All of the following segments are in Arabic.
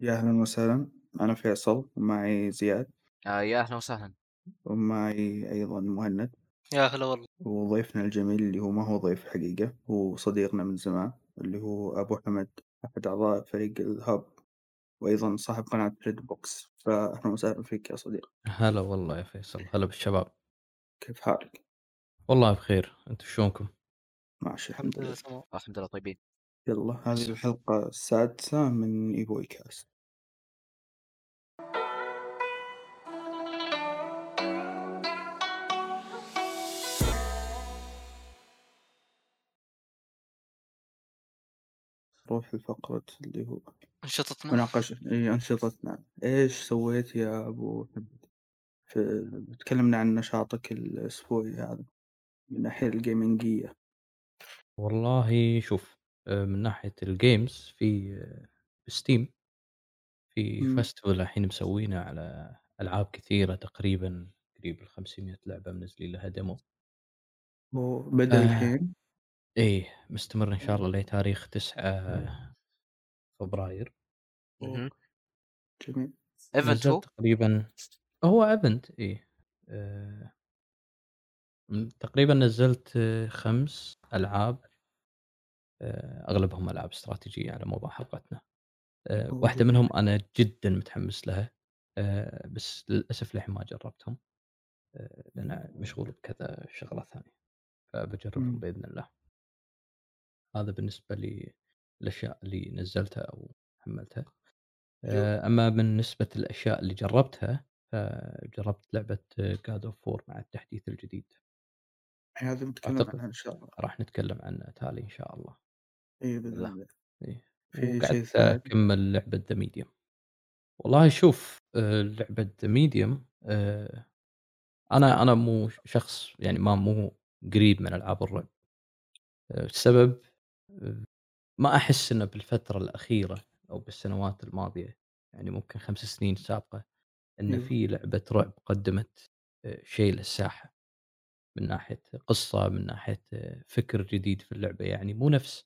يا أهلا وسهلا أنا فيصل ومعي زياد. آه يا أهلا وسهلا. ومعي أيضا مهند. يا هلا والله. وضيفنا الجميل اللي هو ما هو ضيف حقيقة هو صديقنا من زمان اللي هو أبو حمد أحد أعضاء فريق ال Hub وأيضا صاحب قناة Red Box فأهلا وسهلا فيك يا صديقي. هلا والله يا فيصل، هلا بالشباب، كيف حالك؟ والله بخير، أنتم شلونكم؟ ماشي الحمد الحمد لله الحمد لله طيبين. يلا هذه الحلقة السادسة من إيبوي كاست. نروح لفقرة اللي هو أنشطتنا. مناقشة. إيه أنشطتنا. إيش سويت يا أبو حمد؟ في تكلمنا عن نشاطك الأسبوعي هذا من الناحية الجيمنجية. والله شوف من ناحية الgames في بsteam في إمم، festival الحين مسوينه على ألعاب كثيرة تقريبًا قريب ال500 لعبة منزلين لها demo. وبدأ آآ الحين؟ إيه مستمر إن شاء! الله لتاريخ 9 فبراير، جميل، ايفنت نزّلت هو تقريبًا هو إيه آآ م تقريبًا نزّلت 5 ألعاب. آآ أغلبهم ألعاب استراتيجية على موضوع حلقتنا. واحدة جميل، منهم أنا جدًا متحمس لها، آآ بس للأسف للحين ما جرّبتهم، لأن مشغول بكذا شغلة ثانية، فباجرّبهم إمم، بإذن الله. هذا بالنسبة لي الأشياء اللي نزّلتها أو حمّلتها. آآ أما بالنسبة للأشياء اللي جرّبتها، فجرّبت لعبة God of War مع التحديث الجديد، هذا بنتكلم عنها إن شاء الله، راح نتكلم عنه تالي إن شاء الله. الله الله، إيه. في شيء ثاني؟ أكمّل لعبة The Medium. والله شوف، آآ لعبة The Medium آآ أنا أنا مو شخص يعني ما مو قريب من ألعاب الرعب، السبب ما أحس إنه بالفترة الأخيرة أو بالسنوات الماضية، يعني ممكن 5 سنين سابقة، إن أيوه، في لعبة رعب قدّمت شيء للساحة، من ناحية قصة، من ناحية آه، فكر جديد في اللعبة، يعني مو نفس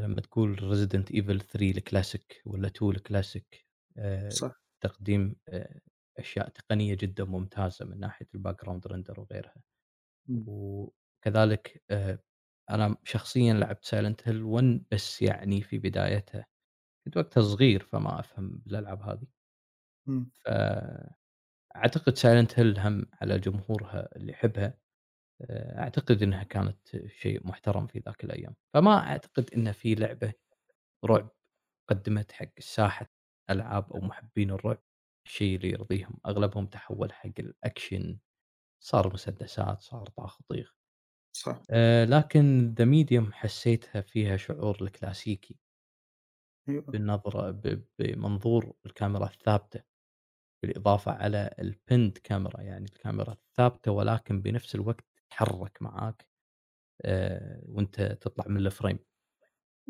لمّا تقول Resident Evil 3 الكلاسيك والّا 2 الكلاسيك، آآ صح، تقديم آآ أشياء تقنية جدًا ممتازة من ناحية الbackground render وغيرها. إمم، وكذلك آآ أنا شخصيًا لعبت Silent Hill 1 بس يعني في بدايتها، كنت وقتها صغير فما أفهم بالألعاب هذه، إمم، فأعتقد Silent Hill هم على جمهورها اللي يحبها، آآ أعتقد إنها كانت شيء محترم في ذاك الأيام، فما أعتقد إن في لعبة رعب قدمت حق ساحة ألعاب أو محبين الرعب الشيء اللي يرضيهم، أغلبهم تحول حق الأكشن، صار مسدسات، صار طاخ وطيخ. صح، آآ لكن The Medium حسيتها فيها شعور الكلاسيكي. أيوه، بالنظرة ب بمنظور الكاميرا الثابتة، بالإضافة على الpinned camera يعني الكاميرا الثابتة ولكن بنفس الوقت تتحرك معاك آآ وأنت تطلع من الframe.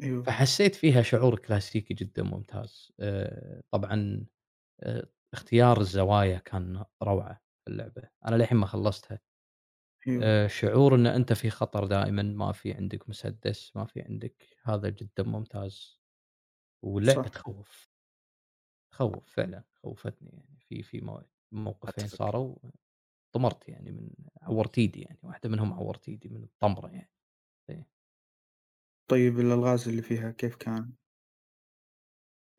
أيوه، فحسيت فيها شعور كلاسيكي جدًا ممتاز. آآ طبعًا آآ اختيار الزوايا كان روعة في اللعبة، أنا للحين ما خلصتها. أيوه، شعور إن أنت في خطر دائمًا، ما في عندك مسدس، ما في عندك هذا جدًا ممتاز، واللعبة صح، تخوّف، تخوّف فعلًا، خوّفتني يعني. في في مو موقفين صاروا طمرت يعني من عورت إيدي يعني، واحدة منهم عورت إيدي من الطمرة يعني، إيه. طيب الألغاز اللي فيها كيف كان؟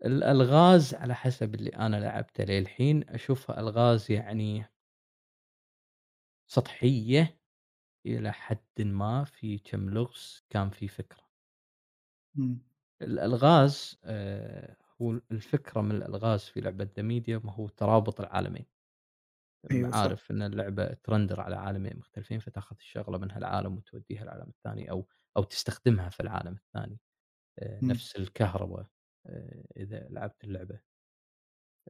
الألغاز على حسب اللي أنا لعبته للحين أشوفها ألغاز يعني سطحية إلى حدٍ ما، في كم لغز كان في فكرة. إمم، الألغاز آآ هو الفكرة من الألغاز في لعبة The Medium هو ترابط العالمين، صح، عارف إن اللعبة ترندر على عالمين مختلفين، فتاخذ الشغلة من هالعالم وتوديها العالم الثاني أو أو تستخدمها في العالم الثاني، إمم، نفس الكهربا آآ إذا لعبت اللعبة.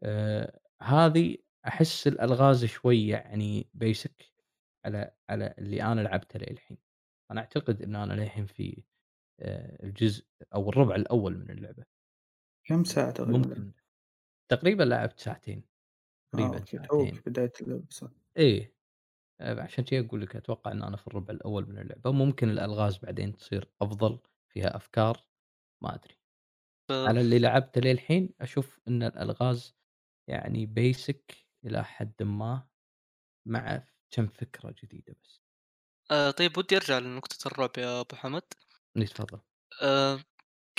آآ هذه أحس الألغاز شوي يعني basic على على اللي أنا لعبته للحين. أنا أعتقد إن أنا للحين في الجزء أو الربع الأول من اللعبة. كم ساعة تقريبًا؟ ممكن تقريبًا لعبت ساعتين، آه تقريبًا أوكي، توك ساعتين. إيه، آآ عشان كذا أقول لك أتوقع إن أنا في الربع الأول من اللعبة، ممكن الألغاز بعدين تصير أفضل، فيها أفكار، ما أدري. آه، على اللي لعبته للحين أشوف إن الألغاز يعني basic إلى حدٍ ما، مع كم فكرة جديدة بس. آآ طيب ودي أرجع لنقطة الرعب يا أبو حمد، إي تفضل. آآ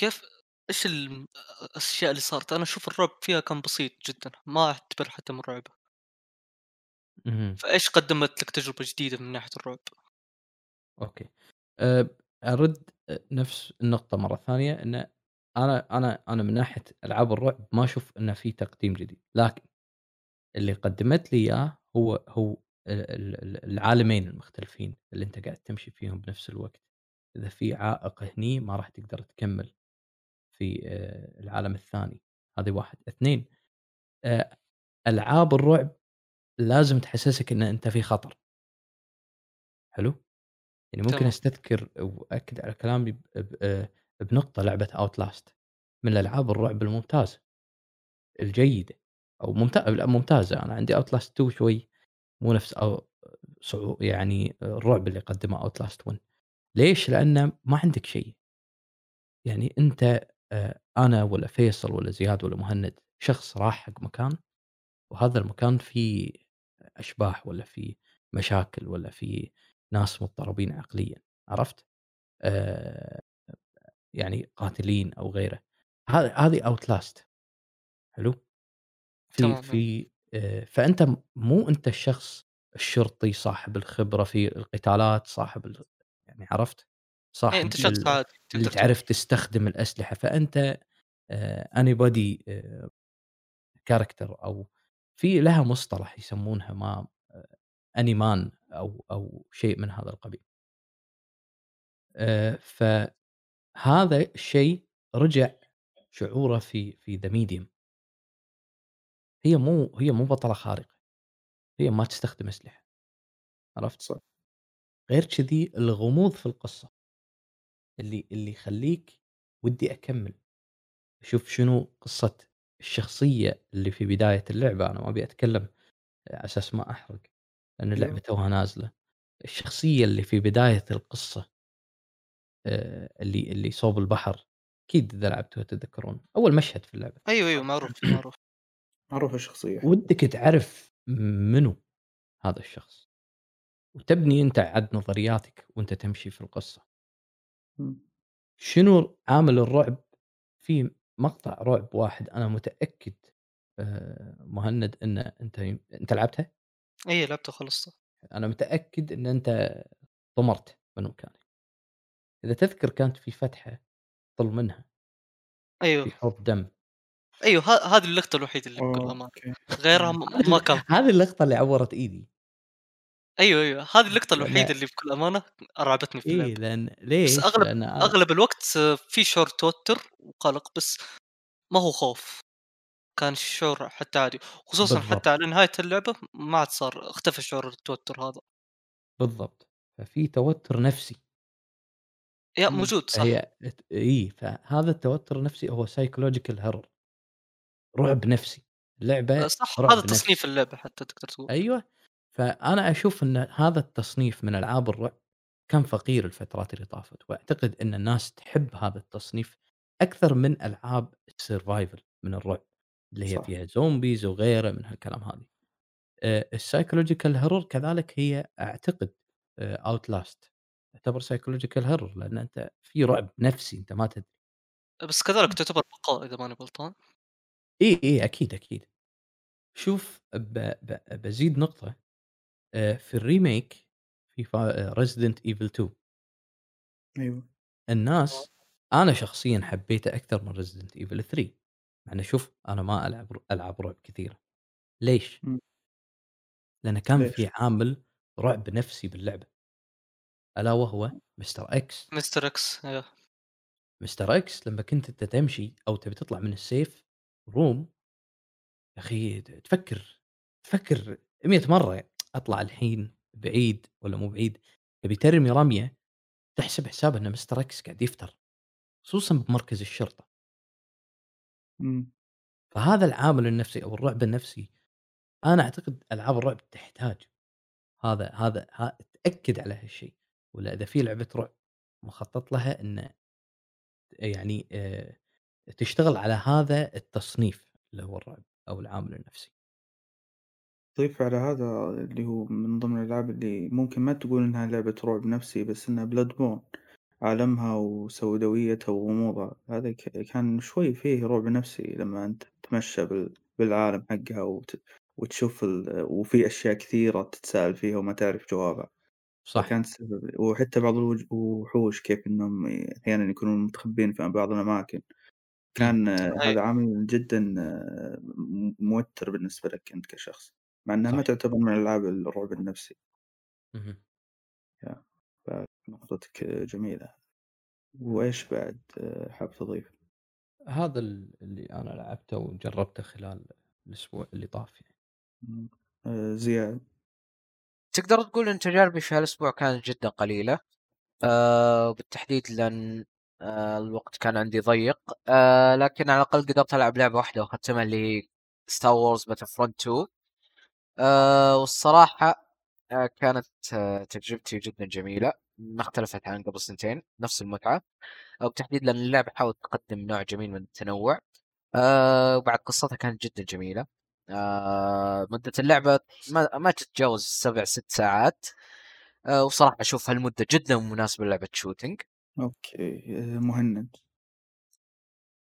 كيف إيش ال الأشياء اللي صارت؟ أنا أشوف الرعب فيها كان بسيط جدًا، ما أعتبر حتى مرعبة، اهم، فإيش قدّمت لك تجربة جديدة من ناحية الرعب؟ أوكي. آآ أرد أ نفس النقطة مرة ثانية، إن أنا أنا أنا من ناحية ألعاب الرعب ما أشوف إنه في تقديم جديد، لكن اللي قدمت لي إياه هو هو ال ال ال العالمين المختلفين اللي أنت قاعد تمشي فيهم بنفس الوقت. إذا في عائق هني ما راح تقدر تكمل في آآ العالم الثاني، هذه 1. 2 آآ ألعاب الرعب لازم تحسسك إن أنت في خطر، حلو؟ يعني ممكن تمام، أستذكر وأأكد على كلامي ب ب آآ بنقطة لعبة Outlast. من الألعاب الرعب الممتازة، الجيدة. أو ممتا لأ ممتازة، أنا عندي Outlast 2 شوي. مو نفس أو يعني الرعب اللي قدّمه Outlast 1 ليش؟ لأنه ما عندك شيء، يعني أنت آآ أنا والّا فيصل والّا زياد والّا مهند شخص راح حق مكان وهذا المكان فيه أشباح والّا فيه مشاكل والّا فيه ناس مضطربين عقليًا، عرفت؟ آآ يعني قاتلين أو غيره. هذ هذه Outlast حلو؟ في. في آآ فأنت م مو أنت الشخص الشرطي صاحب الخبرة في القتالات، صاحب يعني عرفت؟ إيه أنت صاحب شخص عادي اللي تقول، تعرف تستخدم الأسلحة، فأنت آآ anybody آآ character أو في لها مصطلح يسمونها ما Anyman أو أو شيء من هذا القبيل. فهذا الشيء رجع شعوره في في The Medium. هي مو هي مو بطلة خارقة، هي ما تستخدم أسلحة، عرفت؟ صح، غير كذي الغموض في القصة. اللي اللي يخلّيك ودي أكمّل، أشوف شنو قصة الشخصية اللي في بداية اللعبة، أنا ما أبي أتكلّم على أساس ما أحرق، لأن اللعبة أيوه، توها نازلة، الشخصية اللي في بداية القصة آآ اللي اللي صوب البحر، أكيد إذا لعبتوها تتذكرون، أول مشهد في اللعبة، أيوه، أيوه معروف، معروف، معروفة الشخصية. ودّك تعرف منو هذا الشخص، وتبني أنت عاد نظرياتك وأنت تمشي في القصة. إمم، شنو عامل الرعب؟ في مقطع رعب واحد أنا متأكد آآ مهند إن أنت ي أنت لعبته؟ أي لعبته خلصته، أنا متأكد إن أنت طمرت من مكانه. إذا تذكر كانت في فتحة تطل منها أيوه، في حوض دم. أيوه ه هذه اللقطة الوحيدة اللي بكل غيرها ما كان هذه اللقطة اللي عورت إيدي، أيوه، أيوه، هذه اللقطة لأن الوحيدة اللي بكل أمانة أرعبتني في إي اللعبة، لأن بس ليش؟ أغلب لأن أنا أغلب الوقت في شعور توتر وقلق، بس ما هو خوف، كان شعور حتى عادي، خصوصًا حتى بالضبط، على نهاية اللعبة ما عاد صار اختفى شعور التوتر هذا، بالضبط. ففي توتر نفسي، يا إمم، موجود صح، فهي ات إي، فهذا التوتر النفسي هو psychological horror رعب نفسي، اللعبة صح. هذا تصنيف نفسي. اللعبة حتى تقدر تقول، أيوه، فأنا أشوف إن هذا التصنيف من ألعاب الرعب كان فقير الفترات اللي طافت، وأعتقد إن الناس تحب هذا التصنيف أكثر من ألعاب الsurvival من الرعب، اللي هي صح، فيها zombies وغيره من هالكلام هذه. آآ الpsychological horror كذلك هي أعتقد آآ outlast تعتبر psychological horror لأن أنت في رعب نفسي أنت ما تدري. بس كذلك تعتبر بقاء إذا ماني غلطان، إي، إي، أكيد، أكيد. شوف ب ب بازيد نقطة آآ في الremake في Resident Evil 2 أيوه، آه. الناس أنا شخصيًا حبيته أكثر من Resident Evil 3 مع شوف أنا ما ألعب ر ألعاب رعب كثيرة، ليش؟ لأنه كان ليش؟ في عامل رعب نفسي باللعبة، ألا وهو مستر إكس، مستر إكس أيوه، Mr. X لمّا كنت أنت تمشي أو تبي تطلع من الsafe room يا أخي ت تفكر تفكر 100 مرة. أطلع الحين بعيد والّا مو بعيد، تبي ترمي رمية تحسب حساب إن Mr. X قاعد يفتر، خصوصًا بمركز الشرطة. إمم، فهذا العامل النفسي أو الرعب النفسي، أنا أعتقد ألعاب الرعب تحتاج هذا هذا ه تأكد على هالشيء، والّا إذا في لعبة رعب مخطط لها إنه يعني آآ تشتغل على هذا التصنيف اللي هو الرعب أو العامل النفسي. ضيف على هذا اللي هو من ضمن الألعاب اللي ممكن ما تقول إنها لعبة رعب نفسي بس إنها Bloodborne عالمها وسوداويتها وغموضها هذا ك كان شوي فيه رعب نفسي لما أنت تتمشى بال بالعالم حقها وت وتشوف ال وفي أشياء كثيرة تتساءل فيها وما تعرف جوابها، صح. فكانت وحتى بعض الوج الوحوش كيف إنهم أحيانًا يكونون مستخبين في بعض الأماكن،. كان صحيح. هذا عامل جدًا م موتر بالنسبة لك أنت كشخص، مع إنها ما. تعتبر من ألعاب الرعب النفسي. اهم. يا فنقطتك جميلة. وإيش بعد حاب تضيف؟ هذا ال اللي أنا لعبته وجربته خلال الأسبوع اللي طاف يعني. آآ زياد؟ تقدر تقول إن تجاربي في هالأسبوع كانت جدًا قليلة، آآ وبالتحديد لأن آآ الوقت كان عندي ضيق، آآ لكن على الأقل قدرت ألعب لعبة واحدة وأختمها اللي هي Star Wars Battlefront 2 آآ والصراحة آآ كانت آه، تجربتي جدًا جميلة، ما اختلفت عن قبل سنتين، نفس المتعة، وبالتحديد لأن اللعبة حاولت تقدم نوع جميل من التنوع، آآ وبعد قصتها كانت جدًا جميلة، آآ مدة اللعبة ما ما تتجاوز 7 6 ساعات، آآ وصراحة أشوف هالمدة جدًا مناسبة للعبة shooting. أوكي. آآ مهند؟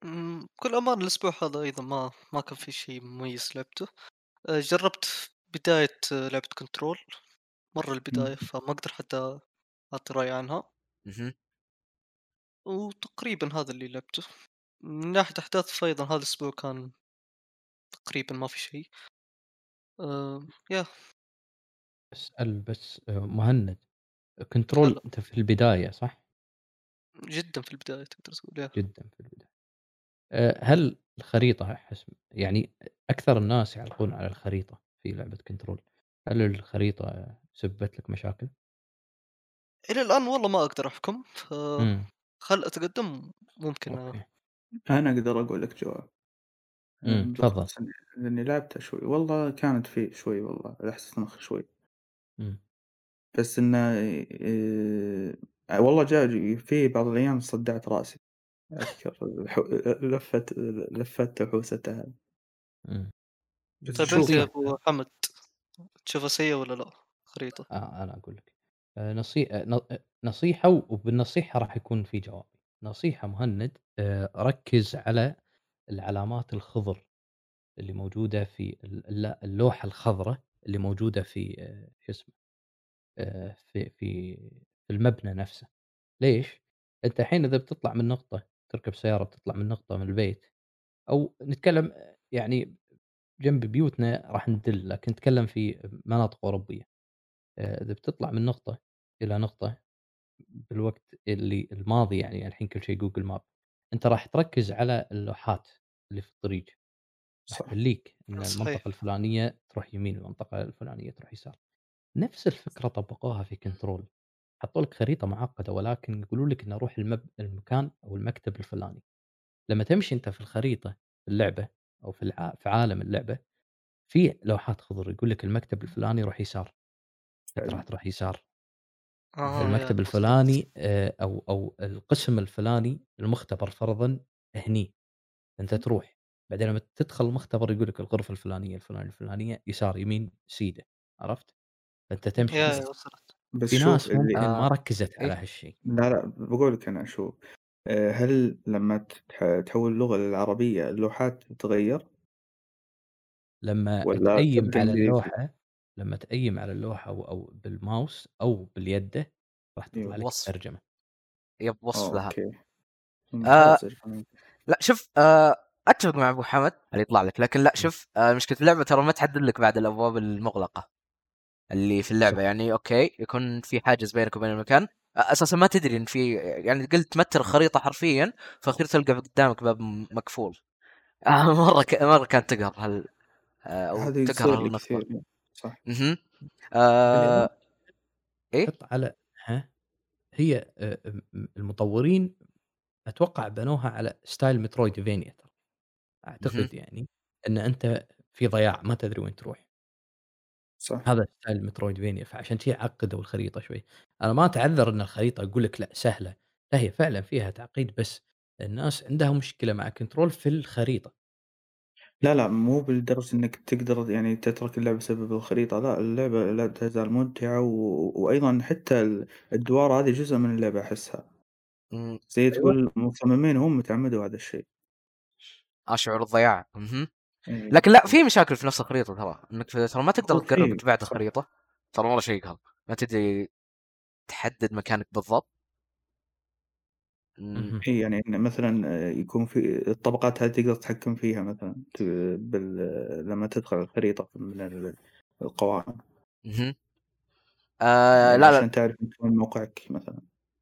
بكل أمانة الأسبوع هذا أيضًا ما ما كان في شيء مميز لعبته، جربت بداية آه، لعبة Control، مرة. البداية فما أقدر حتى أعطي رأي عنها،. وتقريبًا هذا اللي لعبته. من ناحية أحداث فأيضًا هذا الأسبوع كان تقريبًا ما في شيء. آآ ياه أسأل بس آآ مهند Control أنت في البداية صح؟ جدًا في البداية تقدر تقول. جدًا في البداية. هل الخريطة أحس يعني أكثر الناس يعلقون على الخريطة في لعبة Control، هل الخريطة سببت لك مشاكل؟ إلى الآن والله ما أقدر أحكم، إمم، فخل أتقدم ممكن okay. أنا أقدر أقول لك جواب. تفضل. لإني لعبتها شوي، والله كانت في شوي والله لحست مخ شوي، إمم، بس إنه آآ والله جا في بعض الأيام صدعت رأسي لفتة وحوستها إمم. بس طيب شوف يا أبو حمد تشوفها سيئة والّا لأ خريطة؟ آه، أنا أقول لك. آآ نصي أ ن أ نصيحة وبالنصيحة راح يكون في جواب. نصيحة مهند آآ ركّز على العلامات الخضر اللي موجودة في ال الل اللوحة الخضرا اللي موجودة في آآ شو اسمه، في في في المبنى نفسه. ليش؟ أنت الحين إذا بتطلع من نقطة تركب سيارة بتطلع من نقطة من البيت أو نتكلم يعني جنب بيوتنا راح ندل، لكن نتكلم في مناطق أوروبية. آآ إذا بتطلع من نقطة إلى نقطة بالوقت اللي الماضي يعني الحين كل شيء Google Map أنت راح تركز على اللوحات اللي في الطريق، راح صح تدليك إن صحيح. المنطقة الفلانية تروح يمين، المنطقة الفلانية تروح يسار. نفس الفكرة طبقوها في Control حطوا لك خريطة معقدة ولكن يقولوا لك إن روح المب المكان أو المكتب الفلاني. لما تمشي أنت في الخريطة في اللعبة أو في الع في عالم اللعبة في لوحات خضر يقول لك المكتب الفلاني روح يسار، راح. تروح يسار. آه المكتب. الفلاني آآ أو أو القسم الفلاني المختبر فرضًا هني، أنت تروح، بعدين لمّا تدخل المختبر يقول لك الغرفة الفلانية، الفلانية، الفلانية، يسار، يمين، سيدة، عرفت؟ فأنت تمشي. ياه بس وصلت. بس في ناس اللي ممكن ما آه، ركزت على إيه. هالشيء. لا، لأ باقول لك أنا شوف آآ هل لمّا تح تحوّل اللغة للعربية اللوحات تتغيّر لمّا والّا تأيّم تبقى على إنجليزي؟ اللوحة لمّا تأيّم على اللوحة أو أو بالماوس أو باليدة راح تطلع أيوه. لك وصف. الترجمة. يب آه وصف لها. أوكي. آآ ممتاز يا جماعة. لأ شوف آآ أتفق مع أبو حمد اللي يطلع لك، لكن لأ إمم، شوف آآ مشكلة اللعبة ترى ما تحدد لك بعد الأبواب المغلقة اللي في اللعبة، صح، يعني okay يكون في حاجز بينك وبين المكان، أ أساسًا ما تدري إن في يعني قلت تمتّر الخريطة حرفيًا، في الأخير تلقى قدامك باب مقفول. آه مرة ك مرة كانت تقهر آآ أو هذه تقهر. كثير صح. بالإضافة آآ إيه؟ تحط على ها؟ هي م المطورين أتوقع بنوها على style Metroidvania ترى، اهم. أعتقد يعني إن أنت في ضياع ما تدري وين تروح، صح. هذا style Metroidvania فعشان شي عقّدوا الخريطة شوي، أنا ما أتعذر إن الخريطة أقول لك لأ سهلة، لا هي فعلًا فيها تعقيد بس الناس عندها مشكلة مع Control في الخريطة. لا، لأ، مو بالدرجة إنك تقدر يعني تترك اللعبة بسبب الخريطة، لأ، اللعبة لا تزال ممتعة و وأيضًا حتى ال الدوار هذه جزء من اللعبة أحسها. إمم، زي أيوه. تقول المصممين هم تعمدوا هذا الشيء. أشعر الضياع، لكن لأ بالضبط. في مشاكل في نفس الخريطة ترى، إنك ترى ما تقدر تقرب صح. الخريطة، ترى مرة شيء قهر، ما تدري تحدد مكانك بالضبط. إي يعني إن مثلًا آآ يكون في الطبقات هذه تقدر تتحكم فيها مثلًا ت بال لمّا تدخل الخريطة من ال القوائم. يعني لا، لا. عشان تعرف وين موقعك مثلًا.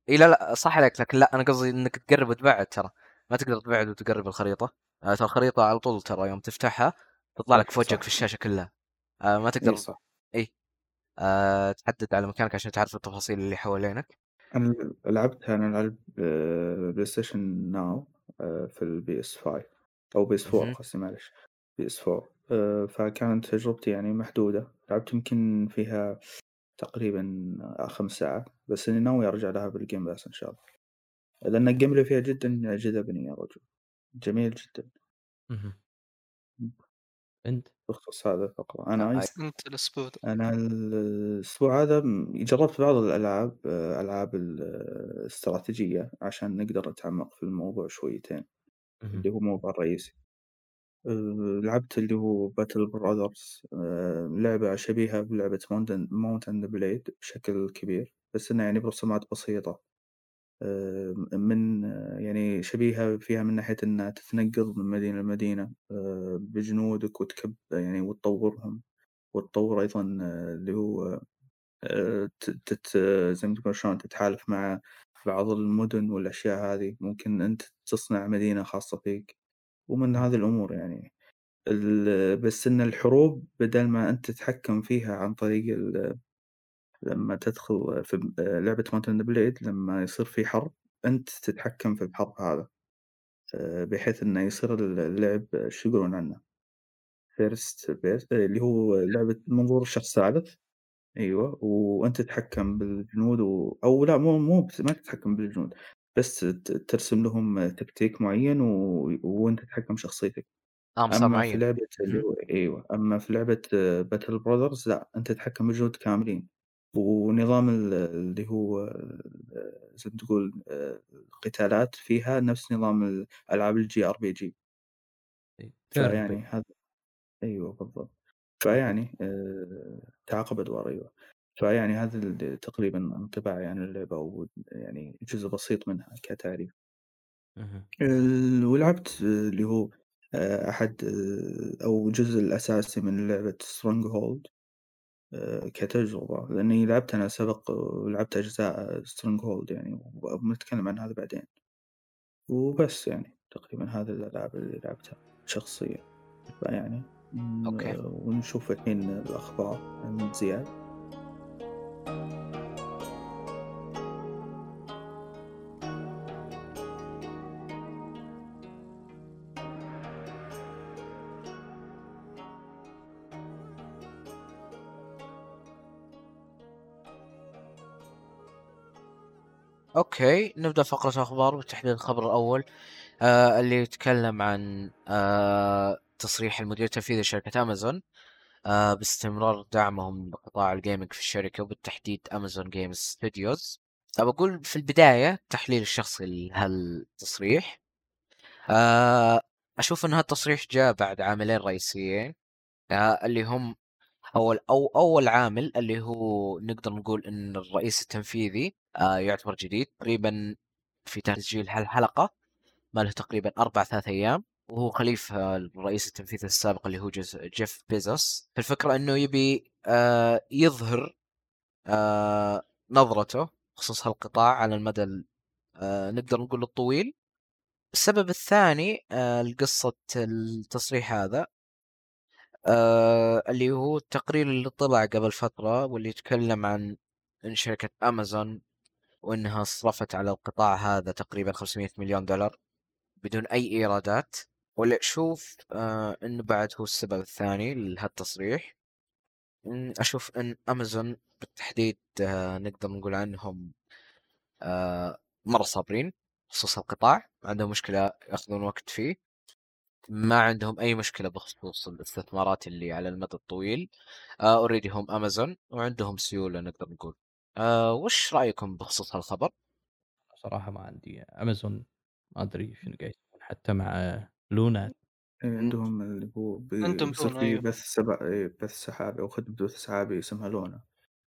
إي لا، لأ صح عليك، لكن لأ أنا قصدي إنك تقرب وتبعد ترى، ما تقدر تبعد وتقرب الخريطة، آآ ترى الخريطة على طول ترى يوم تفتحها تطلع لك صح، في وجهك في صح. الشاشة كلها، آآ ما إي تقدر صح. إي، آآ تحدد على مكانك عشان تعرف التفاصيل اللي حوالينك. أنا لعبتها أنا لعبت آآ PlayStation Now آآ في الPS5 أو PS4 اهم. قصدي معلش PS4 آآ فكانت تجربتي يعني محدودة، لعبت يمكن فيها تقريبًا 5 ساعات، بس إني ناوي أرجع لها بالGame Pass إن شاء الله، لأن الGameplay فيها جدًا جذبني يا رجل، جميل جدًا. أنت؟ بخصوص هذا الفقرة، أنا أ أيس أنت الأسبوع ذا. أنا ال الأسبوع هذا جربت بعض الألعاب آآ ألعاب ال الاستراتيجية عشان نقدر نتعمق في الموضوع شويتين. اللي هو الموضوع الرئيسي. آآ لعبت اللي هو Battle Brothers آآ لعبة شبيهة بلعبة and Blade بشكل كبير، بس إنها يعني برسومات بسيطة. آآ من يعني شبيهة فيها من ناحية إنها تتنقل من مدينة لمدينة آآ بجنودك وتكب يعني وتطورهم، وتطور أيضًا اللي هو تت زي ما تقول شلون تتحالف مع بعض المدن والأشياء هذه، ممكن أنت تصنع مدينة خاصة فيك، ومن. هذه الأمور يعني. بس إن الحروب بدل ما أنت تتحكم فيها عن طريق لمّا تدخل في ب لعبة and Blade لمّا يصير في حرب، أنت تتحكم في الحرب هذا، آآ بحيث إنه يصير ال اللعب شو يقولون عنه first person اللي هو لعبة منظور شخص ثالث. أيوه، وأنت تتحكم بالجنود و أو لأ مو مو ما تتحكم بالجنود، بس ترسم لهم تكتيك معين و وأنت تتحكم بشخصيتك. آه مسار أما في. هو أيوه، أما في لعبة Battle Brothers لأ، أنت تتحكم بالجنود كاملين، ونظام ال اللي هو زي ما تقول القتالات فيها نفس نظام ال ألعاب الJRPG. إي turn فيعني based. هذا أيوه بالضبط. فيعني آآ تعاقب أدوار أيوه. فيعني هذا تقريبًا انطباعي عن اللعبة ويعني جزء بسيط منها كتعريف. ولعبت اللي هو آآ أحد آآ أو الجزء الأساسي من لعبة Stronghold آآ كتجربة، لأني لعبت أنا سبق ولعبت أجزاء Stronghold يعني وبنتكلم عن هذا بعدين. وبس يعني تقريبًا هذه الألعاب اللي لعبتها شخصيًا. فيعني أوكي. ونشوف الحين الأخبار عند زياد. okay، نبدأ فقرة أخبار وتحديد الخبر الأول آآ اللي يتكلم عن آآ تصريح المدير التنفيذي لشركة أمازون آآ باستمرار دعمهم لقطاع ال gaming في الشركة وبالتحديد Amazon Games Studios. أبى أقول في البداية التحليل الشخصي لهالتصريح آآ أشوف إن هالتصريح جاء بعد عاملين رئيسيين آآ اللي هم أول أو أول عامل اللي هو نقدر نقول إن الرئيس التنفيذي آآ يعتبر جديد تقريبًا في تسجيل هالحلقة ما له تقريبًا 4 3 أيام، وهو خليفة الرئيس التنفيذي السابق اللي هو جيف بيزوس، الفكرة إنه يبي آآ يظهر نظرته بخصوص هالقطاع على المدى نقدر نقول الطويل. السبب الثاني لقصة التصريح هذا آآ اللي هو التقرير اللي طلع قبل فترة واللي يتكلم عن إن شركة أمازون وإنها صرفت على القطاع هذا تقريبًا 500,000,000$ بدون أي إيرادات، واللي أشوف آآ إنه بعد هو السبب الثاني لهالتصريح. أشوف إن أمازون بالتحديد نقدر نقول عنهم آآ مرة صابرين، بخصوص القطاع عندهم مشكلة يأخذون وقت فيه ما عندهم أي مشكلة بخصوص الاستثمارات اللي على المدى الطويل اوريدي هم امازون وعندهم سيولة نقدر نقول آه وش رأيكم بخصوص هالخبر؟ صراحة ما عندي امازون ما أدري شنو قاعد حتى مع لونا إيه، عندهم اللي هو في أيوه. بث إيه، بث سحابي أو خدمة بث سحابي اسمها لونا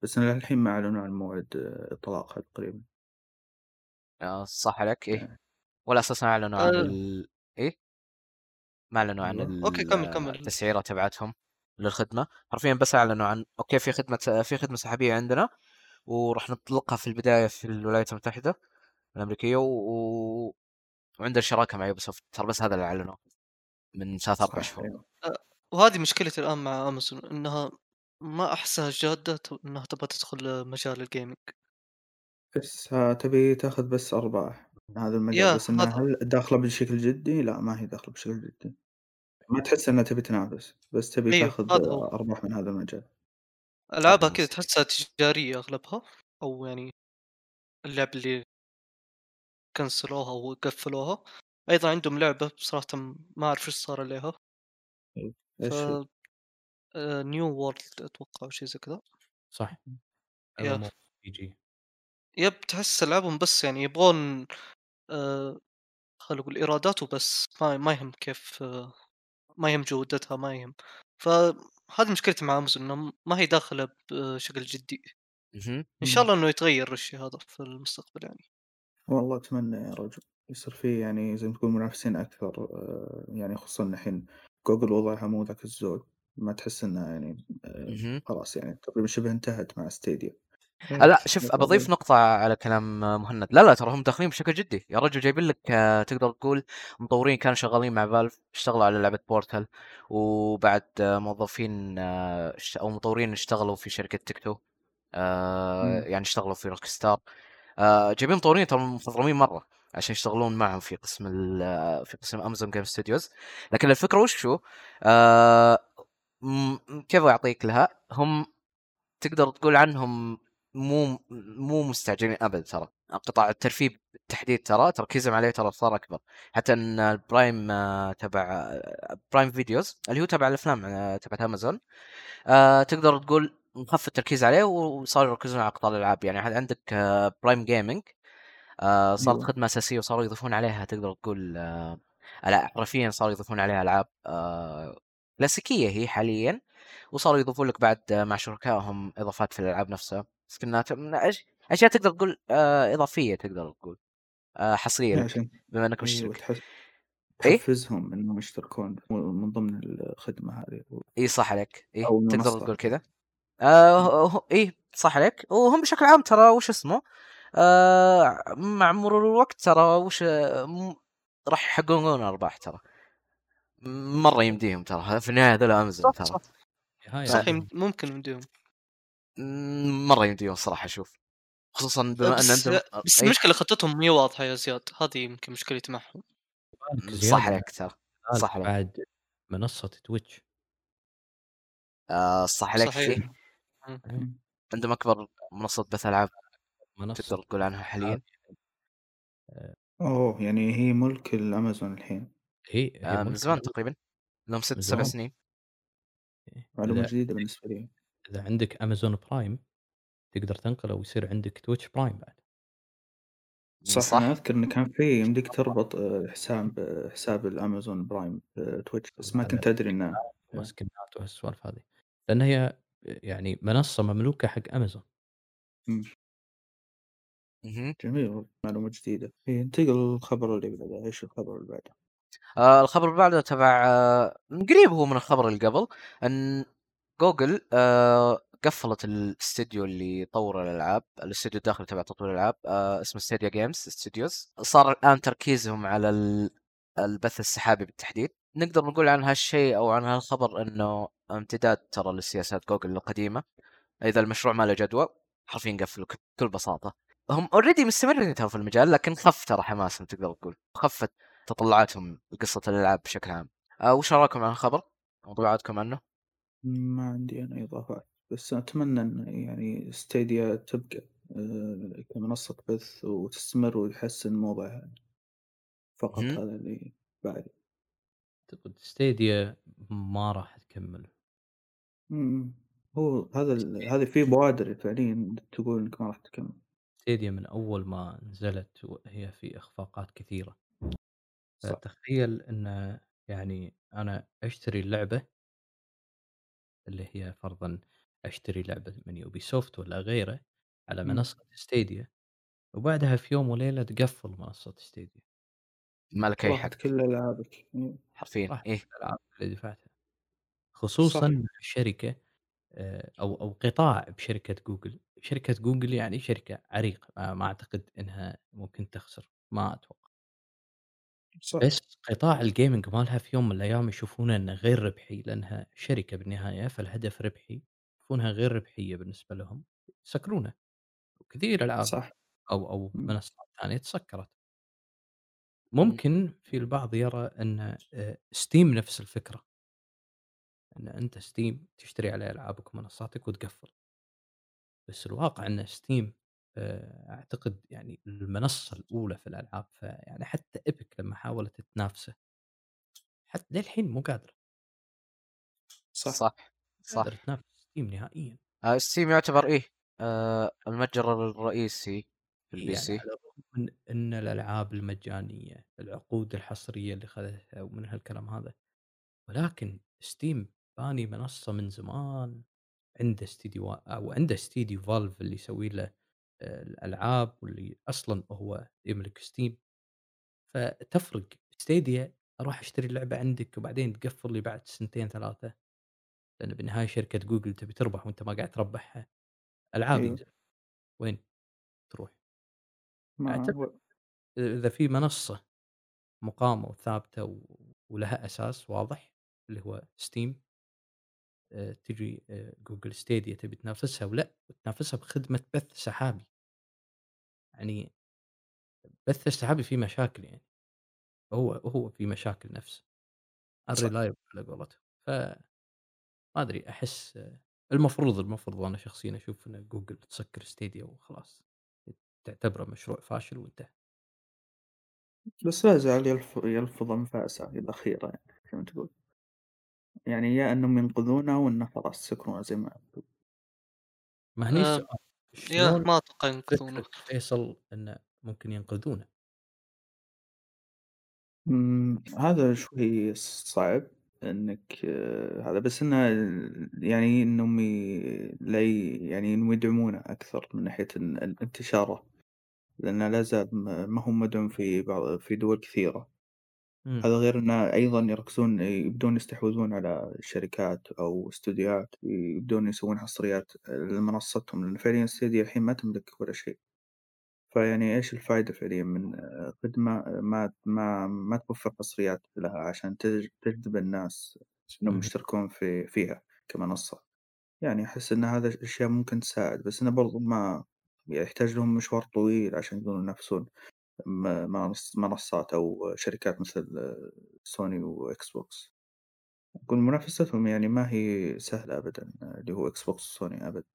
بس إن للحين ما أعلنوا عن موعد آه، إطلاقها تقريبا آه صح عليك إيه إيه. ولا أساسا أعلنوا عن آه. ال... ما أعلنوا عن أيوه. ال- okay، كمل، كمل. التسعيرة تبعتهم للخدمة حرفيا بس أعلنوا عن okay في خدمة في خدمة سحابية عندنا وراح نطلقها في البداية في الولايات المتحدة الأمريكية و... وعندنا شراكة مع يوبيسوفت ترى بس هذا اللي أعلنوه من ثلاث أربع شهور أيوه. وهذه مشكلتي الآن مع أمازون إنها ما أحسها جادة ت إنها تبغى تدخل مجال ال gaming. بس ها تبي تاخذ بس أرباح من هذا المجال يا بس هذا هل داخلة بشكل جدي؟ لا ما هي داخلة بشكل جدي ما تحس إنها تبي تنافس بس تبي أيوه، تاخذ. أرباح من هذا المجال ألعابها فاهم كذا. تحسها تجارية أغلبها أو يعني اللعب اللي كنسلوها وقفلوها. أيضًا عندهم لعبة بصراحة ما أعرف إيش صار عليها. إيش ف هي؟ آآ New World أتوقع أو شيء زي كذا. صح يب تحس ألعابهم بس يعني يبغون آآ خلينا نقول إيرادات وبس ما ما يهم كيف ما يهم جودتها ما يهم. فهذه مشكلتي مع أمازون إنها ما هي داخلة بشكل جدي. إن شاء الله إنه يتغير الشيء هذا في المستقبل يعني. والله أتمنى يا رجل يصير في يعني زي ما تقول منافسين أكثر آه، يعني خصوصا الحين جوجل وضعها مو ذاك الزود ما تحس إنها يعني آه،. خلاص يعني تقريبا شبه انتهت مع ستيديا لا شوف أبى أضيف نقطة على كلام آه، مهند، لا لا ترى هم داخلين بشكل جدي، يا رجل جايبين لك آه، تقدر تقول مطورين كانوا شغالين مع فالف اشتغلوا على لعبة بورتال وبعد آه، موظفين آه، أو مطورين اشتغلوا في شركة Take-Two آه، مم. يعني اشتغلوا في روك ستار آه، جايبين مطورين ترى مخضرمين مرة عشان يشتغلون معهم في قسم آه، في قسم Amazon Game Studios لكن الفكرة وش؟ آه، م- كيف أعطيك لها؟ هم تقدر تقول عنهم مو مو مستعجلين أبد ترى. قطاع الترفيه بالتحديد ترى تركيزهم عليه ترى صار أكبر. حتى إن ال Prime آه، تبع آه، Prime Videos اللي هو تبع الأفلام آه، تبعت امازون آه، تقدر تقول مخفف التركيز عليه وصاروا يركزون على قطاع الألعاب. يعني عندك Prime Gaming صارت أيوة. خدمة أساسية وصاروا يضيفون عليها تقدر تقول آه، لا حرفيا صاروا يضيفون عليها ألعاب آه، كلاسيكية هي حاليا وصاروا يضيفون لك بعد مع شركائهم إضافات في الألعاب نفسها. سكنات أش- أشياء تقدر تقول آه، إضافية تقدر تقول آه، حصرية عشان بما إنك أيوة مشترك. إيه؟ تحفزهم إنهم يشتركون من ضمن الخدمة هذه اي صح عليك. أو تقدر تقول كذا. آه هو- إيه صح عليك. وهم بشكل عام ترى وش اسمه؟ آه مع مرور الوقت ترى وش م- راح يحققون أرباح ترى. مرة يمديهم ترى في النهاية هذول أمازون صح ترى. صح. صح يم- ممكن يمديهم. مرة يمديهم الصراحه أشوف خصوصا بما أن بس عندهم بس إيه؟ المشكلة خطتهم مي واضحة يا زياد، هذه يمكن مشكلتي معهم. صح عليك ترى صح عليك بعد منصة تويتش آه صح عليك. فيه إمم. عندهم أكبر منصة بث ألعاب منصة تقدر تقول عنها حاليا أوه يعني هي ملك الأمازون الحين هي هي آه من زمان. تقريبا لهم ست سبع. سنين معلومة إذا جديدة بالنسبة لي إذا عندك أمازون برايم تقدر تنقله ويصير عندك تويتش برايم بعد. صح, صح. أنا أذكر إن كان في يمديك تربط آه، حساب آه، حساب الأمازون برايم بتويتش بس ما كنت أدري إنه و skins ات وهالسوالف هذه. لأن هي يعني منصة مملوكة حق. مهم. جميل معلومة جديدة. إيه انتقل للخبر اللي بعده إيش الخبر اللي بعده؟ آه الخبر اللي بعده تبع آه قريب هو من الخبر اللي قبل إن جوجل آه قفلت الاستديو اللي يطور الألعاب الاستديو الداخلي تبع تطوير الألعاب آه اسمه Stadia Games Studios صار الآن تركيزهم على ال- البث السحابي بالتحديد. نقدر نقول عن هالشيء أو عن هالخبر إنه امتداد ترى لسياسات جوجل القديمة. إذا المشروع ما له جدوى حرفيا قفلوا بكل بساطة. هم already مستمرين ترى في المجال لكن خف ترى حماسهم تقدر تقول. خفت تطلعاتهم لقصة الألعاب بشكل عام. آه وش رأيكم عن الخبر؟ انطباعاتكم عنه؟ ما عندي أنا إضافات بس أتمنى أن يعني Stadia تبقى آه، كمنصة بث وتستمر وتحسن موضعها فقط اهم. هذا اللي بعد. اعتقد Stadia ما راح تكمل. إمم، هو هذا ال هذه في بوادر فعليًا تقول إنك ما راح تكمل. Stadia من أول ما نزلت وهي في إخفاقات كثيرة. صح، فتخيل إن يعني أنا أشتري اللعبة اللي هي فرضا أشتري لعبة من Ubisoft ولا غيره على منصة Stadia وبعدها في يوم وليلة تقفل منصة Stadia. ما لك أي حق راحت كل ألعابك، إمم، حرفيا. راح إيه. الألعاب اللي دفعتها. صح، خصوصا مع الشركة آه، أو أو قطاع بشركة جوجل. شركة جوجل يعني شركة عريقة ما ما أعتقد إنها ممكن تخسر ما أتوقع. صح، بس قطاع ال gaming مالها في يوم من الأيام يشوفونه إنه غير ربحي لأنها شركة بالنهاية فالهدف ربحي، يشوفونها غير ربحية بالنسبة لهم يسكرونه، وكثير ألعاب صح، أو إمم، منصات ثانية تسكرت. مم. ممكن في البعض يرى آآ ستيم نفس الفكرة، أن أنت ستيم تشتري عليه ألعابك ومنصاتك وتقفل، بس الواقع أن ستيم آآ أعتقد يعني المنصة الأولى في الألعاب، فيعني حتى Epic لما حاولت تنافسه حتى للحين مو قادرة. صح، صح صح. تنافس ستيم نهائيًا، آه ستيم يعتبر إيه آه المتجر الرئيسي في ال P يعني C. على الرغم من إن الألعاب المجانية، العقود الحصرية اللي خذتها ومن هالكلام هذا، ولكن ستيم باني منصة من زمان عنده استديو أو عنده استديو فالف اللي يسوي له آآ الألعاب واللي أصلًا هو يملك ستيم، فتفرق. Stadia أروح أشتري اللعبة عندك وبعدين تقفل لي بعد سنتين 3 لأن بالنهاية شركة جوجل تبي تربح وأنت ما قاعد تربحها، ألعابي أيوه، وين؟ تروح؟ هو إذا في منصة مقامة وثابتة و ولها أساس واضح اللي هو ستيم تجي آآ جوجل Stadia تبي تنافسها ولأ، وتنافسها بخدمة بث سحابي، يعني البث السحابي فيه مشاكل يعني، هو هو فيه مشاكل نفسه unreliable على قولتهم، فما أدري أحس آه، المفروض المفروض أنا شخصيًا أشوف إن جوجل تسكر ستيديا وخلاص، تعتبره مشروع فاشل وانتهى. بس لا يزال يلف يلفظ أنفاسه الأخيرة يعني زي ما تقول، يعني يا إنهم ينقذونه وإنه خلاص يسكرونه زي ما تقول. ما هني السؤال ياه! شلون ما أتوقع ينقذونه. فكرة فيصل إنه ممكن ينقذونه؟ هذا شوي صعب إنك آه، هذا بس إنه يعني إنهم ي لا ي يعني إنهم يدعمونه أكثر من ناحية إن ال انتشاره، لأنه لا زال ما ما هو مدعوم في بعض في دول كثيرة، إمم، هذا غير إنه أيضًا يركزون يبدون يستحوذون على شركات أو استوديوهات يبدون يسوون حصريات لمنصتهم، لأن فعليًا stadia الحين ما تملك ولا شيء. فيعني إيش الفايدة فعليًا من خدمة ما ما ما توفّر حصريات لها عشان تج تجذب الناس إنهم اهم، يشتركون في فيها كمنصة، يعني أحس إن هذا الأشياء ممكن تساعد، بس إنه برضو ما يعني يحتاج لهم مشوار طويل عشان يقدرون ينافسون. منصات أو شركات مثل سوني وإكس بوكس، أقول منافستهم يعني ما هي سهلة أبدًا اللي هو إكس بوكس وسوني أبدًا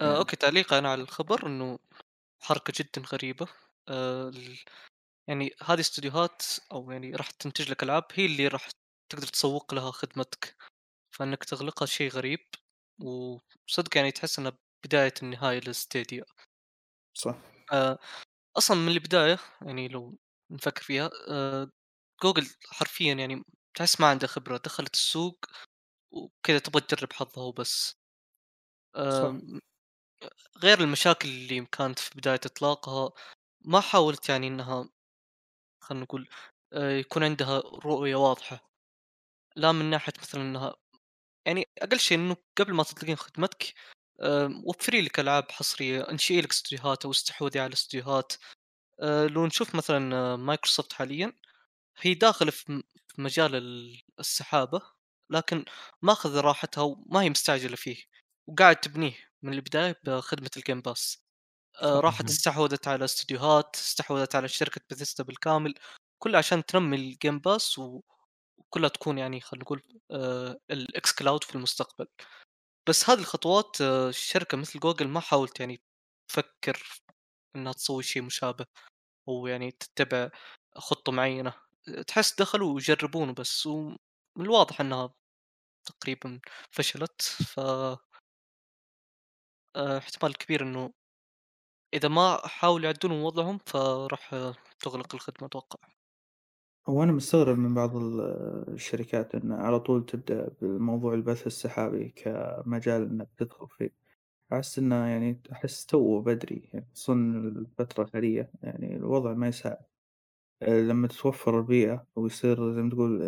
آآ يعني، okay تعليقًا على الخبر إنه حركة جدًا غريبة. ال يعني هذه استديوهات أو يعني راح تنتج لك ألعاب هي اللي راح تقدر تسوق لها خدمتك، فإنك تغلقها شيء غريب، وصدق يعني تحس إنها بداية النهاية ل Stadia صح، آآ أصلًا من البداية يعني لو نفكر فيها آآ جوجل حرفيًا يعني تحس ما عنده خبرة، دخلت السوق وكذا تبغى تجرب حظها وبس. آمم غير المشاكل اللي كانت في بداية إطلاقها، ما حاولت يعني إنها خلّينا نقول آآ يكون عندها رؤية واضحة، لا من ناحية مثلًا إنها يعني أقل شيء إنه قبل ما تطلقين خدمتك وفّري لِك ألعاب حصرية، انشئي لِك استديوهات أو استحوذي على استديوهات. آآ لو نشوف مثلًا مايكروسوفت حاليًا، هي داخلة في مجال ال السحابة، لكن ماخذة راحتها وما هي مستعجلة فيه، وقاعد تبنيه من البداية بخدمة الGame Pass. آآ صح، راحت استحوذت على استديوهات، استحوذت على شركة بethesda بالكامل، كلها عشان تنمّي Pass و وكلها تكون يعني خلينا نقول الX Cloud في المستقبل. بس هذه الخطوات آه، شركة مثل جوجل ما حاولت يعني تفكر إنها تسوي شيء مشابه، أو يعني تتبع خطة معينة، تحس دخلوا ويجربون بس ومن الواضح إنها تقريبًا فشلت، ف آآ احتمال كبير إنه إذا ما حاولوا يعدلون وضعهم فراح آه، تُغلق الخدمة أتوقع. هو أنا مستغرب من بعض ال الشركات إن على طول تبدأ بموضوع البث السحابي كمجال إنك تدخل فيه، أحس إنه يعني أحس توه بدري يعني خصوصًا الفترة الحالية يعني الوضع ما يساعد، لما تتوفر البيئة ويصير زي ما تقول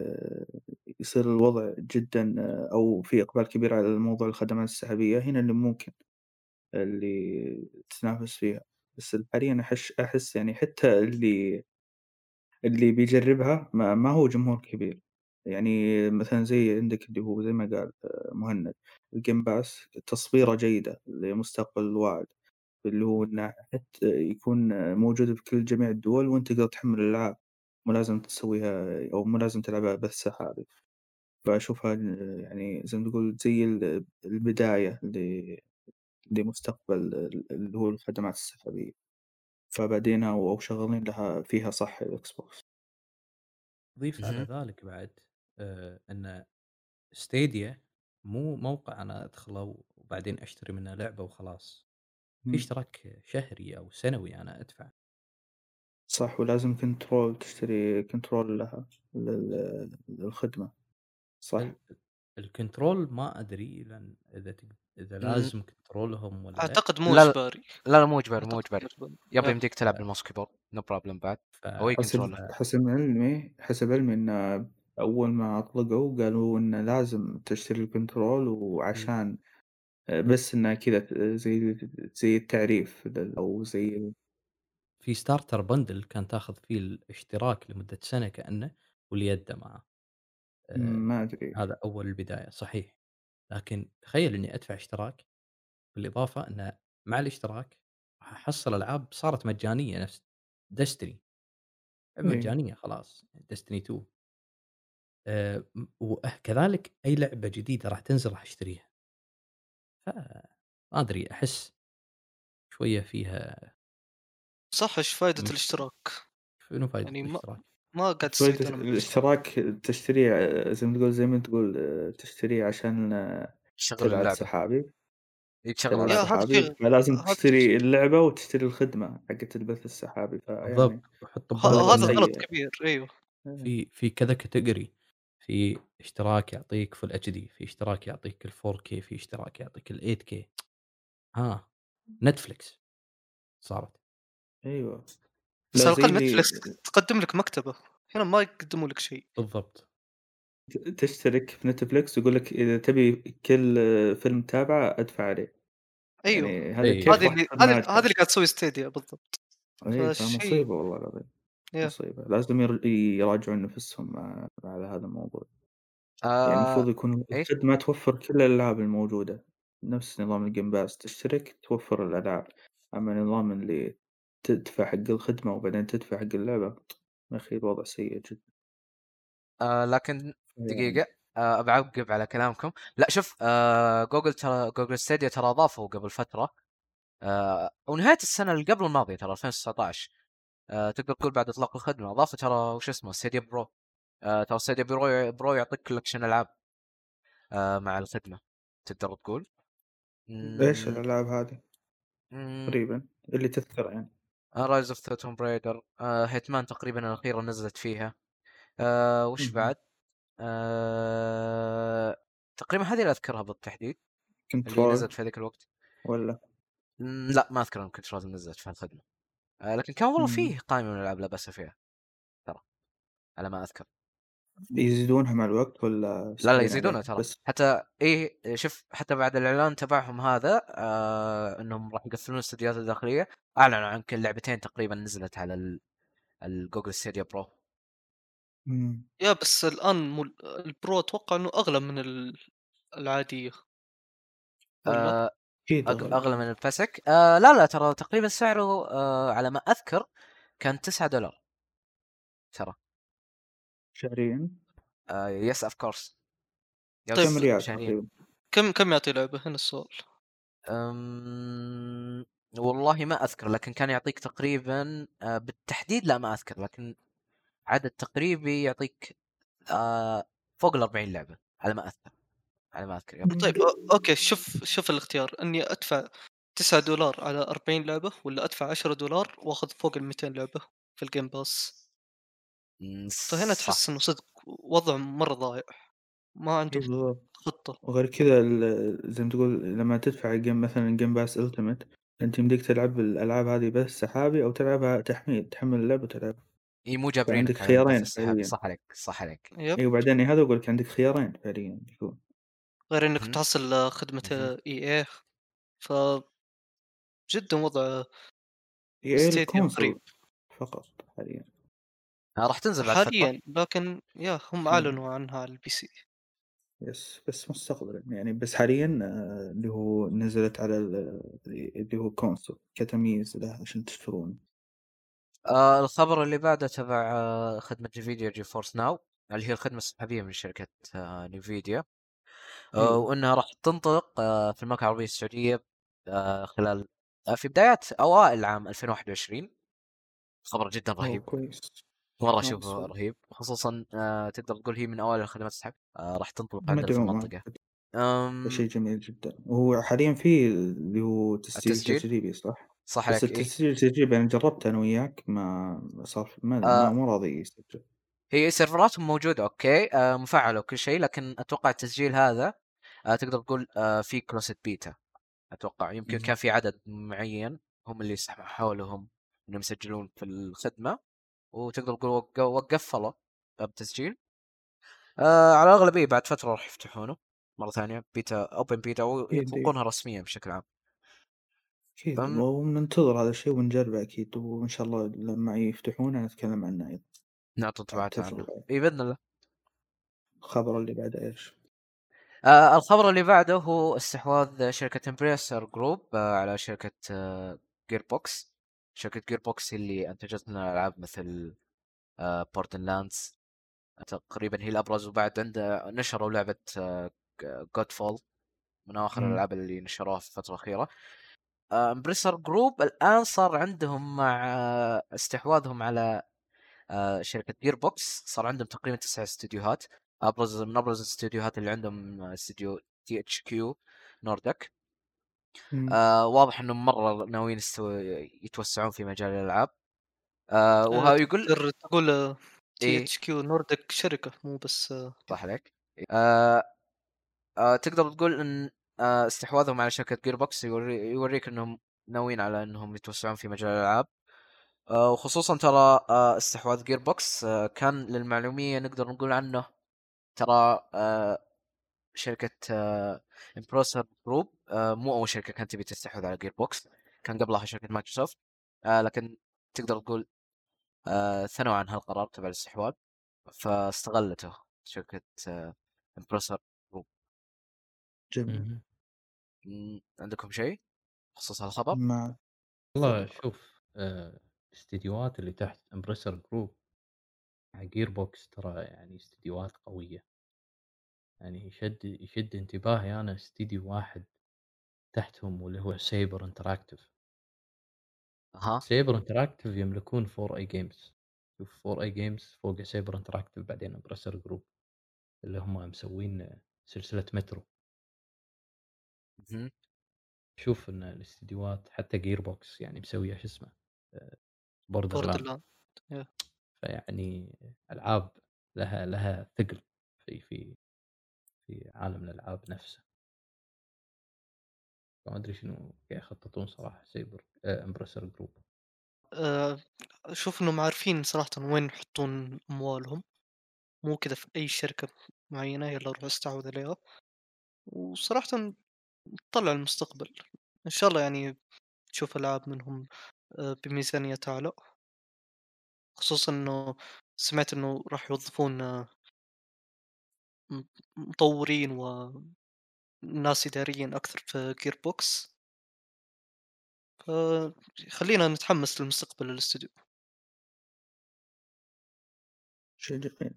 يصير الوضع جدًا أو في إقبال كبير على موضوع الخدمات السحابية هنا اللي ممكن اللي تتنافس فيها، بس حاليًا أحس يعني حتى اللي اللي بيجربها ما ما هو جمهور كبير، يعني مثلًا زي عندك اللي هو زي ما قال آآ مهند ال Game Pass تصبيرة جيدة لمستقبل واعد، اللي هو حتى يكون موجود بكل جميع الدول وأنت تقدر تحمل الألعاب، مو لازم تسويها أو مو لازم تلعبها بث سحابي، فأشوفها يعني زي ما تقول زي ال البداية لمستقبل ال اللي هو الخدمات السحابية، فبدينا أو شغالين لها فيها صح الإكس بوكس. ضيف على. ذلك بعد آه، أن ستيديا مو موقع أنا أدخله وبعدين أشتري منه لعبة وخلاص في. اشتراك شهري أو سنوي أنا أدفع صح ولازم controller تشتري controller لها لل للخدمة صح؟ ال- ال controller ما أدري لأن إذا تق- إذا مم. لازم controller هم ولا لأ أعتقد مو لا، لا. إجباري. لا لا مو إجباري مو إجباري إجباري. yep yeah. يمديك تلعب بال mouse keyboard no problem بعد. أو أي حسب controller حسب علمي حسب علمي إن أول ما أطلقوا قالوا إن لازم تشتري ال controller وعشان بس إنه كذا زي زي التعريف لل- أو زي في starter bundle كان تاخذ فيه الاشتراك لمدة سنة كأنه واليد معه ما أدري هذا أول البداية صحيح لكن تخيل إني أدفع اشتراك بالإضافة انه مع الاشتراك راح أحصل ألعاب صارت مجانية نفس دستني إيه. مجانية خلاص دستني 2 آه، م- وكذلك أي لعبة جديدة راح تنزل راح أشتريها فما أدري أحس شوية فيها صح إيش فايدة مش- الاشتراك؟ شنو فائده يعني ما الاشتراك؟ ما من الاشتراك. تشتريه زي ما تقول زي ما تقول تشتريه عشان تلعب اللعبة. سحابي. اللعبه سحابي. شيء فلازم هذا تشتري شيء اللعبة وتشتري الخدمة حقت البث السحابي بالضبط. هذا غلط كبير. إيه. في في كذا category في اشتراك يعطيك full HD في اشتراك يعطيك ال 4K في اشتراك يعطيك ال 8K ها نتفلكس صارت. أيوه. بس على اللي نتفلكس تقدم لك مكتبة، هنا ما يقدموا لك شيء. بالضبط. تشترك في نتفلكس ويقول لك إذا تبي كل فيلم تابعه أدفع عليه. أيوه. يعني هذا إيه. هذه راح اللي هذه اللي قاعد تسوي ستيديا بالضبط. فالشيء فمصيبة والله العظيم. يا. مصيبة. لازم ير- يراجعون نفسهم مع- على هذا الموضوع. يعني آه المفروض يكون إيش؟ الخدمة توفر كل الألعاب الموجودة. نفس نظام ال Game Pass تشترك توفر الألعاب. أما نظام اللي تدفع حق الخدمة وبعدين تدفع حق اللعبة. يا أخي الوضع سيء جدا. آه لكن دقيقة آه بعقب على كلامكم. لا شوف آه جوجل ترى جوجل ستيديا ترى اضافوا قبل فترة آه ونهاية السنة اللي قبل الماضية ترى 2019 آه تقدر تقول بعد إطلاق الخدمة أضافوا ترى وش اسمه Stadia Pro. آه ترى Stadia Pro Pro يعطيك collection ألعاب آه مع الخدمة تقدر تقول. إيش الألعاب هذه؟ تقريبا اللي تذكر يعني. Rise of Tomb Raider Hitman تقريبا الاخيره نزلت فيها. آه وش. بعد؟ آه تقريبا هذه اللي أذكرها بالتحديد اللي Control نزلت في ذاك الوقت. ولا؟ لا ما اذكر ان Control نزلت في الخدمة. آه لكن كان والله. فيه قائمة من الألعاب لا بأس فيها ترى على ما أذكر. يزيدونها مع الوقت ولا لا لا يزيدونها ترى. بس؟ حتى إيه شوف حتى بعد الإعلان تبعهم هذا آه إنهم راح يقفلون الاستديوهات الداخلية. أعلنوا عن كل لعبتين تقريبا نزلت على ال- ال Google Stadia Pro مم. yeah بس الآن مو ال Pro أتوقع إنه أغلى من ال العادية والّا؟ آه أغلى. أغلى من ال basic آه لا لا ترى تقريبا سعره آه على ما أذكر كان 9 دولار. ترى. شهريا آه yes of course طيب كم ريال كم كم يعطي لعبة؟ هنا السؤال. أم... والله ما أذكر لكن كان يعطيك تقريبا آه بالتحديد لا ما أذكر لكن عدد تقريبي يعطيك آه فوق ال 40 لعبة على ما أذكر على ما أذكر yep. طيب okay شوف شوف الاختيار إني أدفع 9 دولار على 40 لعبة ولا أدفع 10 دولار وأخذ فوق ال 200 لعبة في ال Game Pass فهنا. تحس إنه صدق وضع مرة ضايع ما عنده خطة وغير كذا زي ما تقول لما تدفع Game مثلا Game Pass Ultimate أنت يمديك تلعب الألعاب هذه بس سحابي أو تلعبها تحميل تحمل اللعبة وتلعب. إي مو على البث خيارين فعليا. صح عليك صح عليك. اي وبعدين هذا أقول لك عندك خيارين فعليا يكون غير إنك مهم. تحصل خدمه. إي اي ف جدا وضع Stadia ال console غريب. فقط حاليا. آه راح تنزل بعد حاليا لكن يا هم. أعلنوا عنها على ال PC. yes بس مستقبلا. يعني بس حاليا آه، اللي هو نزلت على ال- اللي هو console كتمييز له عشان تشترون. آه الخبر اللي بعده تبع آه خدمة Nvidia GeForce Now اللي هي الخدمة السحابية من شركة آه Nvidia آه أيوة. وإنها راح تنطلق آه في المملكة العربية السعودية آه خلال آه في بدايات أوائل عام 2021 خبر جدا أوه رهيب. كويس. مرة آه، اشوفه صدق. رهيب خصوصا آه تقدر تقول هي من أوائل الخدمات السحب آه راح تنطلق عندنا في المنطقة أم شيء جميل جدا وهو حاليا في اللي هو تسجيل التسجيل؟ تجريبي صح؟ صح بس إيه؟ التسجيل التجريبي أنا جربته أنا وياك ما صار ما آه. ما, ما راضي يسجل هي سيرفراتهم موجودة أوكي آه مفعلة وكل شيء لكن أتوقع التسجيل هذا آه تقدر تقول آه في closed beta أتوقع يمكن. كان في عدد معين هم اللي سمحوا لهم إنهم يسجلون في الخدمة وتقدر تقول وق- وقفلوا التسجيل آه على الأغلب إيه بعد فترة راح يفتحونه مرة ثانية beta open beta ويطلقونها رسميا بشكل عام. أكيد فم- وننتظر هذا الشيء ونجربه أكيد وإن شاء الله لما يفتحونه نتكلم عنه أيضا. نعطي انطباعات عنه. اي بإذن الله. الخبر اللي بعده إيش؟ آه الخبر اللي بعده هو استحواذ شركة Embracer Group آه على شركة آه Gearbox شركة Gearbox هي اللي أنتجت لنا ألعاب مثل آه Borderlands تقريبا هي الأبرز وبعد عنده نشروا لعبة آه Godfall من آخر. الألعاب اللي نشروها في الفترة الأخيرة. آه Embracer Group الآن صار عندهم مع آه استحواذهم على آه شركة Gearbox صار عندهم تقريبا تسع استديوهات. أبرز من أبرز الاستديوهات اللي عندهم آه، استديو THQ Nordic. آه واضح انهم مرة ناويين. يتوسعون في مجال الألعاب. آه وها يقول تقدر تقول THQ Nordic شركة مو بس آه، صح عليك. آه آه تقدر تقول إن آه استحواذهم على شركة Gearbox يوري... يوريك إنهم ناويين على إنهم يتوسعون في مجال الألعاب. آه وخصوصا ترى آه استحواذ Gearbox آه كان للمعلومية نقدر نقول عنه. ترى آه شركة آه Embracer Group آه مو أول شركة كانت تبي تستحوذ على Gearbox كان قبلها شركة مايكروسوفت آه لكن تقدر تقول آه ثنوا عن هالقرار تبع الاستحواذ فاستغلته شركة آه Embracer Group جميل عندكم شيء بخصوص هالخبر؟ مع والله. شوف آه، الاستديوهات اللي تحت Embracer Group مع Gearbox ترى يعني استديوهات قوية يعني يشد يشد انتباهي أنا استديو واحد تحتهم واللي هو Saber Interactive أها. Saber Interactive يملكون 4A Games شوف 4A Games فوق Saber Interactive بعدين Embracer Group اللي هم مسوين سلسلة مترو مهم. شوف إن الاستديوهات حتى Gearbox يعني مسوية شو اسمه Borderland land فيعني ألعاب لها لها ثقل في في في عالم الألعاب نفسه. فما أدري شنو يخططون صراحة Saber آه Embracer Group آه، أشوف انهم عارفين صراحة وين يحطون أموالهم. مو كذا في أي شركة معينة يلا روح استحوذ عليها. وصراحة طلع المستقبل. إن شاء الله يعني تشوف ألعاب منهم آه، بميزانية أعلى. خصوصا إنه سمعت إنه راح يوظفون آه، م- مطورين وناس إداريين أكثر في Gearbox خلينا نتحمس للمستقبل الاستوديو شيء جميل.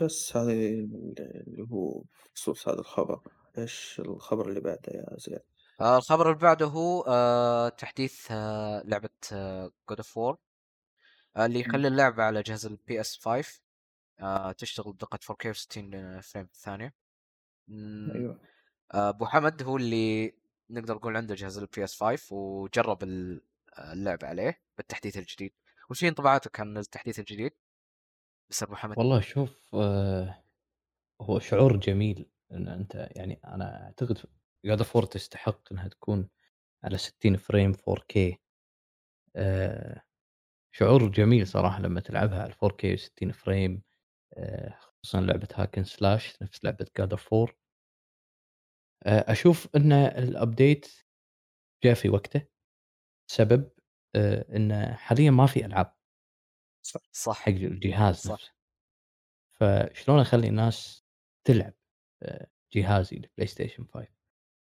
بس هذا اللي هو بخصوص هذا الخبر إيش الخبر اللي بعده يا زياد آه الخبر اللي بعده هو آه تحديث آه لعبة God of War اللي يخلي اللعبة على جهاز ال PS 5 آه تشتغل بدقه 4K و 60 frame في الثانية. أيوه. آه، أبو حمد هو اللي نقدر نقول عنده جهاز ال PS 5 وجرب ال- اللعبه عليه بالتحديث الجديد. وش هي انطباعاتك عن التحديث الجديد؟ مستر أبو حمد. والله شوف آه، هو شعور جميل إن أنت يعني أنا أعتقد God of تستحق إنها تكون على 60 frame 4K آه، شعور جميل صراحة لما تلعبها على 4K و60 frame. آه، خصوصا لعبة hack and slash نفس لعبة God of 4 أشوف إن ال update جاء في وقته. سبب آه، انه حاليا ما في ألعاب. صح. حق الجهاز صح. نفسه. فشلون أخلي الناس تلعب آه، جهازي ال PlayStation 5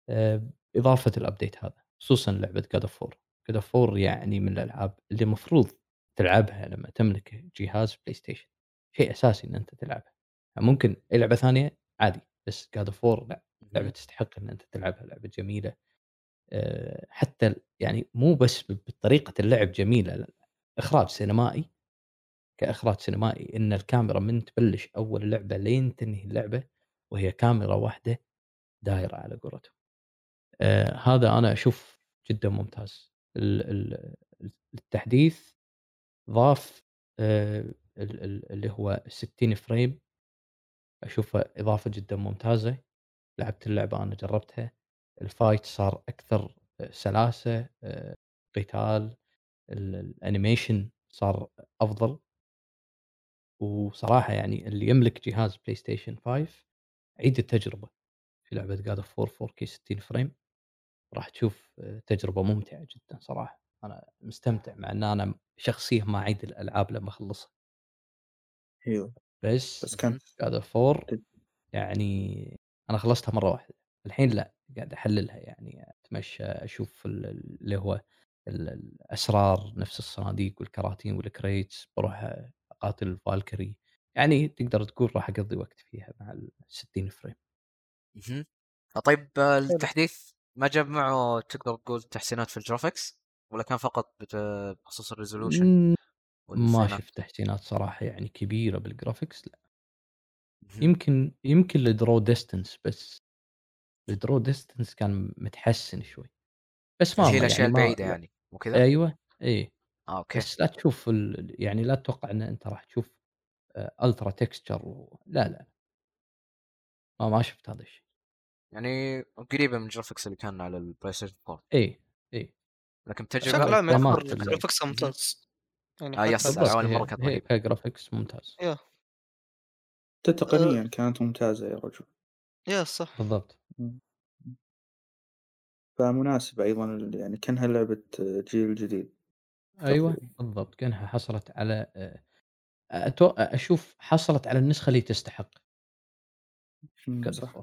آه، إضافة ال update هذا خصوصا لعبة God of 4 God of 4 يعني من الألعاب اللي المفروض تلعبها لما تملك جهاز PlayStation شيء أساسي إن أنت تلعبها ممكن اي لعبة ثانية عادي بس جاد اوف 4 لا لعبة تستحق إن أنت تلعبها لعبة جميلة آه، حتى يعني مو بس بطريقة اللعب جميلة لا إخراج سينمائي كإخراج سينمائي إن الكاميرا من تبلش أول اللعبه لين تنهي اللعبة وهي كاميرا واحدة دايرة على قولتهم. آه هذا أنا أشوف جدا ممتاز. ال- ال- التحديث ضاف آه اللي هو 60 frame. أشوفه إضافة جدا ممتازة. لعبت اللعبة أنا جربتها. ال fight صار أكثر سلاسة آه، قتال. ال- ال animation صار أفضل. وصراحة يعني اللي يملك جهاز PlayStation 5 عيد التجربة. في لعبة God of 4 4K 60 frame. راح تشوف آه، تجربة ممتعة جدا صراحة. أنا مستمتع مع إن أنا شخصيا ما اعيد الألعاب لما أخلصها. أيوه. بس بس كان God of 4 يعني أنا خلصتها مرة واحدة الحين لا قاعد أحللها يعني أتمشى أشوف ال- ال- اللي هو ال- الأسرار نفس الصناديق والكراتين وال crates بروح أقاتل ال Valkyrie يعني تقدر تقول راح أقضي وقت فيها مع ال 60 frame. آه، طيب التحديث ما جاب معه تقدر تقول تحسينات في ال graphics ولا كان فقط بخصوص ال resolution؟ ما؟ شفت تحسينات صراحة يعني كبيرة بال graphics لا. يمكن يمكن ال draw distance بس. ال draw distance كان متحسن شوي. بس ما الاشياء يعني البعيده يعني مو كذا؟ أيوه اي آه okay. بس لا تشوف ال... يعني لا تتوقع إن أنت راح تشوف ultra texture و... لا لا ما ما شفت هذا الشيء. يعني قريبة من ال graphics اللي كان على ال PlayStation 4 اي اي لكن تجربه بشكل عام frame ات يعتبر ال- graphics ممتاز. يعني آه، yes، العوالم هي, كانت هي. ك graphics ممتاز. yeah. تقنيا كانت ممتازة يا رجل. yeah صح. بالضبط. فمناسبة أيضا يعني كأنها لعبة جيل جديد. أيوه تقريباً. بالضبط كأنها حصلت على آه، أتو... أشوف حصلت على النسخة اللي تستحق. صح.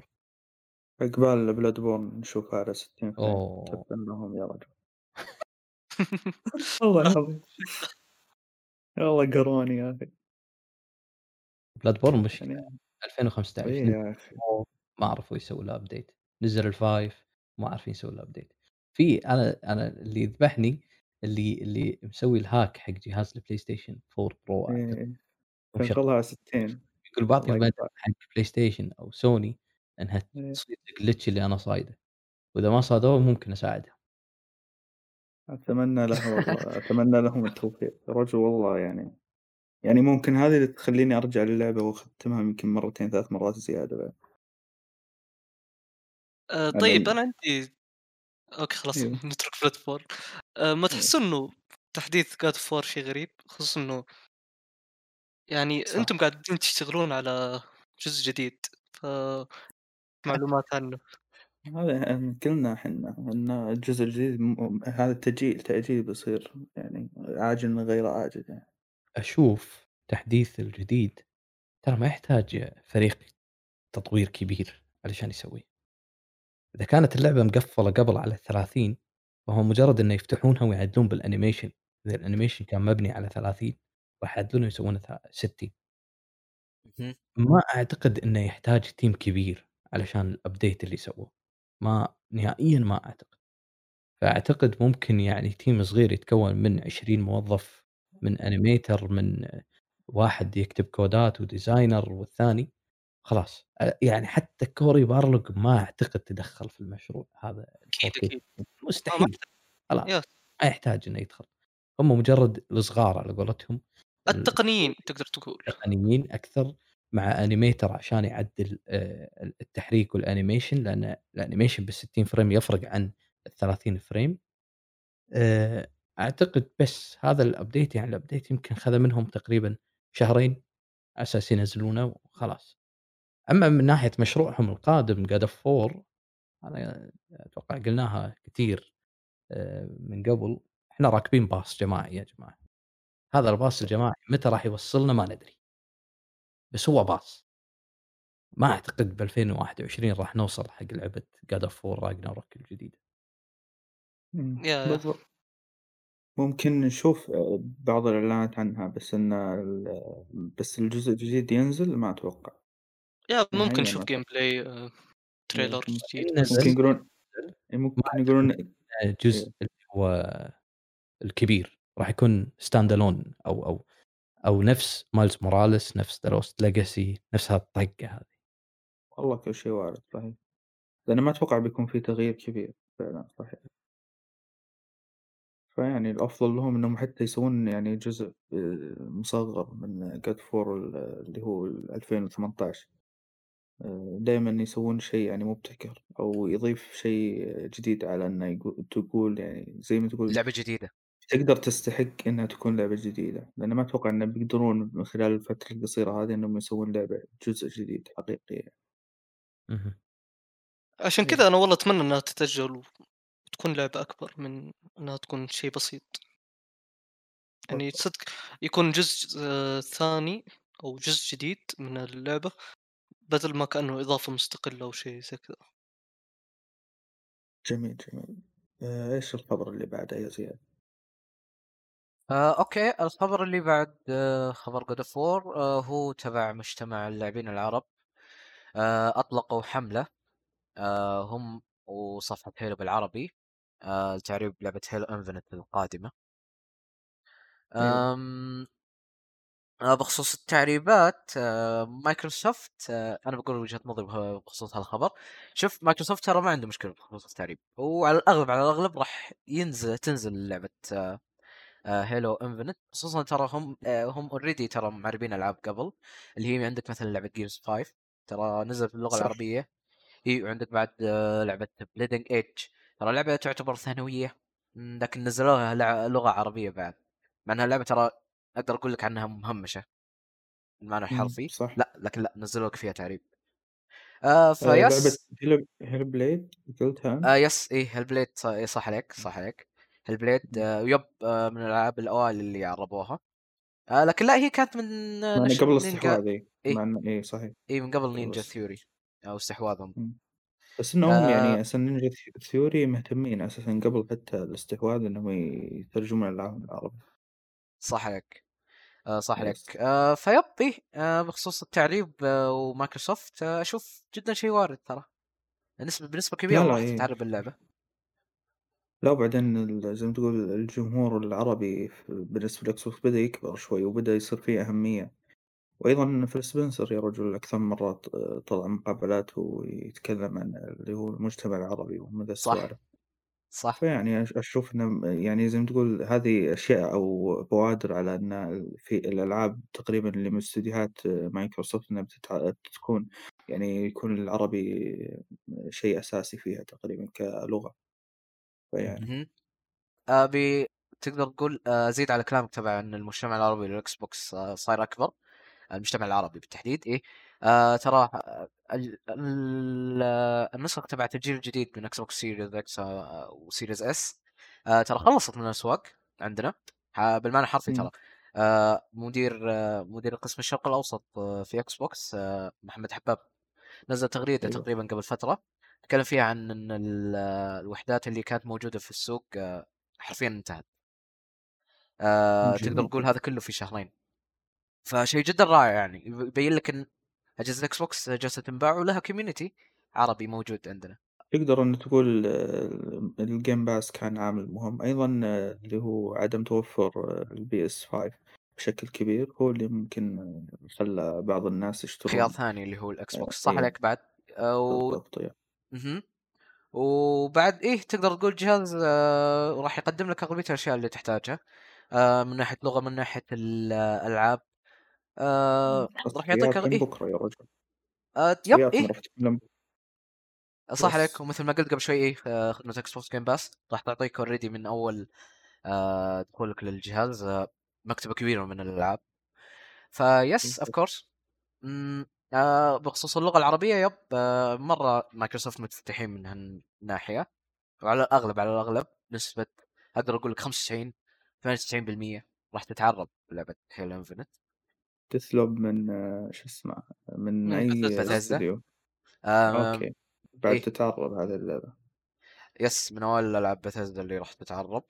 عقبال Bloodborne نشوفها على 60 frame. تبا لهم يا رجل. والله العظيم. والله قروني يا أخي. Bloodborne يعني 2015 إيه نزل يا أخي. ما عرفوا يسووا له update نزل ال five ما عارفين يسووا له update في أنا أنا اللي يذبحني اللي اللي مسوي ال hack حق جهاز ال PlayStation 4 Pro إيه أعتقد. إيه. شغلها على 60 يقول بعطي المدى حق PlayStation أو سوني إنها إيه. تصيد ال glitch اللي أنا صايده. وإذا ما صادوه ممكن اساعدهم أتمنى له والله أتمنى لهم التوفيق رجل والله يعني يعني ممكن هذه اللي تخليني أرجع للعبة وأختمها يمكن مرتين ثلاث مرات زيادة بعد آه، طيب أنا عندي okay خلاص أيوه. نترك فلات فور آه، ما أيوه. تحس إنه تحديث God of War شيء غريب خصوصا إنه يعني صح. أنتم قاعدين تشتغلون على جزء جديد ف معلومات عنه هذا قلنا إحنا إن الجزء الجديد م- هذا تأجيل تأجيل بيصير يعني عاجل من غير عاجل يعني. أشوف تحديث الجديد ترى ما يحتاج فريق تطوير كبير علشان يسويه. إذا كانت اللعبة مقفلة قبل على 30 فهو مجرد إنه يفتحونها ويعدلون بالأنيميشن إذا ال animation كان مبني على 30 راح يعدلونه ويسوونه ث- 60 مهم. ما أعتقد إنه يحتاج team كبير علشان ال update اللي سووه ما نهائيا ما أعتقد. فأعتقد ممكن يعني team صغير يتكون من 20 موظف من animator من واحد يكتب code ات و designer والثاني. خلاص. يعني حتى كوري بارلوج ما أعتقد تدخل في المشروع. هذا أكيد. أكيد. مستحيل. خلاص. ما يحتاج إنه يدخل. هم مجرد الصغار على قولتهم. التقنيين تقدر تقول. التقنيين أكثر. مع animator عشان يعدل آه، التحريك وال animation لأن ال animation بال 60 frame يفرق عن ال 30 frame أعتقد بس هذا ال update يعني ال update يمكن خذ منهم تقريبا شهرين أساس ينزلونه وخلاص. أما من ناحية مشروعهم القادم God of 4 أنا أتوقع قلناها كثير آه، من قبل. إحنا راكبين باص جماعي يا جماعة. هذا الباص الجماعي متى راح يوصلنا ما ندري. بس هو باص. ما أعتقد ب 2021 راح نوصل حق لعبة God of 4 Ragnarok الجديدة. بالضبط. ممكن نشوف آه، بعض الإعلانات عنها بس إن ال- بس الجزء الجديد ينزل ما أتوقع. yeah ممكن نشوف gameplay trailer ممكن- جديد. يقولون ممكن يقولون جزء إيه. اللي هو الكبير راح يكون standalone أو أو أو نفس Miles Morales نفس The Lost Legacy نفس هالطقه هذه والله كل شيء وارد صحيح. لأن ما أتوقع بيكون في تغيير كبير. فعلا صحيح. فيعني الأفضل لهم إنهم حتى يسوون يعني جزء آه، مصغر من God of War اللي هو 2018 دائما يسوون شيء يعني مبتكر أو يضيف شيء جديد على يقول تقول يعني زي ما تقول لعبة جديدة. تقدر تستحق إنها تكون لعبة جديدة. لأن ما أتوقع إنه بيقدرون من خلال الفترة القصيرة هذه إنهم يسوون لعبة جزء جديد حقيقي. يعني. عشان كذا أنا والله أتمنى إنها تتأجل وتكون لعبة أكبر من إنها تكون شيء بسيط. يعني صدق يكون جزء آه، ثاني أو جزء جديد من اللعبة بدل ما كأنه إضافة مستقلة أو شيء زي كذا. جميل جميل. آه، إيش الخبر اللي بعده يا زياد؟ آه، okay. الخبر اللي بعد آه، خبر God of War هو تبع مجتمع اللاعبين العرب. آه، أطلقوا حملة. آه، هم وصفحة Halo بالعربي. آه، لتعريب لعبة Halo Infinite القادمة. أم، آه، بخصوص التعريبات آه، مايكروسوفت آه، أنا بقول وجهة نظري بها- بخصوص هالخبر. شوف مايكروسوفت ترى ما عنده مشكلة بخصوص التعريب. وعلى الأغلب على الأغلب راح ينزل تنزل لعبة آه، Halo Infinite خصوصا ترى هم آه، هم already ترى معربين ألعاب قبل اللي هي عندك مثلا لعبة Gears 5 ترى نزلت باللغة. العربية. إي وعندك بعد آه، لعبة Bleeding Edge ترى لعبة تعتبر ثانوية لكن نزلوها لغة عربية بعد. مع إنها لعبة ترى أقدر أقول لك عنها مهمشة بالمعنى الحرفي. صح. لا لكن لا نزلوا لك فيها تعريب. آه آه، فيس Hell Hellblade قلتها؟ آه yes Hellblade ص- إيه، صح عليك صح عليك. Hellblade آه yep آه من الألعاب الأوائل اللي عربوها آه لكن لا هي كانت من نشر قبل الاستحواذ إنه إيه صحيح. إي من قبل Ninja Theory أو استحواذهم. بس إنهم آه. يعني أساسا Ninja Theory مهتمين أساسا قبل حتى الاستحواذ إنهم يترجمون العالم العربي صح عليك آه صح. عليك آه ف yep إيه آه بخصوص التعريب آه ومايكروسوفت آه أشوف جدا شيء وارد ترى. نسبة بنسبة كبيرة راح. تتعرب اللعبة. لا وبعدين ال- زي ما تقول الجمهور العربي بالنسبة لل Xbox بدأ يكبر شوي وبدأ يصير فيه أهمية. وأيضا فيل سبنسر يا رجل أكثر من مرات آه، طلع مقابلات ويتكلم عن اللي هو المجتمع العربي ومدى صح. السوالف صح. فيعني أش- أشوف إنه يعني زي ما تقول هذه أشياء أو بوادر على أن في الألعاب تقريبا اللي من استديوهات مايكروسوفت إنها بتتع... تكون يعني يكون العربي شيء أساسي فيها تقريبا كلغة. فيعني مهم. آه yep تقدر تقول آه زيد على كلامك تبع إن المجتمع العربي لل Xbox آه صاير أكبر المجتمع العربي بالتحديد إيه آه ترى آه، ال- ال- آه، النسخ تبعت الجيل الجديد من Xbox Series X آه، و Series S آه ترى خلصت من الأسواق عندنا بالمعنى الحرفي. ترى آه مدير آه مدير قسم الشرق الأوسط آه في Xbox آه محمد حباب نزل تغريدة أيوة. تقريبا قبل فترة تكلم فيها عن إن ال- الوحدات اللي كانت موجودة في السوق آه حرفيا انتهت. آه. تقدر تقول هذا كله في شهرين. فشيء جدا رائع يعني. يبين لك إن أجهزة ال Xbox جالسه تنباع ولها community عربي موجود عندنا. تقدر إن تقول آه، ال Game Pass كان عامل مهم. أيضا آه، اللي هو عدم توفر ال PS 5 بشكل كبير هو اللي ممكن خلى بعض الناس يشترون. خيار ثاني اللي هو ال Xbox صح إيه. عليك بعد. و... بالضبط يعني. مهم. وبعد إيه تقدر تقول جهاز آه راح يقدم لك أغلبية الأشياء اللي تحتاجها آه من ناحية لغة من ناحية الالعاب آه راح يعطيك إيه. بكرة يا رجل. آه yep إيه. من صح. عليك. ومثل ما قلت قبل شوي إيه آه، خدمة Xbox Game Pass راح تعطيك already من أول آه دخولك للجهاز آه مكتبة كبيرة من الألعاب. ف yes of course آه بخصوص اللغة العربية yep آه مرة مايكروسوفت متفتحين من هالناحية وعلى الأغلب على الأغلب نسبة أقدر أقول لك 95 98% راح تتعرب لعبه Halo Infinite Deathloop من آه، شو اسمه من من أي Bethesda. استديو آه okay بعد إيه. تتعرب هذه اللعبة. yes من اوائل العاب بثزدا اللي راح تتعرب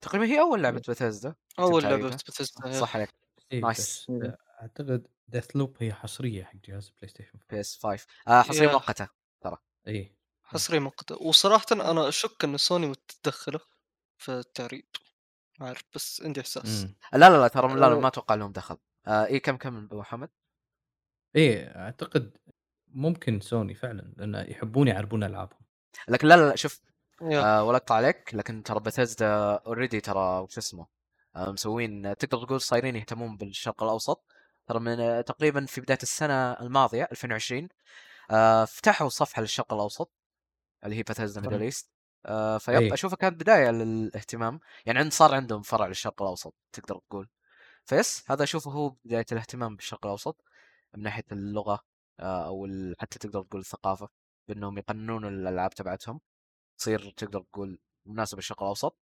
تقريبا هي أول لعبة بثزدا أول لعبة بتثزدا صح عليك. إيه nice. بس آه، أعتقد Deathloop هي حصرية حق جهاز PlayStation PS 5 آه حصرية يا. مؤقتة اي حصرية مؤقتة. وصراحه أنا أشك إن سوني متدخلة في التعريب. ما أعرف بس عندي إحساس. لا لا لا ترى لا, لا. ما أتوقع لهم دخل. آه إيه كم كم أبو محمد إيه أعتقد ممكن سوني فعلا لأن يحبون يعربون ألعابهم. لكن لا لا, لا شوف. آه ولا أقطع عليك لكن ترى Bethesda already ترى وش اسمه آه مسوين تقدر تقول صايرين يهتمون بالشرق الأوسط. ترى من آه تقريبا في بداية السنة الماضية 2020 آه فتحوا صفحة للشرق الأوسط اللي هي Bethesda. Middle East آه ف yep أي. أشوفها كانت بداية للاهتمام يعني عند صار عندهم فرع للشرق الأوسط تقدر تقول ف yes هذا أشوفه هو بداية الاهتمام بالشرق الأوسط من ناحية اللغة آه أو حتى تقدر تقول الثقافة بأنهم يقننون الألعاب تبعتهم تصير تقدر تقول مناسبة للشرق الأوسط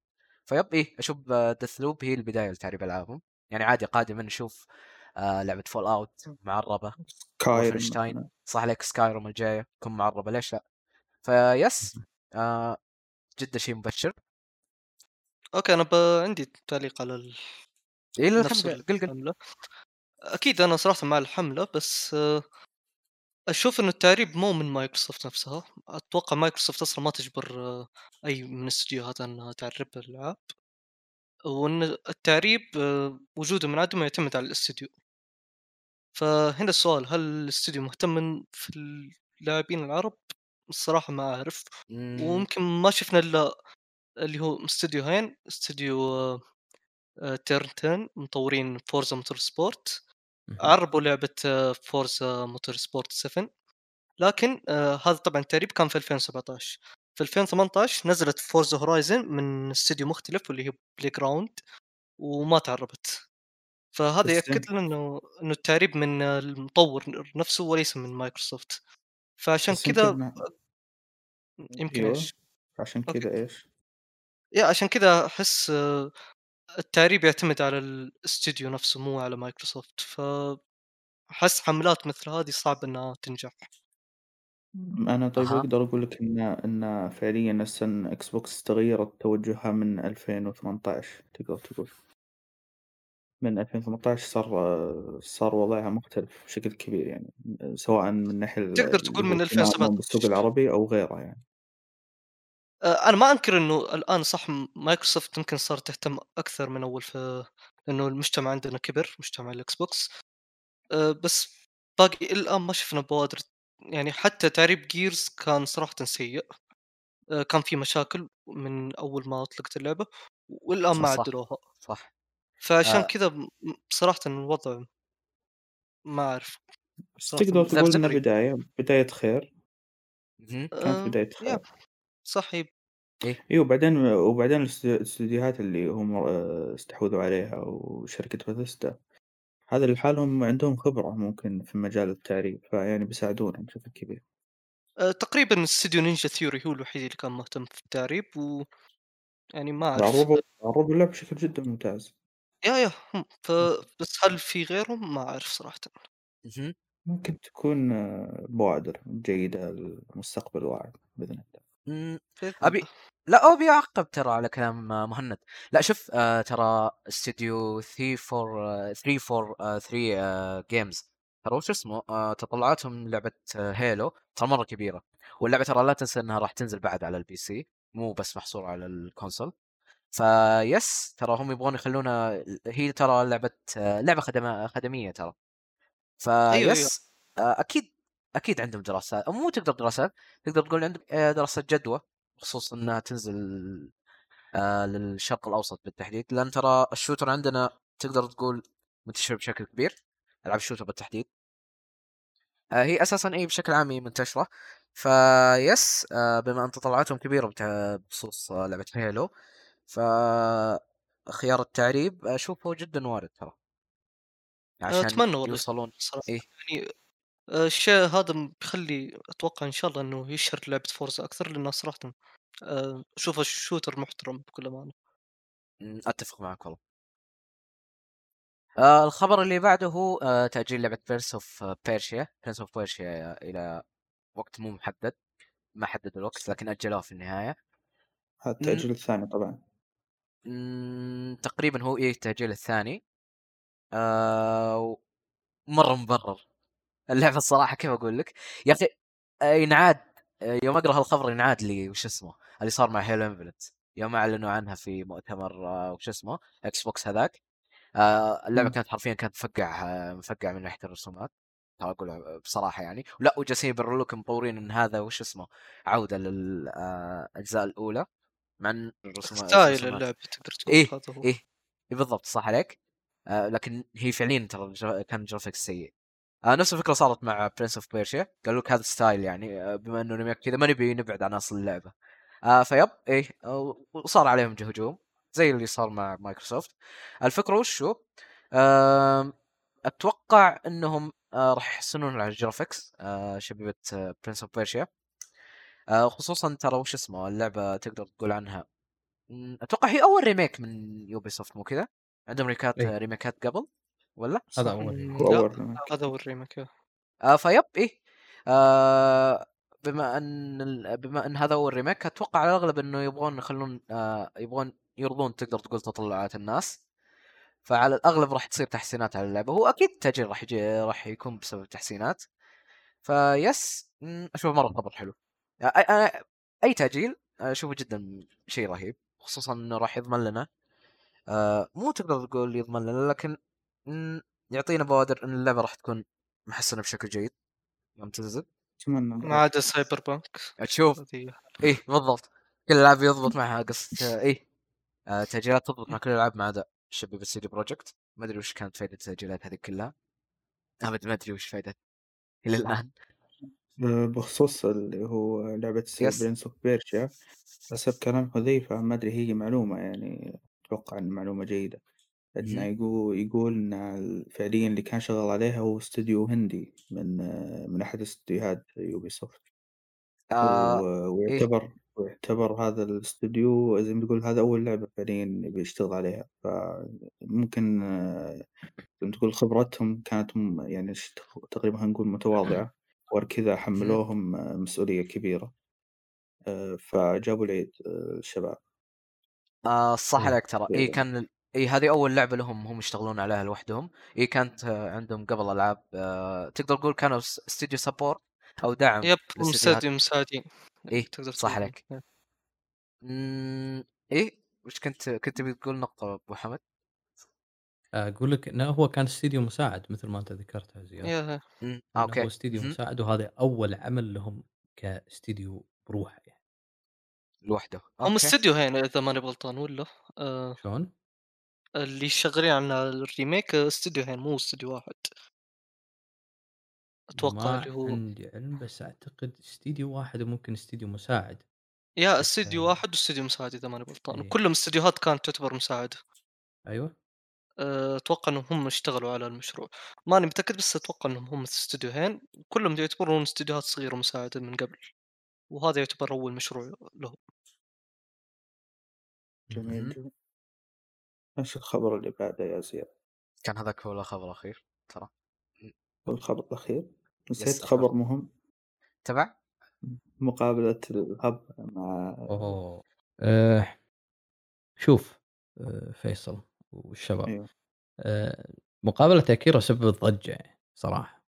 ف yep إيه أشوف Deathloop هي البداية لتعريب ألعابهم يعني عادي قادما نشوف آه لعبة Fallout معربه و Wolfenstein صح عليك Skyrim الجاية تكون معربة ليش لا؟ ف yes آه جدا شيء مبشر. okay أنا ب... عندي تعليق على ال... لا نفس قل قل. أكيد أنا صراحة مع الحملة بس آه، أشوف إنه التعريب مو من مايكروسوفت نفسها. أتوقع مايكروسوفت أصلا ما تجبر آه، أي من الاستديوهات إنها تعرب الالعاب وإن التعريب آه، وجوده من عدمه يعتمد على الاستديو فهنا السؤال هل الاستديو مهتم من- في اللاعبين العرب؟ الصراحة ما أعرف مم، وممكن ما شفنا إلا اللي هو استديوهين استديو آه، آه، Turn 10 مطورين Forza Motorsport. عربوا لعبة آه، Forza Motorsport 7 لكن هذا طبعا التعريب كان في 2017 في 2018 نزلت Forza Horizon من استديو مختلف واللي هي Playground وما تعربت. فهذا يأكد لنا إنه إنه التعريب من المطور نفسه وليس من مايكروسوفت فعشان كذا يمكن يمكن أيوه إيش؟ عشان. كذا إيش يا عشان كذا أحس آه، التعريب يعتمد على الاستوديو نفسه مو على مايكروسوفت ف أحس حملات مثل هذه صعب إنها تنجح أنا طيب أها. أقدر أقول لك إن إن فعليا السن Xbox تغيرت توجهها من 2018 تقدر تقول من 2018 صار صار وضعها مختلف بشكل كبير يعني سواء من ناحية تقدر تقول من اهتمامهم 2017. بالسوق العربي أو غيره يعني آه، أنا ما أنكر إنه الآن صح مايكروسوفت يمكن صارت تهتم أكثر من أول في لأنه المجتمع عندنا كبر مجتمع ال Xbox آه، بس باقي الآن ما شفنا بوادر يعني حتى تعريب Gears كان صراحة سيء آه، كان في مشاكل من أول ما أطلقت اللعبة والآن ما. عدلوها صح فعشان آه. كذا بصراحه الوضع ما أعرف تقدر تقول إنها ذبذبني. بداية بداية خير. كانت آه، بداية يا خير. صح هي اي وبعدين وبعدين الاست- الاستديوهات اللي هم آه، استحوذوا عليها وشركة بثيستا هذا لحالهم عندهم خبرة ممكن في مجال التعريب فيعني بيساعدونا بشكل كبير. آه، تقريبا استوديو Ninja Theory هو الوحيد اللي كان مهتم في التعريب و يعني ما أعرف. عربوا اللعبة بشكل جدا ممتاز. يا يا هم ف بس هل في غيرهم؟ ما أعرف صراحةً. ممكن تكون آه، بوادر جيدة للمستقبل واعد بإذن الله مم. بإذن أبي الله. لا ابي اعقب ترى على كلام آه، مهند لا شوف آه ترى استوديو 3 4 3 4 3 Games ترى وش اسمه آه تطلعاتهم لعبة آه Halo ترى مرة كبيرة واللعبة ترى لا تنسى إنها راح تنزل بعد على ال PC مو بس محصورة على ال console ف yes ترى هم يبغون يخلونها هي ترى لعبة لعبة خدمة خدمية ترى. أيوه، أيوه. ف yes آه، أكيد أكيد عندهم دراسات أو مو تقدر دراسات تقدر تقول عندهم آه، دراسة جدوى بخصوص إنها تنزل آه، للشرق الأوسط بالتحديد. لأن ترى ال shooter عندنا تقدر تقول منتشر بشكل كبير ألعاب ال shooter بالتحديد. هي أساسا اي بشكل عام هي منتشرة. ف yes بما أن تطلعاتهم كبيرة بخصوص لعبة Halo ف خيار التعريب أشوفه جدا وارد ترى. عشان أتمنى والله يوصلون صراحة. إيه. يعني آه، الشيء هذا بيخلي أتوقع إن شاء الله إنه يشهر لعبة Forza أكثر لأنه صراحة آه، اشوفه shooter محترم بكل أمانة. أتفق معك والله. آه الخبر اللي بعده هو آه تأجيل لعبة Prince of Persia Prince of Persia إلى وقت مو محدد ما حددوا الوقت لكن اجلوه في النهاية. هذا التأجيل الثاني طبعا. تقريبا هو إيه التاجيل الثاني. آه مرة مبرر. اللعبة الصراحة كيف أقول لك؟ يا أخي آه، ينعاد آه، يوم أقرأ هالخبر ينعاد لي وش اسمه؟ اللي صار مع Halo Infinite يوم أعلنوا عنها في مؤتمر آه، وش اسمه؟ Xbox هذاك. آه، اللعبة. كانت حرفيا كانت مفقع مفقع من ناحية الرسومات. ترى أقول بصراحة يعني. ولا وجالسين يبرروا لك مطورين إن هذا وش اسمه؟ عودة للاجزاء الأولى. مع إن الرسومات style اللعبه تقدر تقول هذا هو. إيه. إيه بالضبط صح عليك. آه لكن هي فعليا ترى كان graphics سيء. آه نفس الفكرة صارت مع Prince of Persia قالوا لك هذا style يعني آه بما إنه remake كذا ما نبي نبعد عن أصل اللعبة. آه ف yep إيه وصار عليهم هجوم زي اللي صار مع مايكروسوفت الفكرة وشو؟ آه أتوقع إنهم آه راح يحسنون على ال graphics آه شبيبة Prince of Persia خصوصا ترى وش اسمه اللعبة تقدر تقول عنها. أتوقع هي أول remake من Ubisoft مو كذا؟ عندهم ريميكات إيه. ريميكات قبل ولا؟ هذا. أول remake. هذا هو ال remake إيه. آه ف yep إيه. آه بما أن ال- بما أن هذا هو ال remake أتوقع على الأغلب إنه يبغون يخلون آه يبغون يرضون تقدر تقول تطلعات الناس. فعلى الأغلب راح تصير تحسينات على اللعبة. هو أكيد التاجيل راح يجي راح يكون بسبب تحسينات ف yes مم، أشوفه مرة خبر حلو. آه، أنا أي تأجيل أشوفه جدا شيء رهيب خصوصا إنه راح يضمن لنا. مو تقدر تقول يضمن لنا لكن يعطينا بوادر إن اللعبة راح تكون محسنة بشكل جيد. يوم تنزل. أتمنى. ما عدا Cyberpunk تشوف إيه بالضبط. كل الالعاب يضبط معها قصة إيه. آه تأجيلات تضبط مع كل الالعاب ما عدا شبيبه CD Projekt. ما أدري وش كانت فائده التأجيلات هذه كلها. أبد ما أدري وش فائدة إلى الآن. بخصوص اللي هو لعبة yes. Prince of Persia حسب كلام حذيفة ما أدري هي معلومة يعني أتوقع إن معلومة جيدة. إنه مهم. يقول يقول إن فعليا اللي كان شغال عليها هو استوديو هندي من من أحد استديوهات Ubisoft آه و- ويعتبر ويعتبر هذا الاستوديو زي ما تقول هذا أول لعبة فعليا بيشتغل عليها. فممكن آه، زي ما تقول خبرتهم كانت م- يعني ش- تقريبا هنقول متواضعة. وكذا حملوهم آه، مسؤولية كبيرة فجابوا العيد الشباب آه صح إيه. عليك ترى اي إيه. كان اي هذه أول لعبة لهم هم يشتغلون عليها لوحدهم اي كانت آه، عندهم قبل ألعاب آه تقدر تقول كانوا استوديو support أو دعم yep. مساعدين مساعدين إيه، تقدر صح. عليك. مم، إيه وش كنت كنت بتقول نقطة أبو حمد أقول لك إنه هو كان استديو مساعد مثل ما أنت زياد. يا مم، إنه آه، okay. هو استديو مهم. مساعد وهذا أول عمل لهم كاستديو بروحه يعني. لوحده. هم أوكي. استديو هنا إذا ماني غلطان ولا؟ آه. شلون؟ اللي شغالين على الريميك آه، استديو هين مو استديو واحد. أتوقع ما اللي هو عندي علم بس أعتقد استديو واحد وممكن استديو مساعد. يا بس، استديو آه، واحد واستديو مساعد إذا ماني غلطان. إيه. وكلهم استديوهات كانت تعتبر مساعده أيوه. أتوقع إنهم هم اشتغلوا على المشروع. ماني متأكد بس أتوقع إنهم هم استديوهين كلهم يعتبرون استديوهات صغيرة مساعده من قبل وهذا يعتبر أول مشروع لهم. جميل إيش الخبر اللي بعده يا زياد؟ كان هذاك هو الخبر الأخير ترى. الخبر الأخير؟ نسيت خبر. مهم. تبع؟ مقابلة الهب مع أوه. أه شوف أه فيصل. والشباب أيوه مقابلة أكيرا سببت ضجة يعني صراحة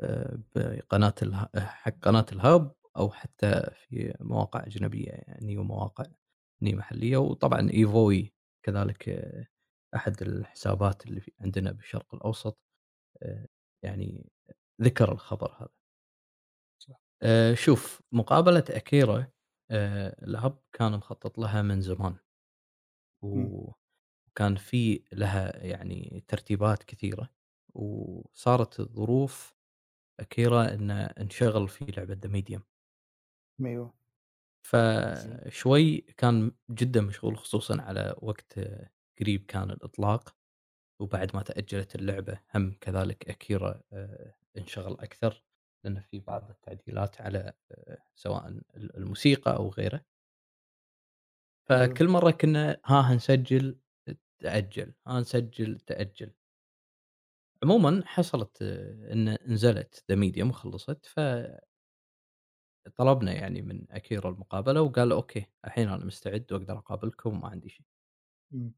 أه بقناة اله... حق قناة الهاب أو حتى في مواقع أجنبية يعني ومواقع هني محلية، وطبعًا إيفوي كذلك آه، أحد الحسابات اللي عندنا بالشرق الأوسط آآ يعني ذكر الخبر هذا. شوف مقابلة أكيرا آآ الهب كان مخطط لها من زمان. إمم. وكان في لها يعني ترتيبات كثيرة، وصارت الظروف أكيرا إنه انشغل في لعبة The Medium. أيوه. فشوي كان جدًا مشغول خصوصًا على وقت قريب كان الإطلاق، وبعد ما تأجلت اللعبة هم كذلك أكيرا آآ انشغل أكثر، لأن في بعض التعديلات على آآ سواء ال الموسيقى أو غيره. أيوه. فكل مرة كنا ها هنسجل تأجل، ها نسجل تأجل. عمومًا حصلت إن نزلت The Medium وخلصت ف طلبنا يعني من أكيرا المقابلة وقال أوكي الحين أنا مستعد وأقدر أقابلكم وما عندي شيء. إمم.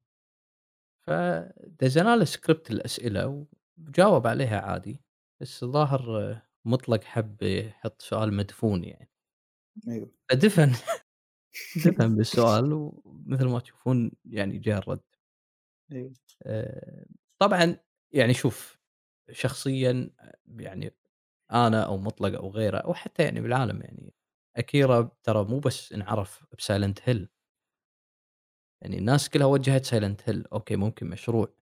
فدزينا له سكريبت الأسئلة وجاوب عليها عادي، بس الظاهر مطلق حب يحط سؤال مدفون يعني. أيوه. فدفن دفن بالسؤال ومثل ما تشوفون يعني جاء الرد. أيوه. آآ طبعًا يعني شوف شخصيًا يعني أنا أو مطلق أو غيره أو حتى يعني بالعالم يعني أكيرا ترى مو بس انعرف بسايلنت هيل. يعني الناس كلها وجهت سايلنت هيل، أوكي ممكن مشروع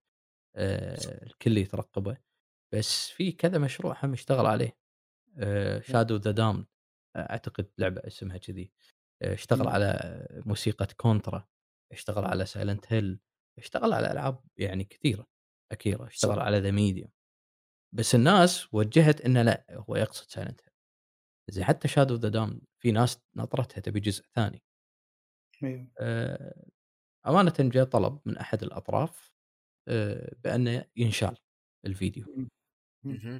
آآ الكل يترقبه، بس في كذا مشروع هم اشتغل عليه شادو ذا دام أعتقد لعبة اسمها كذي، آآ اشتغل إمم. على موسيقى كونترا، اشتغل على سايلنت هيل، اشتغل على ألعاب يعني كثيرة أكيرا، اشتغل صح. على The Medium. بس الناس وجهت إنه لأ هو يقصد سايلنت هيل. زين حتى شادو ذا دام في ناس ناطرتها تبي جزء ثاني. أيوه. آآ أمانةً جاء طلب من أحد الأطراف آآ بأنه ينشال الفيديو،.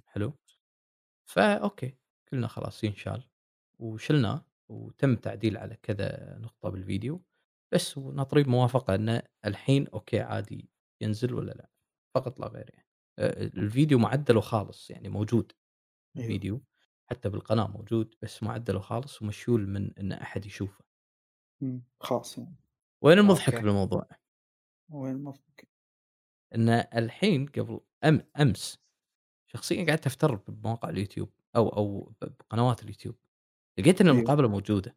حلو؟ فأوكي، قلنا خلاص ينشال وشلناه وتم تعديل على كذا نقطة بالفيديو، بس وناطرين موافقة إنه الحين أوكي عادي ينزل والّا لأ، فقط لا غير يعني. الفيديو معدل وخالص يعني موجود أيوه. الفيديو، حتى بالقناة موجود بس معدل وخالص ومشيول من إن أحد يشوفه. خاص يعني. وين المضحك أوكي. بالموضوع؟ وين المضحك؟ إن الحين قبل أم أمس شخصيًا قعدت أفتر بمواقع اليوتيوب أو ب بقنوات اليوتيوب، لقيت إن أيوه. المقابلة موجودة،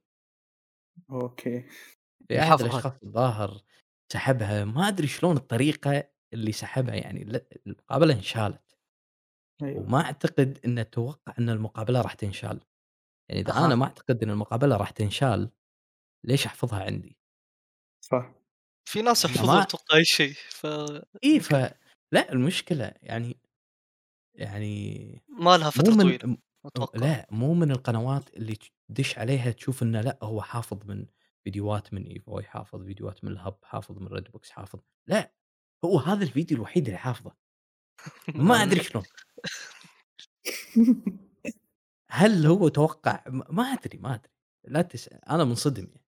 انحفظت. الأشخاص الظاهر سحبها ما أدري شلون الطريقة اللي سحبها يعني ل المقابلة انشالت، أيوه. وما أعتقد إنه توقع إن المقابلة راح تنشال، يعني إذا أنا أها. ما أعتقد إن المقابلة راح تنشال ليش أحفظها عندي؟ صح. في ناس يحفظون أتوقع أي شيء ف إي ف يمكن لأ المشكلة يعني يعني ما لها مو فترة من طويلة م أتوقع لأ مو من القنوات اللي تدش عليها تشوف إنه لأ هو حافظ من فيديوهات من إيفوي، حافظ فيديوهات من الهب، حافظ من ريد بوكس، حافظ لأ، هو هذا الفيديو الوحيد اللي حافظه، ما أدري شلون، هل هو توقع ما أدري، ما أدري، لا تسأل، أنا منصدم يعني،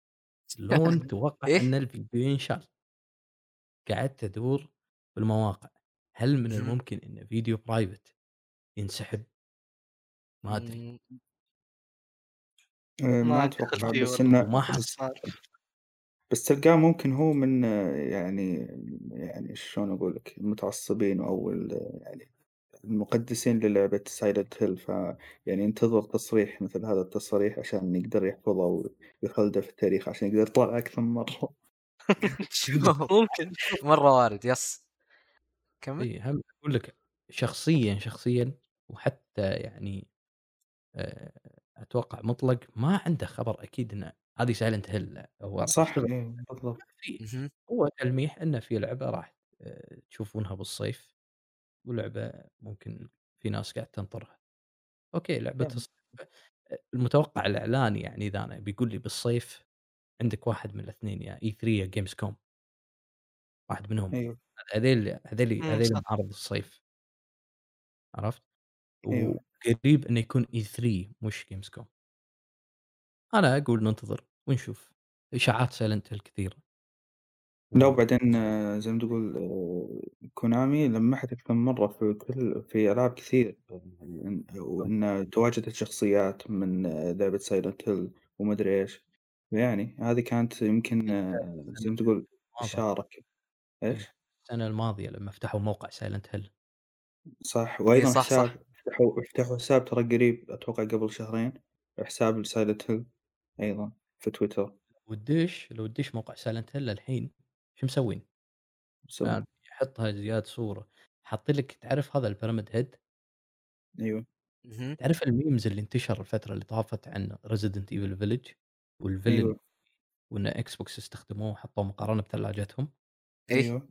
شلون توقع إيه؟ إن الفيديو ينشال؟ قعدت أدور في المواقع، هل من. الممكن إن فيديو private ينسحب؟ ما. آآ ما ما خلفية بس وما بس حس بس ما تلقاه ممكن هو من آه، يعني يعني شلون أقول لك المتعصبين أو ال يعني المقدسين للعبة Silent Hill فيعني ينتظر تصريح مثل هذا التصريح عشان يقدر يحفظه ويخلده في التاريخ عشان يقدر يطلع أكثر من مرة. شوف ممكن مرة وارد yes. كمل. إي هم أقول لك شخصيًا، شخصيًا وحتى يعني آآ أتوقع مطلق ما عنده خبر أكيد إن هذه سايلنت هيل هو صح إيه بالضبط. هو تلميح إن في لعبة راح آآ تشوفونها بالصيف، ولعبة ممكن في ناس قاعد تنطرها. أوكي لعبة يعني الصيف. المتوقع الإعلان يعني إذا أنا بيقول لي بالصيف عندك واحد من الاثنين يا E3 يا Gamescom. واحد منهم. أيوه، هذيل هذيل إمم، هذيل صح. معارض الصيف. عرفت؟ أيوه. وقريب إنه يكون E3 مش Gamescom. أنا أقول ننتظر ونشوف، إشاعات سايلنت هيل كثيرة. لا وبعدين آه، زي ما تقول آه، كونامي لمّحت أكثر من مرّة في كل في ألعاب كثير إن وإن تواجدت شخصيات من آه، لعبة Hill وما أدري إيش، يعني هذه كانت يمكن آه، زي ما تقول الماضي إشارة ك إيه، إيش؟ السنة الماضية لمّا فتحوا موقع Silent Hill صح، اي وأيضًا صح صح حساب فتحوا فتحوا حساب ترى قريب أتوقع قبل شهرين، حساب لSilent Hill أيضًا في تويتر، وتدش لو تدش موقع Silent Hill الحين شو مسوين؟ مسوين. يحطها زيادة صورة، حاطين لك تعرف هذا Head أيوه، مهم. تعرف الmemes اللي انتشر الفترة اللي طافت عن Resident Evil Village والvillain أيوه، وإن Xbox استخدموه وحطوه مقارنة بثلاجتهم، اي أيوه،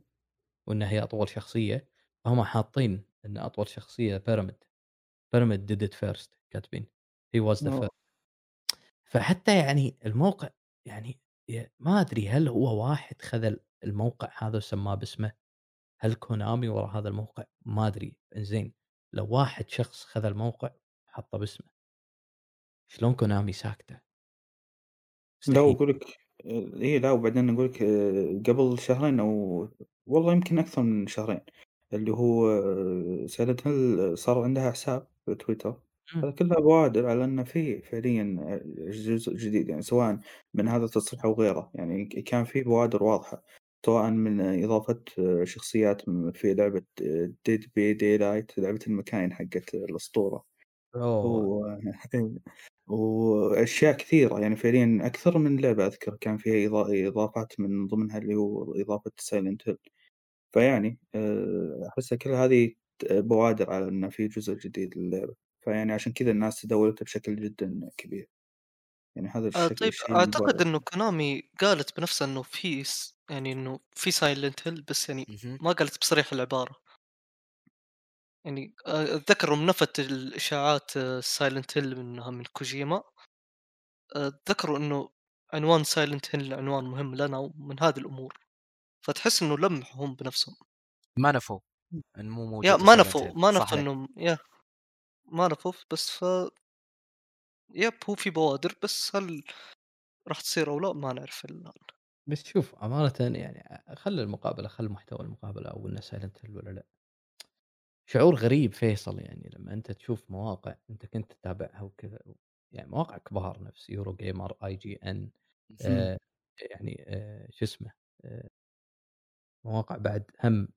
وإنها هي أطول شخصية، فهم حاطين إن أطول شخصية Pyramid. Pyramid did it first كاتبين was the آه، first فحتى يعني الموقع يعني ما أدري هل هو واحد خذ ال الموقع هذا وسماه باسمه؟ هل كونامي وراء هذا الموقع؟ ما أدري، إنزين لو واحد شخص خذ الموقع وحطه باسمه، شلون كونامي ساكتة؟ لا. وأقول لك إيه لا وبعدين أقول لك آآ قبل شهرين أو والله يمكن أكثر من شهرين، اللي هو Silent Hill صار عندها حساب في تويتر، إمم. هذا كلها بوادر على إن في فعليًا آآ جزء جديد يعني سواء من هذا التصريح أو غيره، يعني ك كان في بوادر واضحة، سواء من إضافة شخصيات م في لعبة Dead by Daylight لعبة المكاين حقت الأسطورة. أوه! و وأشياء كثيرة يعني فعليًا أكثر من لعبة أذكر كان فيها إضا إضافات من ضمنها اللي هو إضافة Silent Hill فيعني آآ أحسها كل هذه ت بوادر على إن في جزء جديد للعبة، فيعني عشان كذا الناس تداولته بشكل جدًا كبير، يعني هذا آه الشك طيب الشيء أعتقد المبالغ إنه كونامي قالت بنفسها إنه في س يعني إنه في Silent Hill بس يعني. ما قالت بصريح العبارة. يعني آآ أتذكر يوم نفت الإشاعات Silent Hill إنها من كوجيما، آآ ذكروا إنه عنوان Silent Hill عنوان مهم لنا ومن هذه الأمور، فتحس إنه لمحوا هم بنفسهم. ما نفوا إن مو يا موجوده ما سايلنت نفوا ما نفوا إنهم يا ما نفوا بس ف يب هو في بوادر بس هل راح تصير أو لا ما نعرف الآن. بس شوف أمانةً يعني خلّي المقابلة خلّ محتوى المقابلة أو إنه Silent Hill والّا لأ، شعور غريب فيصل يعني لمّا أنت تشوف مواقع أنت كنت تتابعها وكذا يعني مواقع كبار نفس Eurogamer، IGN مهم. آآ يعني آآ شو اسمه، آآ مواقع بعد هم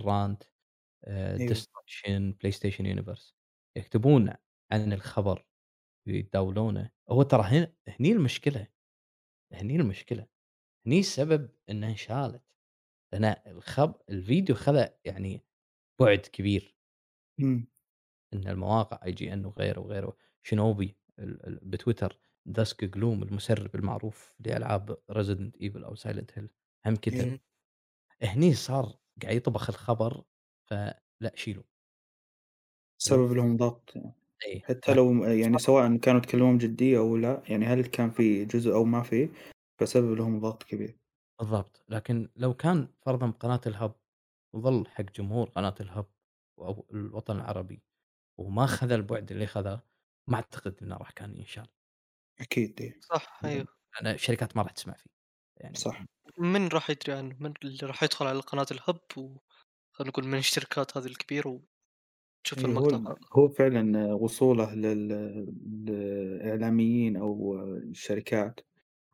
Rant آآ أيوه، Destruction، PlayStation Universe يكتبون عن الخبر ويتداولونه، هو ترى هنا هني المشكلة، هني المشكلة، هني السبب إنها انشالت، لأن الخب الفيديو خذ يعني بُعد كبير، إمم، إن المواقع IGN وغيره وغيره، شينوبي ال ال بتويتر Dusk Gloom المسرب المعروف لألعاب Resident Evil أو Silent Hill هم كتب، مهم. هني صار قاعد يطبخ الخبر فلأ شيله، حلو؟ سبب لهم ضغط يعني، إيه، حتى لكن لو يعني سواء كانوا يتكلمون بجدية أو لا، يعني هل كان في جزء أو ما في، فسبب لهم ضغط كبير. بالضبط، لكن لو كان فرضًا قناة الهب وظل حق جمهور قناة الهب أو الوطن العربي وما خذ البُعد اللي خذاه، ما أعتقد إنه راح كان ينشال، أكيد إيه، صح أيوه. لأن الشركات ما راح تسمع فيه، يعني صح. من راح يدري عنه؟ من اللي راح يدخل على قناة الهب و خلينا نقول من الشركات هذه الكبيرة وتشوف أيوه هو المقطع. هو فعلًا وصوله لل للإعلاميين أو الشركات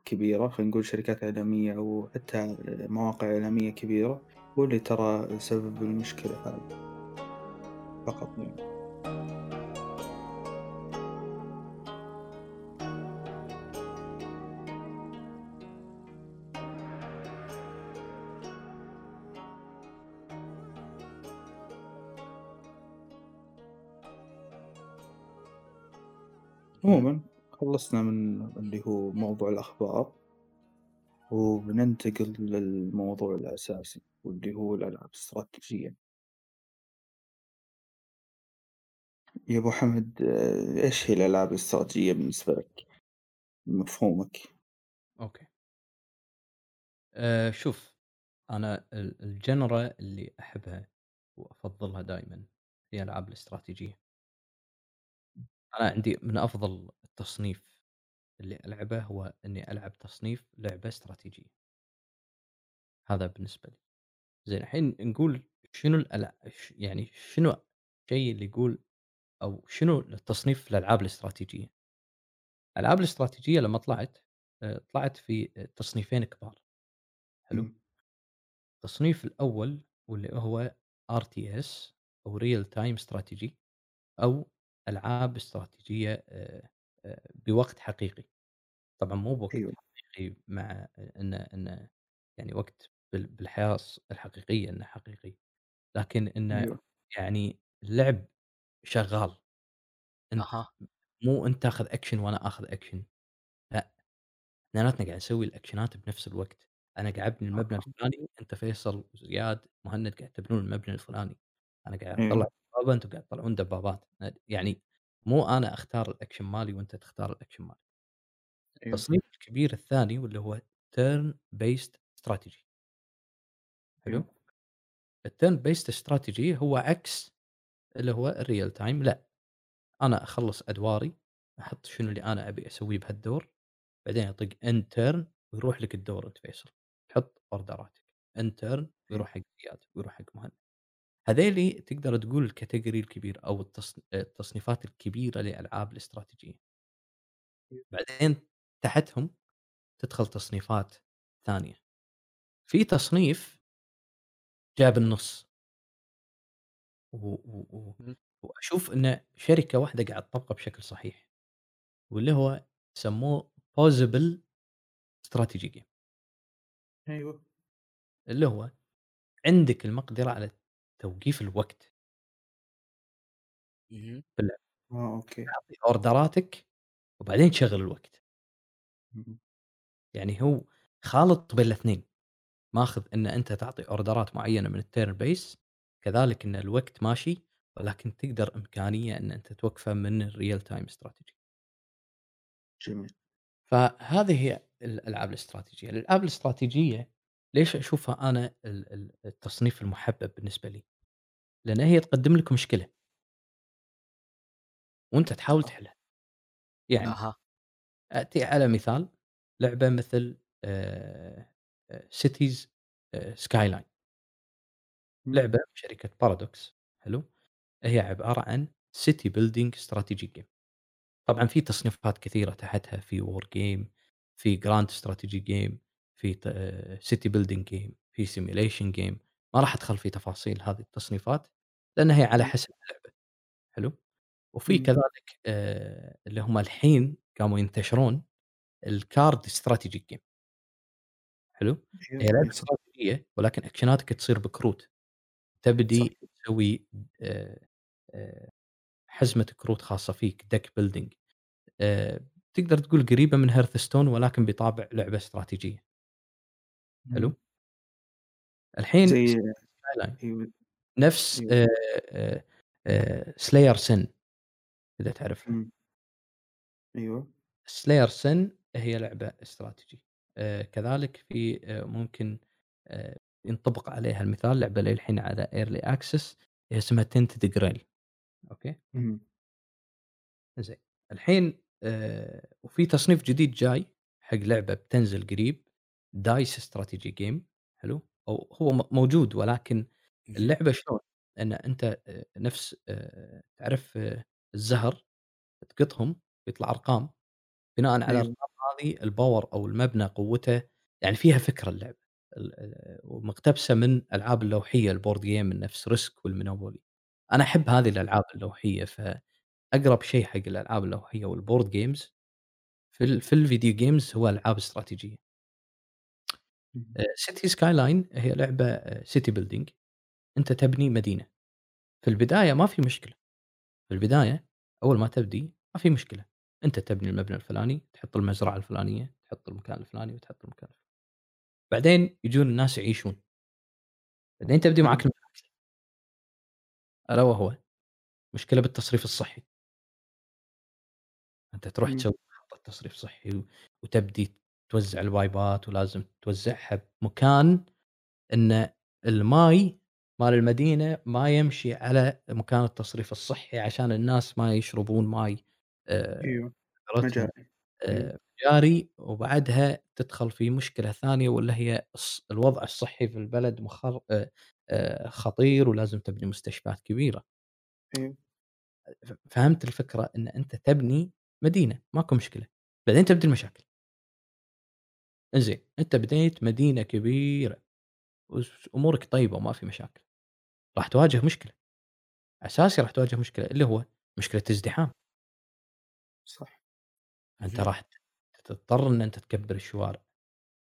كبيرة، خلينا نقول شركات إعلامية أو حتى مواقع إعلامية كبيرة، هو اللي ترى سبب المشكلة هذه فقط يعني. عمومًا خلصنا من اللي هو موضوع الأخبار، وبننتقل للموضوع الأساسي واللي هو الألعاب الاستراتيجية. يا أبو حمد إيش هي الألعاب الاستراتيجية بالنسبة لك؟ بمفهومك؟ أوكي. آآ شوف، أنا ال الgenre اللي أحبها وأفضّلها دايمًا هي ألعاب الاستراتيجية. أنا عندي من أفضل التصنيف اللي ألعبه هو إني ألعب تصنيف لعبة استراتيجية. هذا بالنسبة لي. زين الحين نقول شنو الألع ش يعني شنو الشيء اللي يقول أو شنو التصنيف الألعاب الاستراتيجية؟ الألعاب الاستراتيجية لمّا طلعت آآ طلعت في تصنيفين كبار. حلو؟ التصنيف الأول واللي هو RTS أو Real Time Strategy أو ألعاب استراتيجية آآ آآ بوقت حقيقي. طبعًا مو بوقت أيوه. حقيقي مع إنه إنه يعني وقت بال بالحياة الص الحقيقية إنه حقيقي، لكن إنه أيوه. يعني اللعب شغال. أنت أها. مو أنت تاخذ أكشن وأنا آخذ أكشن، لأ، اثنيناتنا قاعد نسوي الأكشنات بنفس الوقت، أنا قاعد أبني المبنى. الفلاني، أنت فيصل وزياد ومهند قاعد تبنون المبنى الفلاني، أنا قاعد أطلّع دبابة أنتم قاعد تطلعون دبابات، يعني مو أنا أختار الأكشن مالي وأنت تختار الأكشن مالك. أيوه. التصنيف الكبير الثاني واللي هو Turn Based Strategy. حلو؟ الturn based strategy هو عكس اللي هو الreal time لأ، أنا أخلّص أدواري، أحط شنو اللي أنا أبي أسويه بهالدور، بعدين end turn ويروح لك الدور أنت فيصل، تحط turn أيوه. ويروح حق زياد ويروح. هذيلي تقدر تقول الcategory الكبير التص التصنيفات الكبيرة لألعاب الاستراتيجية. إمم. بعدين تحتهم تدخل تصنيفات ثانية. في تصنيف جاء بالنص. و و و إمم. وأشوف إن شركة واحدة قاعدة تطبقه بشكل صحيح، واللي هو سموه Possible Strategy Game. أيوه. اللي هو عندك المقدرة على توقيف الوقت. اهم. في اللعبة. آه، أوكي. تعطي أوردراتك وبعدين تشغّل الوقت. اهم. يعني هو خالط بين الاثنين، ماخذ إن أنت تعطي أوردرات معينة من الturn base كذلك إن الوقت ماشي، ولكن تقدر إمكانية إن أنت توقفه من الreal time strategy. جميل. فهذه هي الألعاب الاستراتيجية، الألعاب الاستراتيجية ليش ال ال التصنيف المحبب بالنسبة لي؟ لأن هي تقدم لك مشكلة. وأنت تحاول. تحلها. يعني أها. آتي على مثال لعبة مثل Skyline. إمم. لعبة من شركة Paradox حلو؟ هي عبارة عن city building strategy game. طبعًا في تصنيفات كثيرة تحتها في war game في grand strategy game في city building game في simulation game ما راح أدخل في تفاصيل هذه التصنيفات، لأن هي على. حسب اللعبة. حلو؟ وفي. كذلك آآ اللي هم الحين قاموا ينتشرون الcard strategy game. حلو؟ أيوه، هي لعبة أي صح. استراتيجية ولكن أكشناتك تصير بكروت. صح. تبدي تسوي آآ آآ حزمة كروت خاصة فيك building آآ تقدر تقول قريبة من Hearthstone ولكن بطابع لعبة استراتيجية. حلو؟ إمم. الحين زي Cities Skyline أيوه. نفس أيوه. Slayer Sin إذا تعرفها. إمم. أيوه. Slayer Sin هي لعبة استراتيجي. كذلك في ممكن ينطبق عليها المثال لعبة للحين على access هي اسمها Tainted Grail أوكي؟ اهم. زين. الحين وفي تصنيف جديد جاي حق لعبة بتنزل قريب Dice Strategy Game حلو؟ أو هو موجود ولكن اهم. اللعبة شلون؟ إن أنت آآ نفس آآ تعرف الزهر تقطهم يطلع أرقام، بناءً على. الأرقام هذه الpower أو المبنى قوته يعني فيها فكرة اللعبة. ال ال ومقتبسة من ألعاب اللوحية الboard game من نفس Risk والMonopoly. أنا أحب هذه الألعاب اللوحية فأقرب شيء حق الألعاب اللوحية والboard games في ال في الفيديو جيمز هو ألعاب استراتيجية. آآ Cities Skyline هي لعبة city building أنت تبني مدينة. في البداية ما في مشكلة. في البداية أول ما تبدي ما في مشكلة. أنت تبني المبنى الفلاني، تحط المزرعة الفلانية، تحط المكان الفلاني وتحط المكان الفلاني. بعدين يجون الناس يعيشون. بعدين تبدي حلو. المشاكل. ألا وهو مشكلة بالتصريف الصحي. أنت تروح. تسوي محطة تصريف صحي وتبدي توزع البايبات ولازم توزعها بمكان إن الماي مال المدينة ما يمشي على مكان التصريف الصحي عشان الناس ما يشربون ماي أيوه. بقدرتهم مجاري. آآ جاري وبعدها تدخل في مشكلة ثانية واللي هي الوضع الصحي في البلد مخر آآ خطير ولازم تبني مستشفيات كبيرة. أيوه. فهمت الفكرة إن أنت تبني مدينة ماكو مشكلة، بعدين تبدي المشاكل. إنزين، أنت بنيت مدينة كبيرة وس أمورك طيبة وما في مشاكل، راح تواجه مشكلة، أساسي راح تواجه مشكلة اللي هو مشكلة ازدحام. صح. اهم. راح تضطر إن أنت تكبّر الشوارع،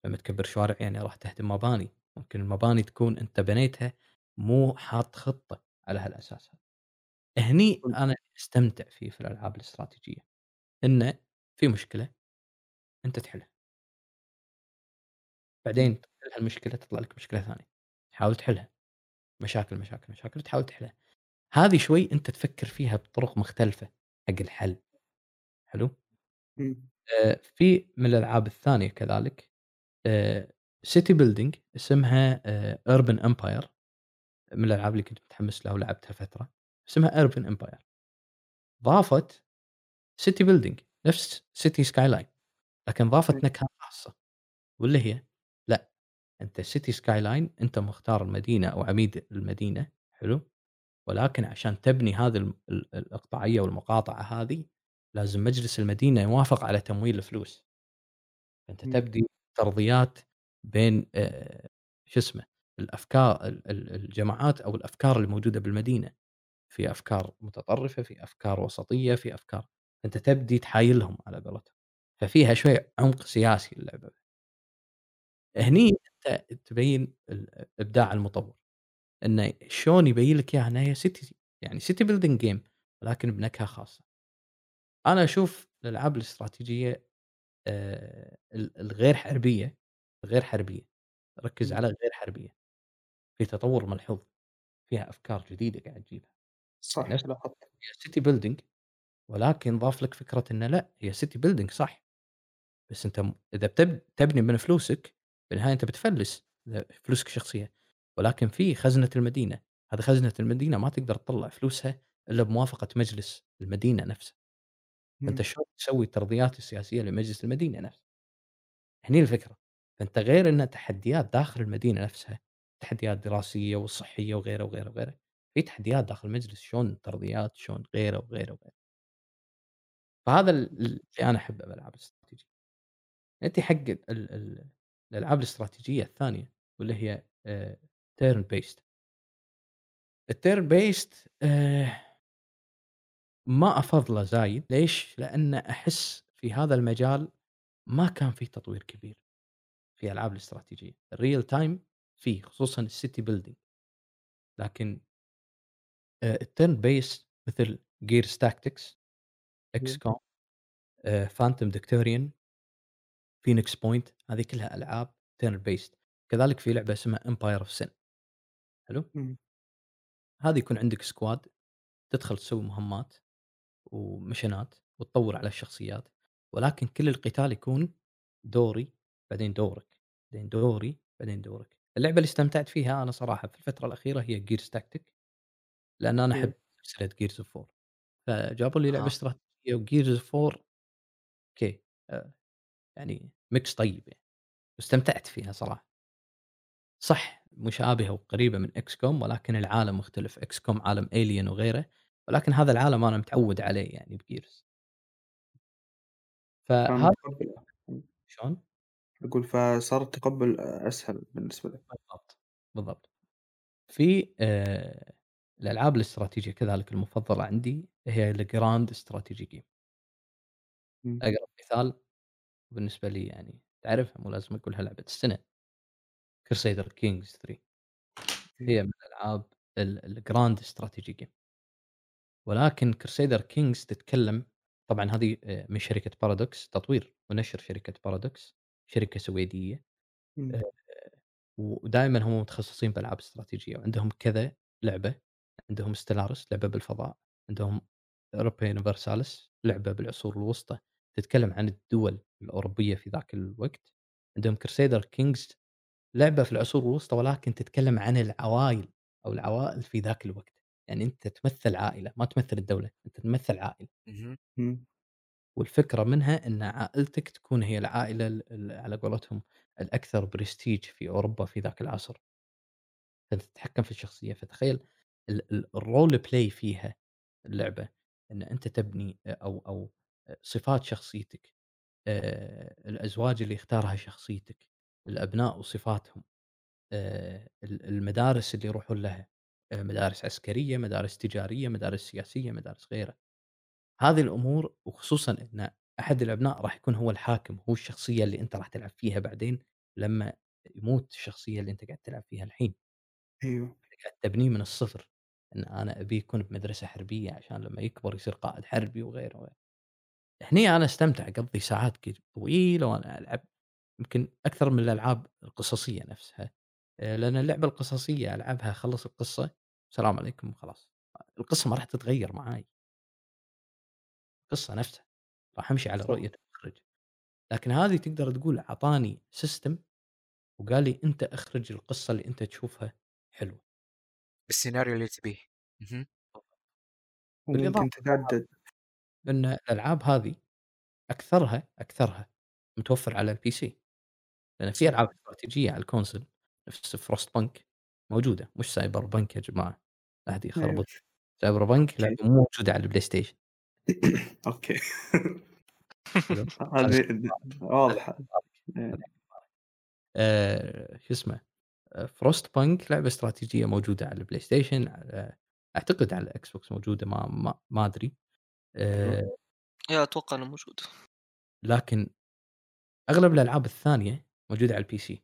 لمّا تكبّر الشوارع يعني راح تهدم مباني، ممكن المباني تكون أنت بنيتها مو حاط خطة على هالأساس هذا. هني إمم. أنا أستمتع فيه في الألعاب الاستراتيجية، إنه في مشكلة أنت تحلها. بعدين تحل هالمشكلة تطلع لك مشكلة ثانية، تحاول تحلها، مشاكل، مشاكل، مشاكل تحاول تحلها. هذه شوي أنت تفكّر فيها بطرق مختلفة حق الحل، حلو؟ آآ في من الألعاب الثانية كذلك آآ city building اسمها آآ urban empire. من الألعاب اللي كنت متحمس لها ولعبتها فترة، اسمها urban empire. ضافت city building نفس city skyline لكن ضافت. نكهة خاصة، واللي هي لأ، أنت city skyline أنت مختار المدينة أو عميد المدينة، حلو؟ ولكن عشان تبني هذه الم ال الإقطاعية والمقاطعة هذه، لازم مجلس المدينة يوافق على تمويل الفلوس. إمم. تبدي ترضيات بين شو اسمه، الأفكار ال ال الجماعات أو الأفكار الموجودة بالمدينة، في أفكار متطرفة، في أفكار وسطية، في أفكار أنت تبدي تحايلهم على قولتهم، ففيها شوي عمق سياسي اللعبة. هني أنت تبين ال إبداع المطور، إنه شلون يبين لك إياها؟ إن هي city يعني city building game ولكن بنكهة خاصة. أنا أشوف الألعاب الاستراتيجية آآ ال الغير حربية غير حربية، ركّز. على غير حربية، في تطوّر ملحوظ، فيها أفكار جديدة قاعد تجيبها، صح نفس. هي city building ولكن ضاف لك فكرة إنه لأ، هي city building صح، بس أنت م إذا بتب تبني من فلوسك بالنهاية أنت بتفلِّس فلوسك الشخصية، ولكن في خزنة المدينة، هذه خزنة المدينة ما تقدر تطلّع فلوسها إلا بموافقة مجلس المدينة نفسه، فأنت إمم. شلون تسوي الترضيات السياسية لمجلس المدينة نفسه. هني الفكرة، فأنت غير إن تحديات داخل المدينة نفسها، تحديات دراسية وصحية وغيره، وغيره، وغيره، في تحديات داخل المجلس شلون ترضيات، شلون غيره، وغيره، وغيره. فهذا ال اللي أنا أحبه بالألعاب الاستراتيجية. أنتِ حق ال ال ال الألعاب الاستراتيجية الثانية واللي هي based. الturn based آآ ما أفضّله زايد، ليش؟ لأن أحس في هذا المجال ما كان في تطوير كبير. في ألعاب الاستراتيجية، الreal time فيه خصوصًا الcity building لكن آآ الturn based مثل Gears Tactics، أيوه. XCOM، آآ Phantom Phoenix Point هذه كلها ألعاب turn based كذلك في لعبة اسمها Empire of Sin حلو؟ هذه يكون عندك squad تدخل تسوي مهمات ومشنات وتطوّر على الشخصيات، ولكن كل القتال يكون دوري بعدين دورك، بعدين دوري بعدين دورك. اللعبة اللي استمتعت فيها أنا صراحة في الفترة الأخيرة هي Tactic لأن أنا أحب أيوه. سلسلة Gears of War فجابوا لي لعبة أها. استراتيجية وGears of War أوكي آآ يعني mix طيب يعني واستمتعت فيها صراحة. صح مشابهة وقريبة من XCOM ولكن العالم مختلف، XCOM عالم alien وغيره، ولكن هذا العالم أنا متعود عليه يعني بGears. فهذا. شلون؟ أقول فصار التقبُّل أ أسهل بالنسبة لك. بالضبط، بالضبط. في آآ الألعاب الاستراتيجية كذلك المفضلة عندي هي Strategy Game. إمم. أقرب مثال بالنسبة لي يعني تعرفها مو لازم أقولها لعبة السنة. Crusader Kings 3 أيوه. هي من الألعاب ال الGrand Strategy Game. ولكن Crusader Kings تتكلم طبعًا هذه آآ من شركة Paradox تطوير ونشر شركة Paradox شركة سويدية إمم. آآ ودائمًا هم متخصصين بألعاب استراتيجية وعندهم كذا لعبة، عندهم Stellaris لعبة بالفضاء، عندهم Europa Universalis لعبة بالعصور الوسطى تتكلم عن الدول الأوروبية في ذاك الوقت، عندهم Crusader Kings لعبة في العصور الوسطى ولكن تتكلم عن العوائل أو العوائل في ذاك الوقت، يعني أنت تمثل عائلة ما تمثل الدولة، أنت تمثل. إمم. والفكرة منها إن عائلتك تكون هي العائلة ال ال على قولتهم الأكثر prestige في أوروبا في ذاك العصر. فأنت تتحكم في الشخصية، فتخيل ال ال الrole play فيها اللعبة، إن أنت تبني أو أ صفات شخصيتك، آآ الأزواج اللي يختارها شخصيتك، الأبناء وصفاتهم، ال المدارس اللي يروحون لها، آآ مدارس عسكرية، مدارس تجارية، مدارس سياسية، مدارس غيره. هذه الأمور وخصوصًا إن أحد الأبناء راح يكون هو الحاكم، هو الشخصية اللي أنت راح تلعب فيها بعدين لمّا يموت الشخصية اللي أنت قاعد تلعب فيها الحين. أيوه. قاعد تبنيه من الصفر، إن أنا أبيه يكون بمدرسة حربية عشان لمّا يكبر يصير قائد حربي وغيره، وغيره. هني أنا أستمتع أقضي ساعات ك طويلة وأنا ألعب، يمكن أكثر من الألعاب القصصية نفسها، آآ لأن اللعبة القصصية ألعبها أخلّص القصة، سلام عليكم وخلاص، القصة ما راح تتغير معاي. القصة نفسها، راح أمشي على صح. رؤية المخرج، لكن هذه تقدر تقول أعطاني system وقال لي أنت أخرج القصة اللي أنت تشوفها حلوة. بالسيناريو اللي تبيه. وممكن تتعدد. إن الألعاب هذه أكثرها أكثرها متوفر على ال PC لأن في صح. ألعاب استراتيجية على الكونسول نفس Frostpunk موجودة مش Cyberpunk يا جماعة، لا أيوه. يخربط Cyberpunk أوكي. لعبة مو موجودة على. حلو؟ هذه د واضحة. إيه. آآ شو اسمه، آآ Frostpunk لعبة استراتيجية موجودة على ال PlayStation على أعتقد على ال Xbox موجودة ما ما ما أدري. آآ يا أتوقع إنه موجود. لكن أغلب الألعاب الثانية موجودة على الPC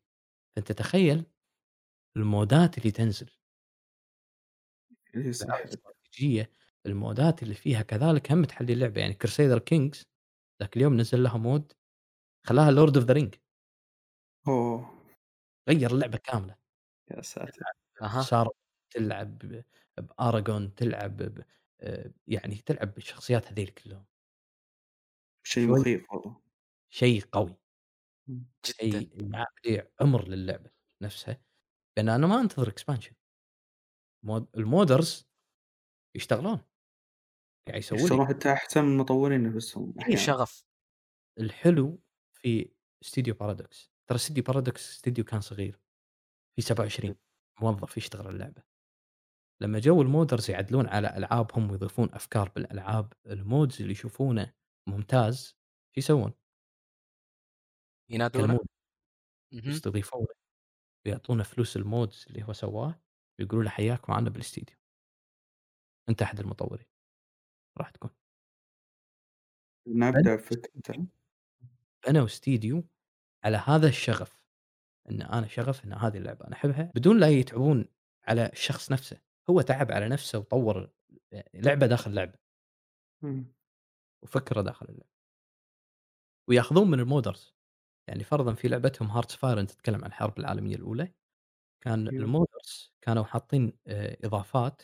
فأنت تخيل المودات اللي تنزل. إي الألعاب صح. الاستراتيجية المودات اللي فيها كذلك هم تحلي اللعبة يعني Crusader Kings ذاك اليوم نزل لها مود خلاها Lord of the Ring أوه! غيّر اللعبة كاملة. يا ساتر! صار تلعب ب بAragon تلعب يعني تلعب بالشخصيات هذيل كلهم. شيء مخيف والله. شيء قوي. جدًا. شيء يعطي عمر للعبة نفسها، لأن أنا ما expansion. مود الmodders يشتغلون. قاعد يسوون يشتغلون حتى أحسن من المطورين نفسهم في أحيانًا. شغف. الحلو في استديو Paradox ترى استديو Paradox استديو كان صغير، فيه 27 موظف يشتغل على اللعبة. لما جو الmodders يعدلون على ألعابهم ويضيفون أفكار بالألعاب، الmods اللي يشوفونه ممتاز شو يسوون؟ ينادونه؟ يستضيفونه ويعطونه فلوس الmods اللي هو سواه ويقولوا له حياك معانا بالاستديو. أنت أحد المطورين. راح تكون. نبدأ بفكرته. بنوا استديو على هذا الشغف، إن أنا شغف إن هذه اللعبة أنا أحبها بدون لا يتعبون على الشخص نفسه، هو تعب على نفسه وطوّر آآ لعبة داخل لعبة. إمم. وفكرة داخل اللعبة. وياخذون من الmodders يعني فرضًا في لعبتهم Hearts Fire أنت تتكلم عن الحرب العالمية الأولى، كان أيوه. الmodders كانوا حاطين آآ إضافات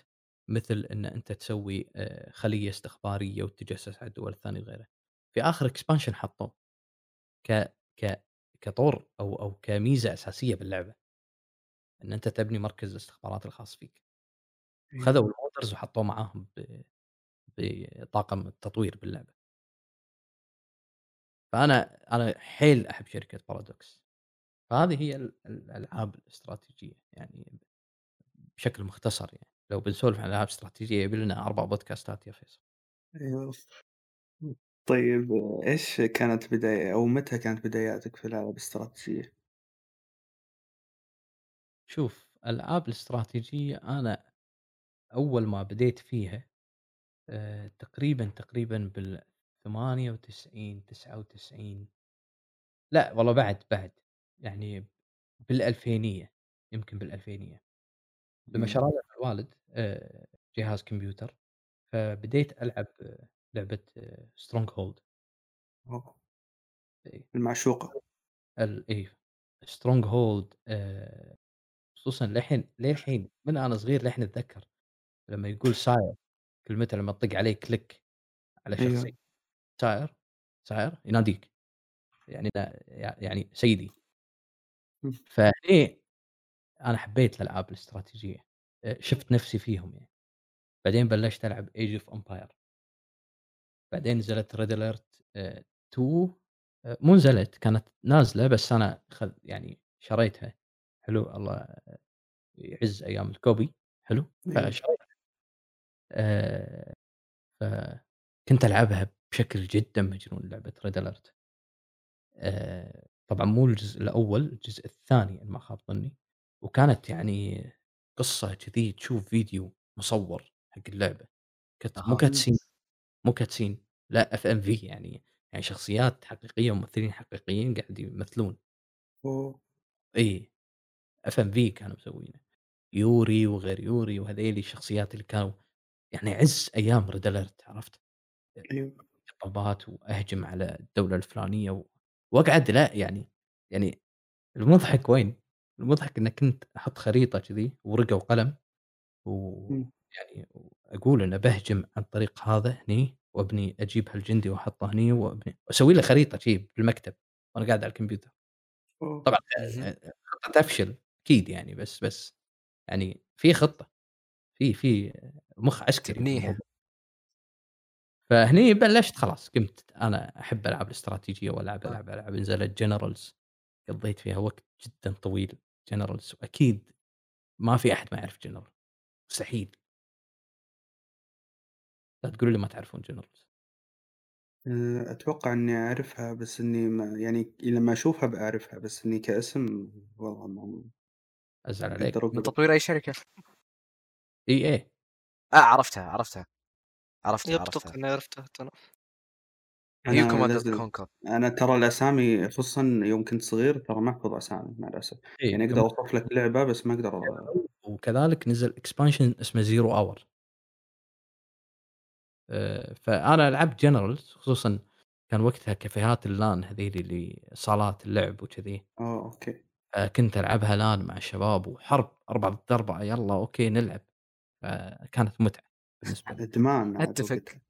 مثل إن أنت تسوي آآ خلية استخبارية وتتجسس على الدول الثانية وغيره. في آخر expansion حطوه ك ك كطور أو أو كميزة أساسية باللعبة. إن أنت تبني مركز الاستخبارات الخاص فيك. أيوه. وخذوا الmodders وحطوه معاهم بطاقم التطوير باللعبة. فأنا أنا حيل أحب شركة Paradox. فهذه هي ال الألعاب الاستراتيجية يعني بشكل مختصر يعني، لو بنسولف عن ألعاب استراتيجية يبي لنا 4 بودكاستات يا فيصل. أيوه. طيب إيش كانت بداية أو متى كانت بداياتك في الألعاب الاستراتيجية؟ شوف ألعاب الاستراتيجية أنا أول ما بديت فيها تقريبًا، تقريبًا بال98 99 لأ والله بعد، بعد يعني بالألفينية يمكن بالألفينية. لما إمم. شرى لنا الوالد جهاز كمبيوتر، فبديت ألعب لعبة stronghold. أوه! إي. المعشوقة. ال إي stronghold آآ خصوصًا للحين للحين من أنا صغير للحين أتذكر لما يقول sire كلمته لما تطق عليه كليك على شخصية أيوه. sire sire يناديك يعني يعني سيدي. فهني أنا حبيت الألعاب الاستراتيجية، آآ شُفت نفسي فيهم يعني. بعدين بلشت ألعب Age of Empire. بعدين نزلت Alert آآ 2 آآ مو نزلت كانت نازلة بس أنا خذ يعني شريتها حلو الله يعز أيام الكوبي حلو أيوه. فشريتها فكنت ألعبها بشكل جدًا مجنون لعبة Red Alert آآ طبعًا مو الجزء الأول، الجزء الثاني إن ما خاب ظني، وكانت يعني قصة كذي تشوف فيديو مصوّر حق اللعبة كت مو cutscene مو cutscene لأ FMV يعني يعني شخصيات حقيقية وممثلين حقيقيين قاعد يمثلون. أوه! إي FMV كانوا مسوينه. يوري وغير يوري وهذيلي الشخصيات اللي كانوا يعني عِز أيام Red Alert عرفت؟ أيوه. خطابات وأهجم على الدولة الفلانية و وأقعد لأ يعني يعني المضحك وين؟ المضحك إن كنت أحط خريطة كذي ورقة وقلم. ويعني أقول إنه باهجم عن طريق هذا هني وأبني أجيب هالجندي وأحطه هني وأبني وأسوي له خريطة شي بالمكتب وأنا قاعد على الكمبيوتر. طبعًا اهم. آآ خطة تفشل أكيد يعني بس بس يعني في خطة، في في مُخ عسكري تبنيها. بالموضوع. فهني بلشت خلاص قمت أنا أحب ألعاب الاستراتيجية وألعب آه. ألعب ألعب نزلت Generals قضيت فيها وقت جدًا طويل Generals وأكيد ما في أحد ما يعرف General مستحيل. لا تقولوا لي ما تعرفون Generals. آآ أتوقع إني أعرفها بس إني ما يعني لمّا أشوفها بأعرفها بس إني كاسم والله ما أزعل ما عليك. من. تطوير أي شركة؟ EA آه عرفتها، عرفتها. عرفتها، يب أتوقع عرفتها. and لازم Conquer. أنا ترى الأسامي خصوصًا يوم كنت صغير ترى ما أحفظ أسامي مع الأسف، إي يعني أقدر أوصف لك لعبة بس ما أقدر وكذلك نزل expansion اسمه Zero Hour. آآ فأنا لعبت Generals خصوصًا كان وقتها كافيهات ال LAN هذيلي اللي صالات اللعب وكذي. آه أوكي. فكنت ألعبها LAN مع الشباب وحرب 4 ضد 4 يالّا أوكي نلعب. فكانت لي. إدمان عاد أتفق. وقتها.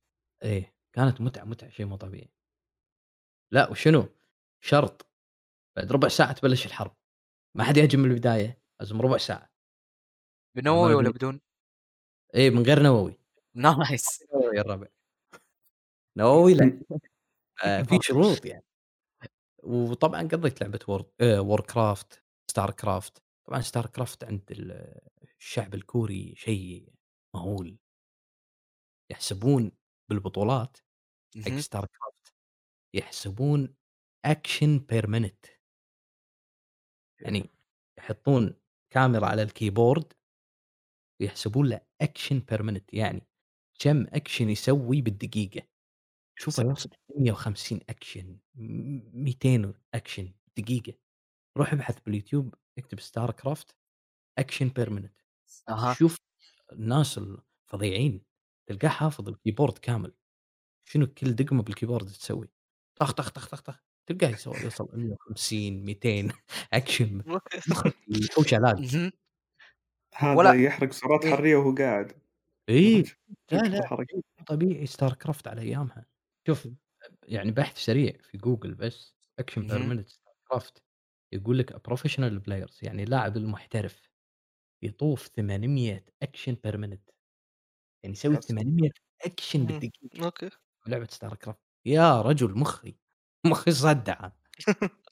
إيه كانت متعة، متعة شيء مو طبيعي. لأ وشنو؟ شرط بعد ربع ساعة تبلش الحرب. ما حد يهجم من البداية، لازم ربع ساعة. بنووي والّا بدون؟ إيه من غير نووي. Nice. نووي يا الربع. نووي لأ. آآ في شروط يعني. وطبعًا قضيت لعبة War آآ Warcraft، Starcraft طبعًا Starcraft عند ال الشعب الكوري شيء مهول. يحسبون بالبطولات حق اهم. Starcraft يحسبون action per minute. يعني يحطون كاميرا على ال keyboard ويحسبون له action per minute يعني كم action يسوي بالدقيقة. شوفه يوصل 150 action م 200 action دقيقة. روح ابحث باليوتيوب اكتب Starcraft action per minute أها. شوف الناس الفظيعين تلقاه حافظ ال keyboard كامل. شنو كل دقمة بال keyboard تسوي. طخ، طخ، طخ، طخ، طخ تلقاه يسو يوصل 150 200 action مخك يحوشه لاق. اهم. هذا ولا يحرق سعرات إيه. حرارية وهو قاعد. إي لا، لا طبيعي Starcraft على أيامها. شوف يعني بحث سريع في جوجل بس per اهم. minute Starcraft يقول لك professional players يعني اللاعب المحترف يطوف 800 action per minute يعني يسوي يا ساتر. 800 action إمم. بالدقيقة أوكي. بلعبة Starcraft يا رجل مخي مخي صدع.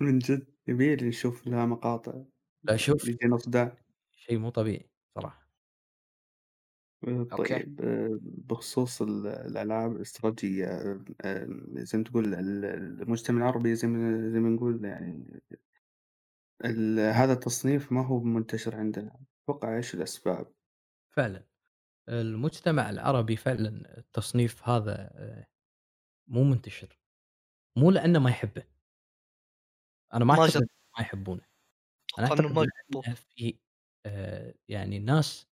من جد يبي لي نشوف لها مقاطع. لا شوف يجينا صداع. شيء مو طبيعي صراحة. آآ أوكي. طيب بخصوص ال الألعاب الاستراتيجية آآ زي ما تقول ال المجتمع العربي زي ما زي ما نقول يعني ال هذا التصنيف ما هو منتشر عندنا، أتوقع إيش الأسباب؟ فعلًا المجتمع العربي فعلًا التصنيف هذا مو منتشر. مو لأنه ما يحبه. أنا ما أعتقد ما يحبونه. أنا أعتقد ما في يعني ناس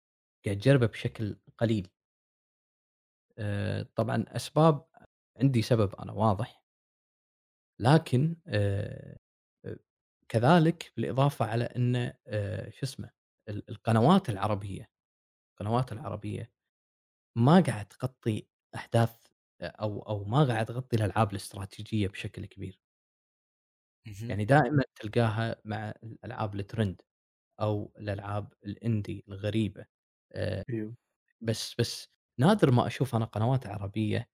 قاعد تجربه بشكل قليل. طبعًا أسباب عندي سبب أنا واضح. لكن كذلك بالإضافة على إنه آآ شو اسمه ال القنوات العربية، القنوات العربية ما قاعد تغطي أحداث أ أو أو ما قاعد تغطي الألعاب الاستراتيجية بشكل كبير. يعني دائمًا تلقاها مع الألعاب الtrend أو الألعاب الindie الغريبة. آآ أيوه. بس بس نادر ما أشوف أنا قنوات عربية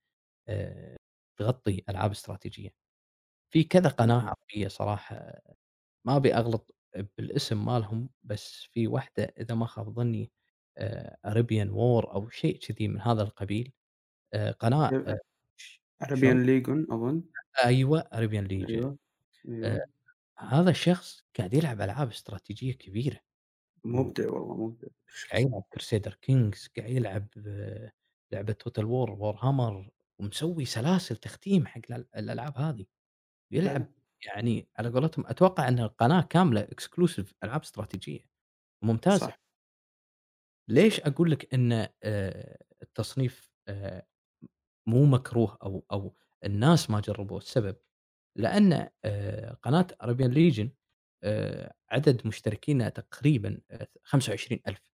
آآ تغطي ألعاب استراتيجية. في كذا قناة عربية صراحة ما أبي أغلط بالاسم مالهم، بس في واحدة إذا ما خاب ظني آآ Arabian War أو شيء كذي من هذا القبيل، ش شلون؟ Arabian Legion أظن. أيوه Arabian Legion أيوه، آآ أيوه. هذا الشخص قاعد يلعب ألعاب استراتيجية كبيرة. و مبدع والله مبدع قاعد. يلعب Crusader Kings قاعد يلعب آه، لعبة Total War Warhammer ومسوي سلاسل تختيم حق الأل الألعاب هذه. يلعب. يعني على قولتهم أتوقع أن القناة كاملة exclusive ألعاب استراتيجية ممتازة. صح. ليش أقول لك آآ التصنيف مو مكروه أو أو الناس ما جربوه، السبب لأن قناة Legion آآ عدد مشتركينها تقريبًا آآ 25,000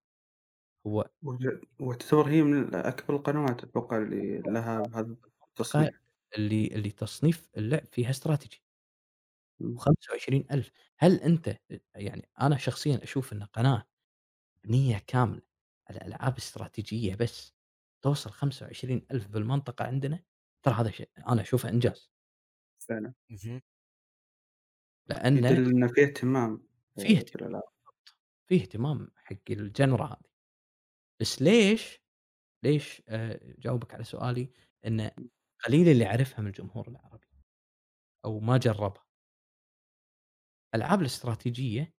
هو وج وتعتبر هي من أكبر القنوات أتوقع اللي لها هذا التصنيف. اللي اللي تصنيف اللعب فيها استراتيجي. إمم. و25,000 هل أنت يعني أنا شخصيًا أشوف إن قناة مبنية كاملة على ألعاب استراتيجية بس توصل 25,000 بالمنطقة عندنا، ترى هذا شيء أنا أشوفه إنجاز. فعلًا. اهم. لأنه يدل إن في اهتمام فيه آآ اهتمام. بالضبط، فيه اهتمام حق الجنرا هذه، بس ليش ليش آآ أجاوبك على سؤالي إن. قليل اللي أعرفها من الجمهور العربي أو ما جربها. الألعاب الاستراتيجية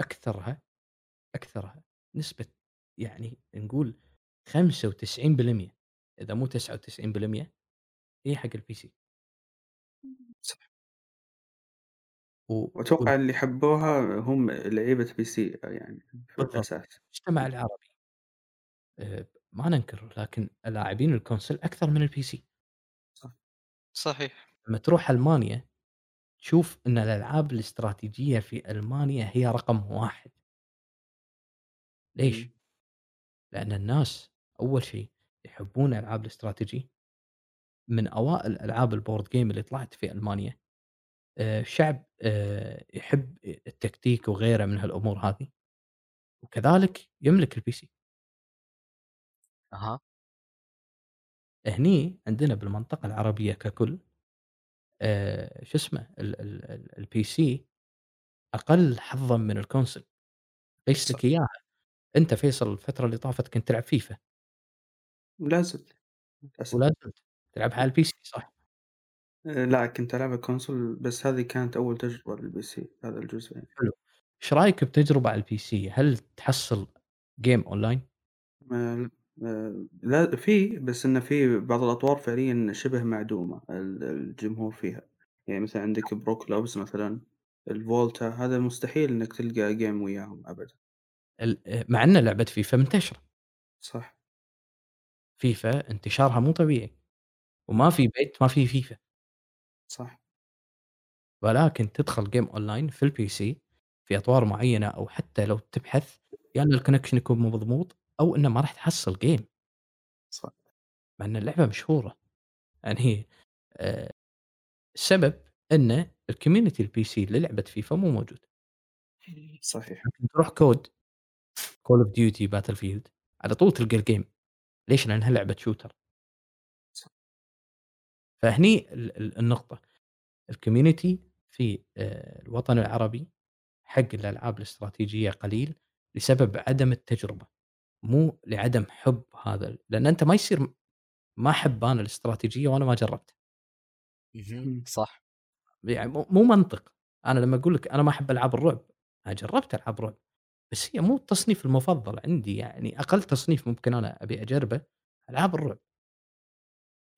أكثرها أكثرها نسبة يعني نقول 95% إذا مو 99% هي حق الPC. صح. و وال وأتوقع اللي حبوها هم لعيبة PC يعني في بالضبط. الأساس. المجتمع. العربي آآ ما ننكر لكن لاعبين الكونسول أكثر من الPC. صح. صحيح. لمّا تروح ألمانيا تشوف إن الألعاب الاستراتيجية في ألمانيا هي رقم 1. ليش؟ لأن الناس أول شيء يحبون ألعاب الاستراتيجي. من أوائل ألعاب الboard game اللي طلعت في ألمانيا. آآ شعب آآ يحب التكتيك وغيره من هالأمور هذه. وكذلك يملك الPC. أها. هني عندنا بالمنطقة العربية ككل شو اسمه ال ال ال الPC أقل حظًا من الكونسول. قيس صح. لك إياها، أنت فيصل الفترة اللي طافت كنت تلعب فيفا. ولا زلت. ولا زلت تلعبها على الPC صح؟ آآ لأ كنت ألعبها console بس هذه كانت أول تجربة للPC هذا الجزء يعني. حلو. إيش رأيك بتجربة على الPC؟ هل تحصل game online؟ آآ آآ لا في بس إنه في بعض الأطوار فعليًا شبه معدومة ال الجمهور فيها. يعني مثلًا عندك Pro Clubs مثلًا، الVolta هذا مستحيل إنك تلقى game وياهم أبدًا. ال آآ مع إن لعبة فيفا منتشرة. صح. فيفا انتشارها مو طبيعي. وما في بيت ما فيه فيفا. صح. ولكن تدخل game online في الPC في أطوار معينة أو حتى لو تبحث يا إن الconnection يكون مو مضبوط أو إنه ما راح تحصل game. صح. مع إن اللعبة مشهورة. يعني آآ السبب إن الcommunity الPC للعبة فيفا مو موجود. صحيح. تروح كود Call of Duty Battlefield على طول تلقى الgame ليش؟ لعبة shooter. صح. فهني ال ال النقطة. الcommunity في آآ الوطن العربي حق الألعاب الاستراتيجية قليل بسبب عدم التجربة. مو لعدم حب هذا ال لأن أنت ما يصير ما أحب أنا الاستراتيجية وأنا ما جربت. صح. يعني مو منطق. أنا لمّا أقول لك أنا ما أحب ألعاب الرعب، أنا جربت ألعاب رعب. بس هي مو التصنيف المفضل عندي يعني أقل تصنيف ممكن أنا أبي أجربه ألعاب الرعب.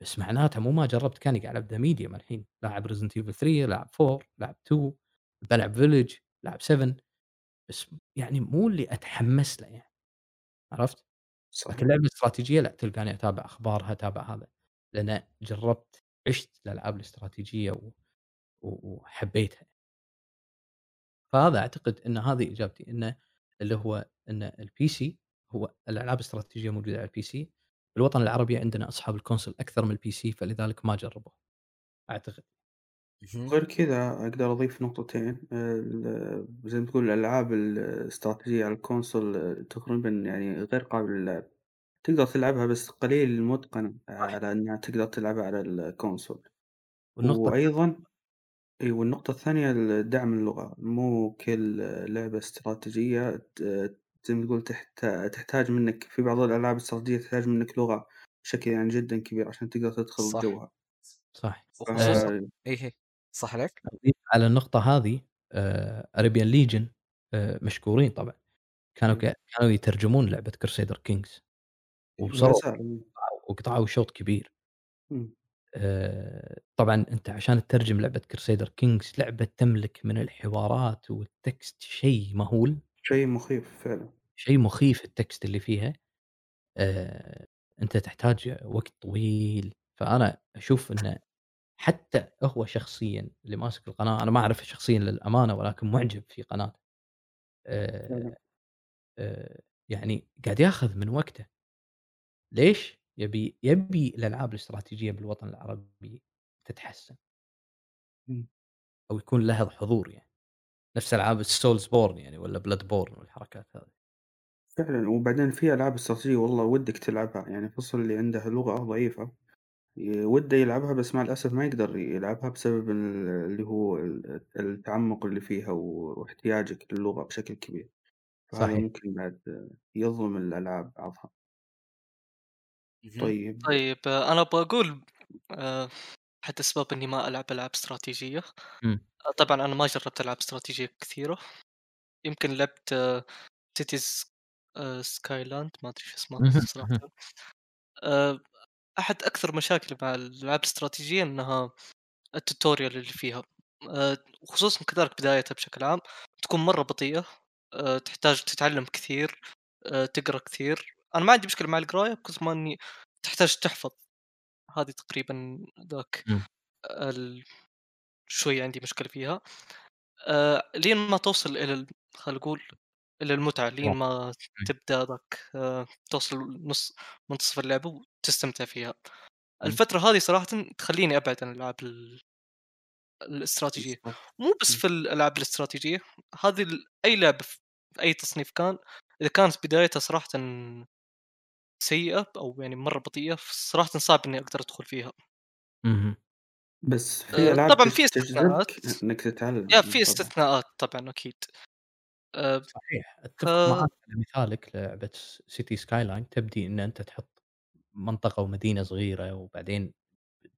بس معناتها مو ما جربت كاني قاعد The Medium الحين، لاعب Resident Evil 3 لاعب 4 لاعب 2 بالعب Village لاعب 7 بس يعني مو اللي أتحمس له يعني. عرفت؟ صحيح. لكن اللعبة الاستراتيجية لأ تلقاني أتابع أخبارها، أتابع هذا. لأن جربت عِشت الألعاب الاستراتيجية و وحبيتها. فهذا أعتقد إن هذه إجابتي، إنه اللي هو إن الPC هو الألعاب الاستراتيجية موجودة على الPC. بالوطن العربي عندنا أصحاب الكونسول أكثر من الPC فلذلك ما جربوه. أعتقد. اهم. وغير كذا أقدر أضيف نقطتين ال زي ما تقول الألعاب الاستراتيجية على ال console تقريبًا يعني غير قابلة للعب. تقدر تلعبها بس قليل المُتقَن على إنها تقدر تلعبها على ال console، والنقطة الثانية وأيضًا أي والنقطة الثانية ال دعم اللغة، مو كل لعبة استراتيجية ت زي ما تقول تحت تحتاج منك في بعض الألعاب الاستراتيجية تحتاج منك لغة بشكل يعني جدًا كبير عشان تقدر تدخل صح. جوها، صح. وخصوصا ف إي إي. صح؟ أضيف على النقطة هذه آآ Arabian Legion آآ مشكورين طبعًا، كانوا إمم، كانوا يترجمون لعبة Crusader Kings. ولا وصاروا زال وقطعوا شوط كبير. إمم، آآ طبعًا أنت عشان تترجم لعبة Crusader Kings لعبة تملك من الحوارات والtext شيء مهول، شيء مخيف فعلًا، شيء مخيف الtext اللي فيها، أنت تحتاج وقت طويل، فأنا أشوف إنه حتى هو شخصيًا اللي ماسك القناة، أنا ما أعرفه شخصيًا للأمانة ولكن معجب في قناته، آآ آآ يعني قاعد ياخذ من وقته، ليش؟ يبي يبي الألعاب الاستراتيجية بالوطن العربي تتحسن. أو يكون لها حضور يعني. نفس ألعاب الSoulsborne يعني والّا Bloodborne والحركات هذه. فعلًا وبعدين في ألعاب استراتيجية والله ودك تلعبها، يعني خصوصًا اللي عنده لغة ضعيفة. ي وده يلعبها بس مع الأسف ما يقدر يلعبها بسبب ال اللي هو ال التعمق اللي فيها و واحتياجك للغة بشكل كبير، فهذا صحيح. ممكن بعد يظلم الألعاب بعضها. طيب طيب آه، أنا باقول آآ أحد أسباب إني ما ألعب ألعاب استراتيجية، إمم. آه، طبعًا أنا ما جربت ألعاب استراتيجية كثيرة، يمكن لعبت Cities آآ Skyland ما أدري شو اسمها اهم، صراحةً. اهم. آآ أحد أكثر مشاكلي مع الألعاب الاستراتيجية إنها الtutorial اللي فيها، آآ وخصوصًا كذلك بدايتها بشكل عام تكون مرة بطيئة، آآ تحتاج تتعلم كثير، آآ تقرأ كثير. أنا ما عندي مشكلة مع القراية بكثر ما إني تحتاج تحفظ، هذه تقريبًا ذاك. ال شوية عندي مشكلة فيها. لين ما توصل إلى ال خلينا نقول إلى المتعة، لين. ما إمم، تبدأ ذاك آآ توصل نص منتصف اللعبة وتستمتع فيها. إمم، الفترة هذه صراحةً تخلّيني أبعد عن الألعاب ال الاستراتيجية، بالضبط، مو بس في الألعاب الاستراتيجية، هذه ال أي لعبة في أي تصنيف كان، إذا كانت بدايتها صراحةً سيئة أو يعني مرة بطيئة، صراحةً صعب إني أقدر أدخل فيها. بس في آآ ألعاب طبعًا في استثناءات، يا تتعلم، إي في استثناءات طبعًا أكيد. آآ صحيح، ف أتفق معاك على مثالك لعبة س City Skyline تبدي إن أنت تحط منطقة ومدينة صغيرة وبعدين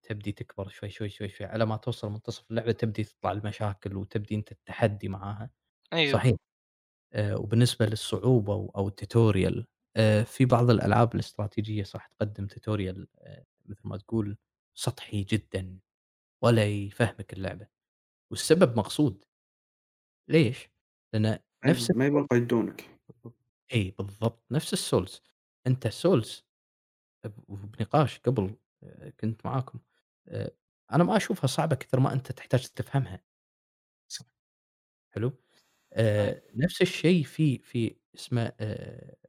تبدي تكبر شوي، شوي، شوي، شوي على ما توصل منتصف اللعبة تبدي تطلع المشاكل وتبدي أنت التحدي معاها. أيوه. صحيح. آآ وبالنسبة للصعوبة و أو الtutorial آآ في بعض الألعاب الاستراتيجية صح تقدم tutorial آآ مثل ما تقول سطحي جدًا ولا يفهمك اللعبة، والسبب مقصود، ليش؟ أيوه، نفس ما يبون الSouls يقيدونك، أي بالضبط، نفس الSouls أنت الSouls ب وبنقاش قبل آآ كنت معاكم آآ أنا ما أشوفها صعبة كثر ما أنت تحتاج تفهمها، صح، حلو؟ أيوه. آآ نفس الشيء في في اسمه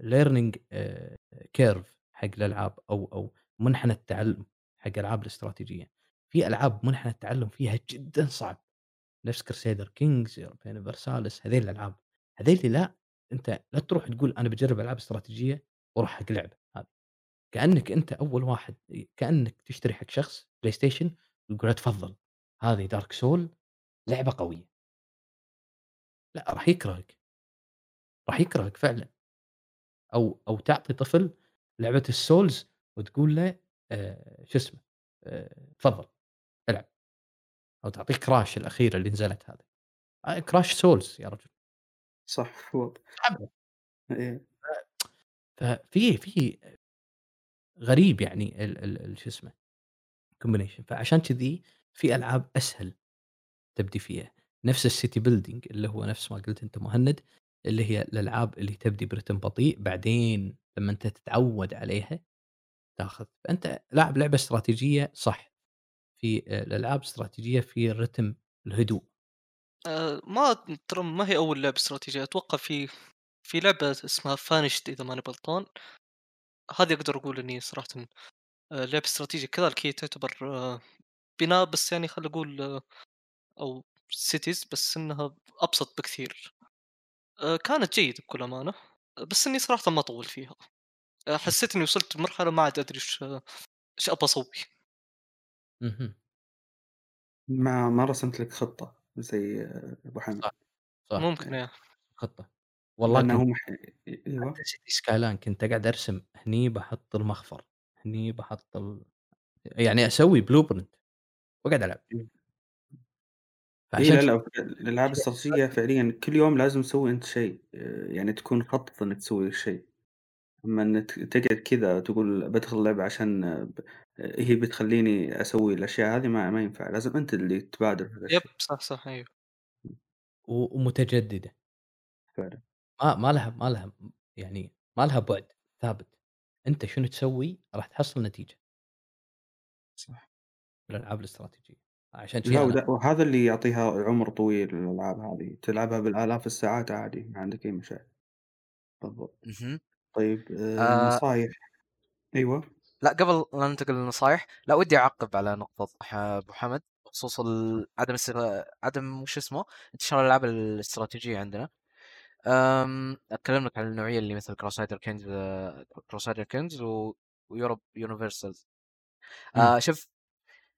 learning آآ curve حق الألعاب أو أو منحنى التعلم حق ألعاب الاستراتيجية. في ألعاب منحنى التعلم فيها جدًا صعب، نفس Crusader Kings، European Universalis هذيل الألعاب، هذيلي لأ، أنت لا تروح تقول أنا باجرب ألعاب استراتيجية وأروح حق لعبة هذه، كأنك أنت أول واحد ي كأنك تشتري حق شخص PlayStation وتقول له تفضل هذه Dark Soul لعبة قوية، لأ راح يكرهك، راح يكرهك فعلًا. أو أو تعطي طفل لعبة الSouls وتقول له آآ شو اسمه، آآ تفضل العب، أو تعطيه Crash الأخيرة اللي نزلت هذه، آآ Crash Souls يا رجل. صح اسحبها. إيه، ففي في غريب يعني ال ال ال شو اسمه combination فعشان كذي في ألعاب أسهل تبدي فيها، نفس الcity building اللي هو نفس ما قلت أنت مهند، اللي هي الألعاب اللي تبدي برتم بطيء بعدين لمّا أنت تتعود عليها تاخذ، فأنت لاعب لعبة استراتيجية صح. في آآ الألعاب الاستراتيجية في الرتم الهدوء. آآ ما ترى ما هي أول لعبة استراتيجية، أتوقع في في لعبة اسمها Vanished إذا ماني غلطان، هذه أقدر أقول إني صراحةً آآ لعبة استراتيجية كذلك هي تعتبر آه، بناء بس يعني نقول آه، أو cities بس إنها أبسط بكثير. كانت جيدة بكل أمانة، بس إني صراحةً ما طوّلت فيها. حسيت إني وصلت لمرحلة ما عاد أدري إيش إيش أبى أسوي. اهم. ما ما رسمت لك خطة زي أبو حمد. صح، صح. ممكن إيه. إيه. خطة. والله لأنه كنت هو مح City Skyline كنت أقعد أرسم هني باحط المخفر، هني باحط ال يعني أسوي blueprint وأقعد ألعب. إمم. إي فعشان لا، لا الألعاب الاستراتيجية فعليًا كل يوم لازم تسوي أنت شيء، يعني تكون مخطط إنك تسوي الشيء. أمّا إنك تقعد كذا تقول بادخل اللعبة عشان ب هي بتخلّيني أسوي الأشياء هذه ما ما ينفع، لازم أنت اللي تبادر يب بهالشيء. صح، صح أيوه. و ومتجددة. فعلًا. ما ما لها ما لها يعني ما لها بُعد ثابت. أنت شنو تسوي راح تحصل نتيجة. صح. الألعاب الاستراتيجية. عشان لا شي أنا وده وهذا اللي يعطيها عُمر طويل الألعاب هذه، تلعبها بالآلاف الساعات عادي ما عندك أي مشاكل. بالضبط. اهم. طيب آآ آآ نصايح أيوه. لأ قبل لا ننتقل للنصايح، لا ودي أعقّب على نقطة ح أبو حمد بخصوص عدم عدم وش اسمه، انتشار الألعاب الاستراتيجية عندنا. آمم، أتكلم لك عن النوعية اللي مثل Crusader Kings Crusader Kings و وEurope Universals. إمم. آآ شوف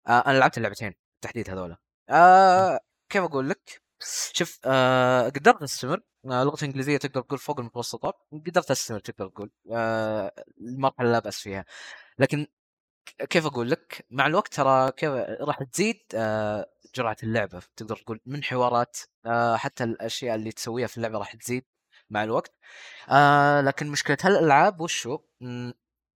آآ أنا لعبت اللعبتين بالتحديد هذولا. آآ كيف أقول لك؟ شوف آآ قدرت أستمر، آآ لغتي الإنجليزية تقدر تقول فوق المتوسطة، قدرت أستمر تقدر تقول، آآ المرحلة لا بأس فيها. لكن كيف أقول لك؟ مع الوقت ترى كيف راح تزيد آآ جرعة اللعبة، تقدر تقول من حوارات حتى الأشياء اللي تسويها في اللعبة راح تزيد مع الوقت. لكن مشكلة هالألعاب وش هو؟ إمم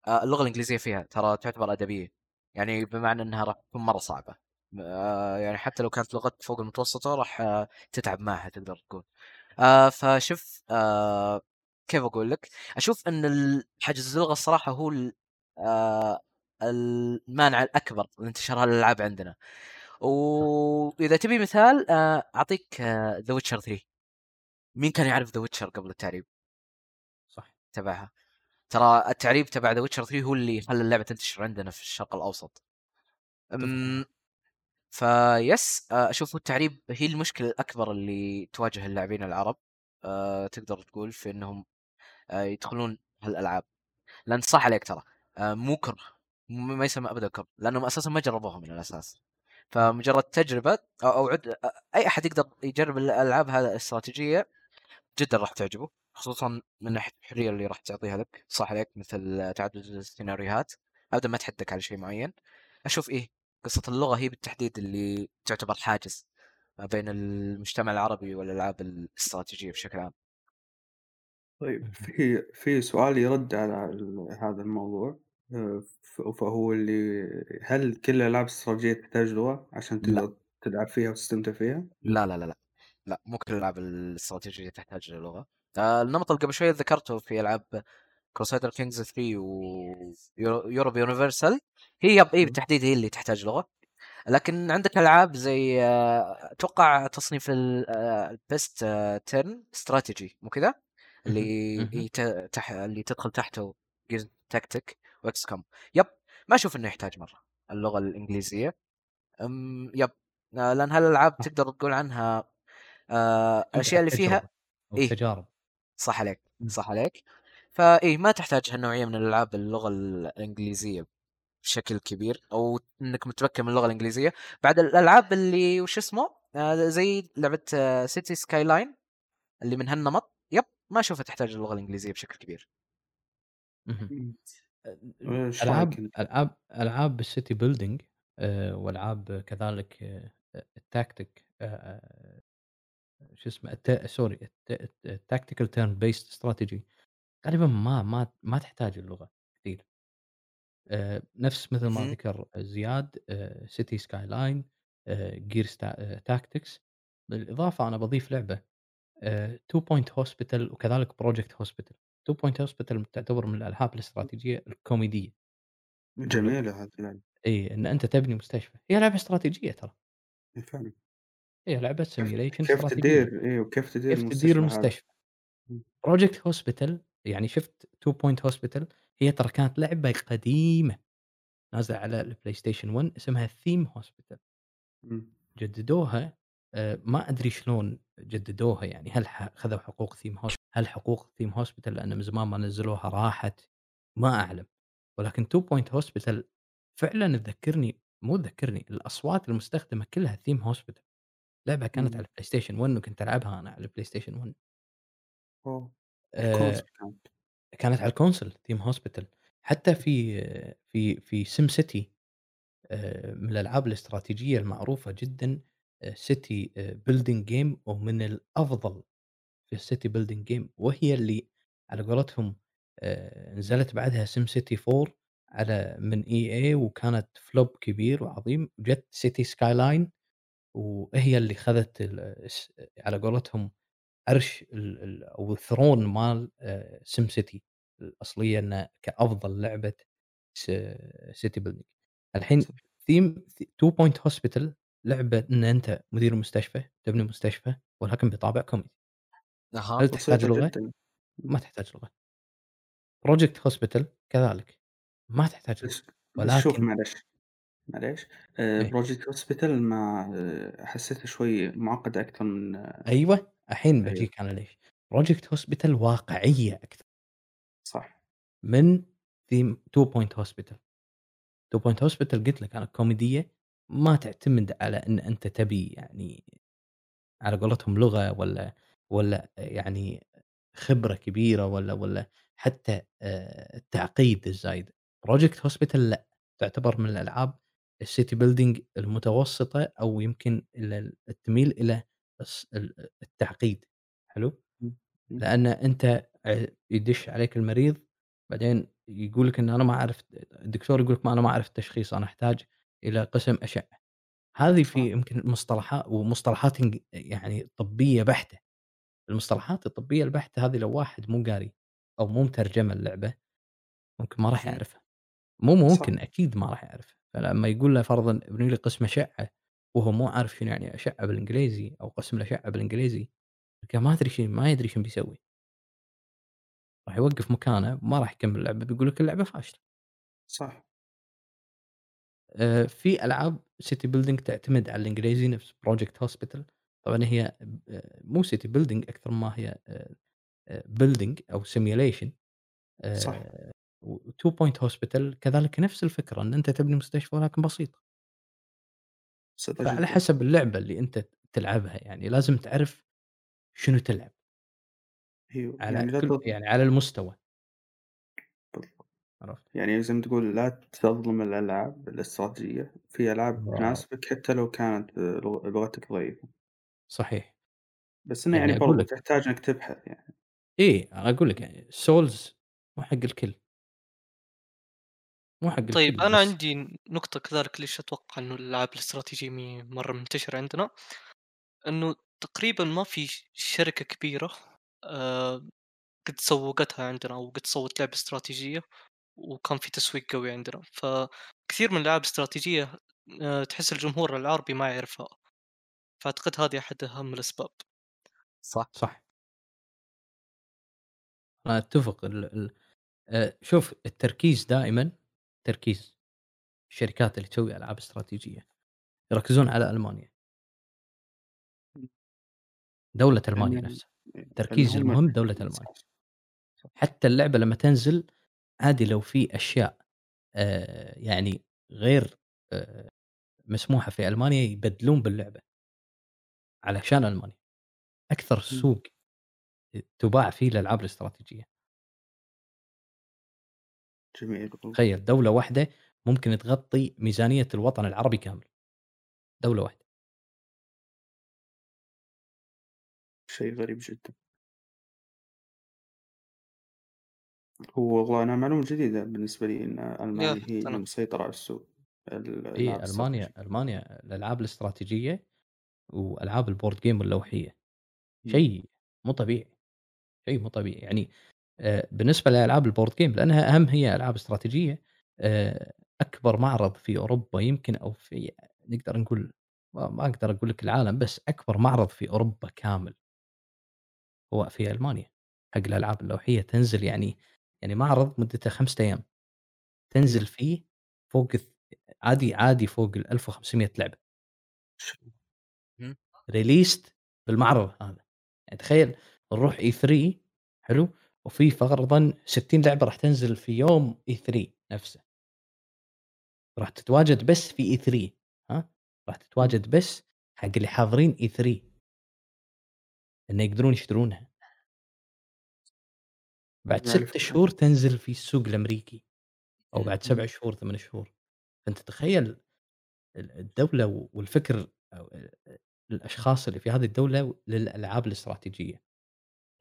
آآ اللغة الإنجليزية فيها ترى تعتبر أدبية، يعني بمعنى إنها راح تكون مرة صعبة. آآ يعني حتى لو كانت لغتك فوق المتوسطة راح تتعب معها تقدر تقول. آآ فشوف آآ كيف أقول لك؟ أشوف إن ال حجز اللغة الصراحة هو آآ المانع الأكبر لانتشار هالألعاب عندنا. صح. وإذا تبي مثال آآ أعطيك The Witcher 3 مين كان يعرف The Witcher قبل التعريب؟ صح. تبعها. ترى التعريب تبع The Witcher 3 هو اللي خلى اللعبة تنتشر عندنا في الشرق الأوسط. فيس آآ أشوف التعريب هي المشكلة الأكبر اللي تواجه اللاعبين العرب، آآ تقدر تقول في إنهم آآ يدخلون هالألعاب. لأن صح عليك ترى آآ مو كره، ما يسمى أبدًا كره، لأنهم أساسًا ما جربوها من الأساس. إمم. فمجرد تجربة أو أو عد أ أي أحد يقدر يجرب الألعاب هذا الاستراتيجية جدًا راح تعجبه، خصوصًا من ناحية الحرية اللي راح تعطيها لك، صح عليك مثل تعدد السيناريوهات، أبدًا ما تحدك على شيء معين. أشوف إيه، قصة اللغة هي بالتحديد اللي تعتبر حاجز ما بين المجتمع العربي والألعاب الاستراتيجية بشكل عام. طيب. في في سؤال يرد على هذا الموضوع ف فهو اللي هل كل الألعاب الاستراتيجية تحتاج لغة عشان. تقدر تلعب فيها وتستمتع فيها؟ لا، لا، لا، لأ، لأ مو كل الألعاب الاستراتيجية تحتاج للغة. آآ النمط اللي قبل شوية ذكرته في ألعاب Crusader Kings 3 و يورو Europe Universal هي يب إمم. بالتحديد هي اللي تحتاج لغة. لكن عندك ألعاب زي أتوقع تصنيف ال آآ الbest 10 استراتيجي مو كذا؟ اللي تح اللي تدخل تحته Gears Tactic وXCOM يب ما أشوف إنه يحتاج مرة اللغة الإنجليزية. إمم يب آآ لأن هالألعاب صح. تقدر تقول عنها الأشياء على اللي فيها إيه التجارب. صح عليك،. صح عليك. فإيه ما تحتاج هالنوعية من الألعاب باللغة الإنجليزية بشكل كبير أو إنك متمكن من اللغة الإنجليزية. بعد الألعاب اللي وش اسمه آآ زي لعبة City Skyline اللي من هالنمط يب ما أشوفها تحتاج اللغة الإنجليزية بشكل كبير. رأيك أنت؟ ألعاب ألعاب الcity building آآ وألعاب كذلك الtactic آآ شو اسمه سوري الت الtactical turn based strategy غالبًا ما ما ما تحتاج اللغة كثير. آآ نفس مثل ما. ذكر زياد آآ City Skyline آآ Gears تا Tactics بالإضافة أنا باضيف لعبة آآ Two Point Hospital وكذلك Project Hospital. Two Point Hospital تعتبر من الألعاب الاستراتيجية الكوميدية. إنه جميلة هذه اللعبة. إي إن أنت تبني مستشفى، هي لعبة استراتيجية ترى. فعلًا. هي كيف simulation كيف. تدير إيه وكيف تدير كيف تدير المستشفى هذا. المستشفى. يعني شُفت Two Point Hospital هي ترى كانت لعبة قديمة نازلة على الPlayStation 1 اسمها Hospital. إمم. جددوها آآ ما أدري شلون جددوها يعني هل خذوا حقوق Theme Hos هل حقوق Theme Hospital لأن من زمان ما نزلوها راحت؟ ما أعلم، ولكن Two Point Hospital فعلًا تذكّرني مو تذكّرني، الأصوات المستخدمة كلها Theme Hospital لعبة كانت إمم. على الPlayStation 1 وكنت ألعبها أنا على الPlayStation 1 أوه! الكونسول كانت. على ال console Theme Hospital حتى في في في SimCity آآ من الألعاب الاستراتيجية المعروفة جدًا آآ building game ومن الأفضل في الcity building game وهي اللي على قولتهم آآ نزلت بعدها SimCity 4 على من EA وكانت flop كبير وعظيم، وجات City Skyline وهي اللي خذت على قولتهم عرش أو الثرون مال آآ SimCity الأصلية إنه كأفضل لعبة س city building الحين theme Two Point Hospital لعبة إن أنت مدير مستشفى، تبني مستشفى ولكن بطابع كوميدي. أها هل تحتاج؟ جدًا. ما تحتاج لغة. Project Hospital كذلك ما تحتاج بس بس شوف ولكن معلش، معليش آآ إيه. Project Hospital مع حسيته شوي معقد أكثر من أيوه، الحين أيوه. باجيك أنا ليش. Project Hospital واقعية أكثر. صح. من theme Two Point Hospital. Two Point Hospital قلت لك أنا كوميدية ما تعتمد على إن أنت تبي يعني على قولتهم لغة والّا والّا يعني خبرة كبيرة والّا والّا حتى التعقيد الزايد. Project Hospital لأ، تعتبر من الألعاب الcity building المتوسطة أو يمكن ال ال التعقيد، حلو؟ إمم، إمم. لأن أنت آآ يدش عليك المريض بعدين يقول لك إن أنا ما أعرف الدكتور يقول لك ما أنا ما أعرف التشخيص أنا أحتاج إلى قسم أشعة. هذه في صح. يمكن مصطلحات ومصطلحات يعني طبية بحتة. المصطلحات الطبية البحتة هذه لو واحد مو قاري أو مو مترجمة اللعبة ممكن ما راح اهم. يعرفها. مو صح. ممكن أكيد ما راح يعرفها. فلما يقول له فرضًا ابني لي قسم أشعة وهو مو عارف شنو يعني أشعة بالإنجليزي أو قسم الأشعة بالإنجليزي تلقاه ما أدري شي ما يدري شنو بيسوي. راح يوقف مكانه وما راح يكمل اللعبة بيقول لك اللعبة فاشلة. صح. آآ في ألعاب city building تعتمد على الإنجليزي نفس Project Hospital طبعًا هي ب مو city building أكثر ما هي آآ building أو simulation صح. آآ وTwo Point Hospital كذلك نفس الفكرة إن أنت تبني مستشفى ولكن بسيطة. جدًا. حسب اللعبة اللي أنت تلعبها يعني لازم تعرف شنو تلعب. أيوه، على يعني كل يعني على المستوى. عرفت؟ يعني زي ما تقول لا تظلم الألعاب الاستراتيجية، في برافو. تناسبك حتى لو كانت لغ لغتك ضعيفة. صحيح. بس إنه يعني يعني برضه تحتاج إنك تبحث يعني. إيه، أنا أقول لك يعني Souls مو حق الكل. مو حق طيب أنا بس عندي نقطة كذلك ليش أتوقع إنه الألعاب الاستراتيجية مي مرة منتشرة عندنا، إنه تقريبًا ما في ش شركة كبيرة آآ قد سوّقتها عندنا أو قد سوّت لعبة استراتيجية وكان في تسويق قوي عندنا، فكثير من الألعاب الاستراتيجية آآ تحس الجمهور العربي ما يعرفها، فأعتقد هذه أحد أهم الأسباب. صح. صح. أنا أتفق ال ال آآ شوف التركيز دائمًا تركيز الشركات اللي تسوي ألعاب استراتيجية يركزون على ألمانيا. إمم. دولة ألمانيا لأن نفسها. هم المهم دولة. صح. حتى اللعبة لمّا تنزل عادي لو في أشياء آآ يعني غير آآ مسموحة في ألمانيا يبدلون باللعبة. علشان ألمانيا. أكثر إمم. سوق تُباع فيه الألعاب الاستراتيجية. جميل. تخيل دولة واحدة ممكن تغطي ميزانية الوطن العربي كامل. دولة واحدة. شيء غريب جدًا. هو والله أنا معلومة جديدة بالنسبة لي يا ألمانيا هي حتى اللي أنا. مسيطرة على السوق إيه. ألمانيا ألمانيا الألعاب الاستراتيجية وألعاب game واللوحية. إمم. شيء مو طبيعي. شيء مو طبيعي. يعني آآ بالنسبة لألعاب الboard game لأنها أهم هي ألعاب استراتيجية آآ أكبر معرض في أوروبا يمكن أو في نقدر نقول ما أقدر أقول لك العالم بس أكبر معرض في أوروبا كامل. هو في ألمانيا. حق الألعاب اللوحية تنزل يعني يعني معرض مدته 5 أيام. تنزل. فيه فوق عادي عادي فوق ال1500 لعبة. إمم. released بالمعرض هذا. يعني تخيل نروح E3 حلو؟ وفي فرضًا 60 لعبة راح تنزل في يوم E3 نفسه. راح تتواجد بس في E3 ها، راح. تتواجد بس حق اللي حاضرين E3 إنه يقدرون يشترونها. بعد 6 شهور تنزل في السوق الأمريكي، أو بعد 7 إمم. شهور 8 شهور، فأنت تخيل ال الدولة والفكر الأشخاص اللي في هذه الدولة للألعاب الاستراتيجية.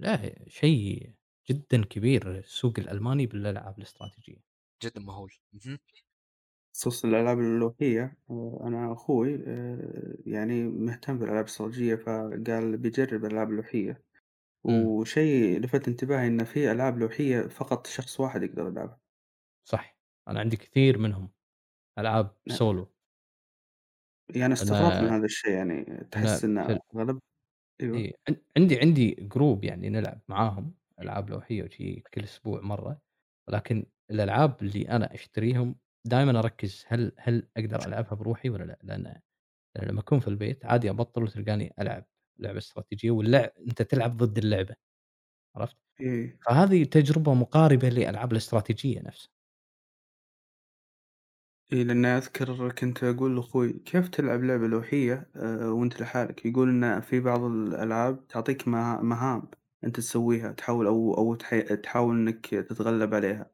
لا شيء جدًا كبير السوق الألماني بالألعاب الاستراتيجية. جدا مهول. بخصوص الألعاب اللوحية آآ أنا أخوي آآ يعني مهتم بالألعاب الاستراتيجية فقال بيجرب الألعاب اللوحية، إمم. وشيء لفت انتباهي إن في ألعاب لوحية فقط شخص واحد يقدر يلعبها. صح، أنا عندي كثير منهم ألعاب ن solo. يعني استغربت من أنا هذا الشيء يعني أنا تحس إن في ال أغلب أيوه. إي عن عندي عندي group يعني نلعب معاهم ألعاب لوحية وشي كل أسبوع مرة، ولكن الألعاب اللي أنا أشتريهم دايمًا أركز هل هل أقدر ألعبها بروحي والّا لأ؟ لأن لأن لما أكون في البيت عادي أبطل وتلقاني ألعب لعبة استراتيجية واللع أنت تلعب ضد اللعبة، عرفت؟ إيه. فهذه تجربة مقاربة لألعاب الاستراتيجية نفسها. إي لأن أذكر كنت أقول لأخوي كيف تلعب لعبة لوحية آآ وأنت لحالك؟ يقول إن في بعض الألعاب تعطيك مها مهام أنت تسويها تحاول أو أو تح تحاول إنك تتغلب عليها.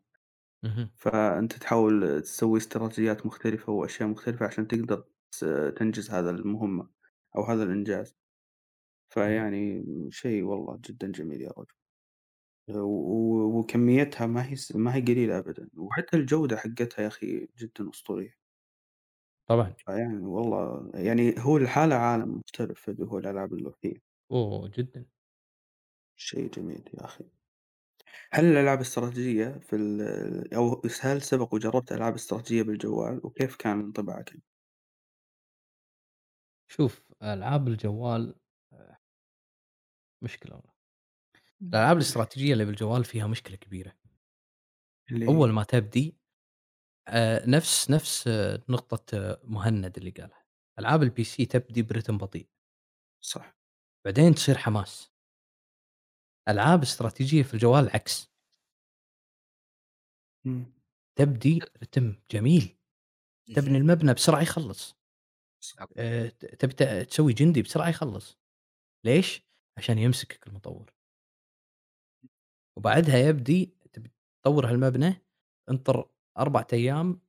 اهم. فأنت تحاول تسوي استراتيجيات مختلفة وأشياء مختلفة عشان تقدر تنجز هذا المهمة أو هذا الإنجاز. فيعني شيء والله جدًا جميل يا رجل. و و وكميتها ما هي س ما هي قليلة أبدًا، وحتى الجودة حقتها يا أخي جدًا أسطورية. طبعًا. فيعني والله يعني هو لحاله عالم مختلف اللي هو الألعاب اللوحية. أوه جدًا. شيء جميل يا أخي. هل الألعاب الاستراتيجية في ال أو هل سبق وجربت ألعاب استراتيجية بالجوال وكيف كان انطباعك؟ شوف ألعاب الجوال آآ مشكلة والله. الألعاب الاستراتيجية اللي بالجوال فيها مشكلة كبيرة. اللي أول هي؟ ما تبدي آآ نفس نفس آه، نقطة آه، مهند اللي قالها، ألعاب الPC تبدي برتم بطيء، صح. بعدين تصير حماس. ألعاب استراتيجية في الجوال العكس،. تبدي رتم جميل، تبني. المبنى بسرعة يخلص، ت تبي تسوي جندي بسرعة يخلص، ليش؟ عشان يمسكك المطور. وبعدها يبدي تبي تطور هالمبنى انطر 4 أيام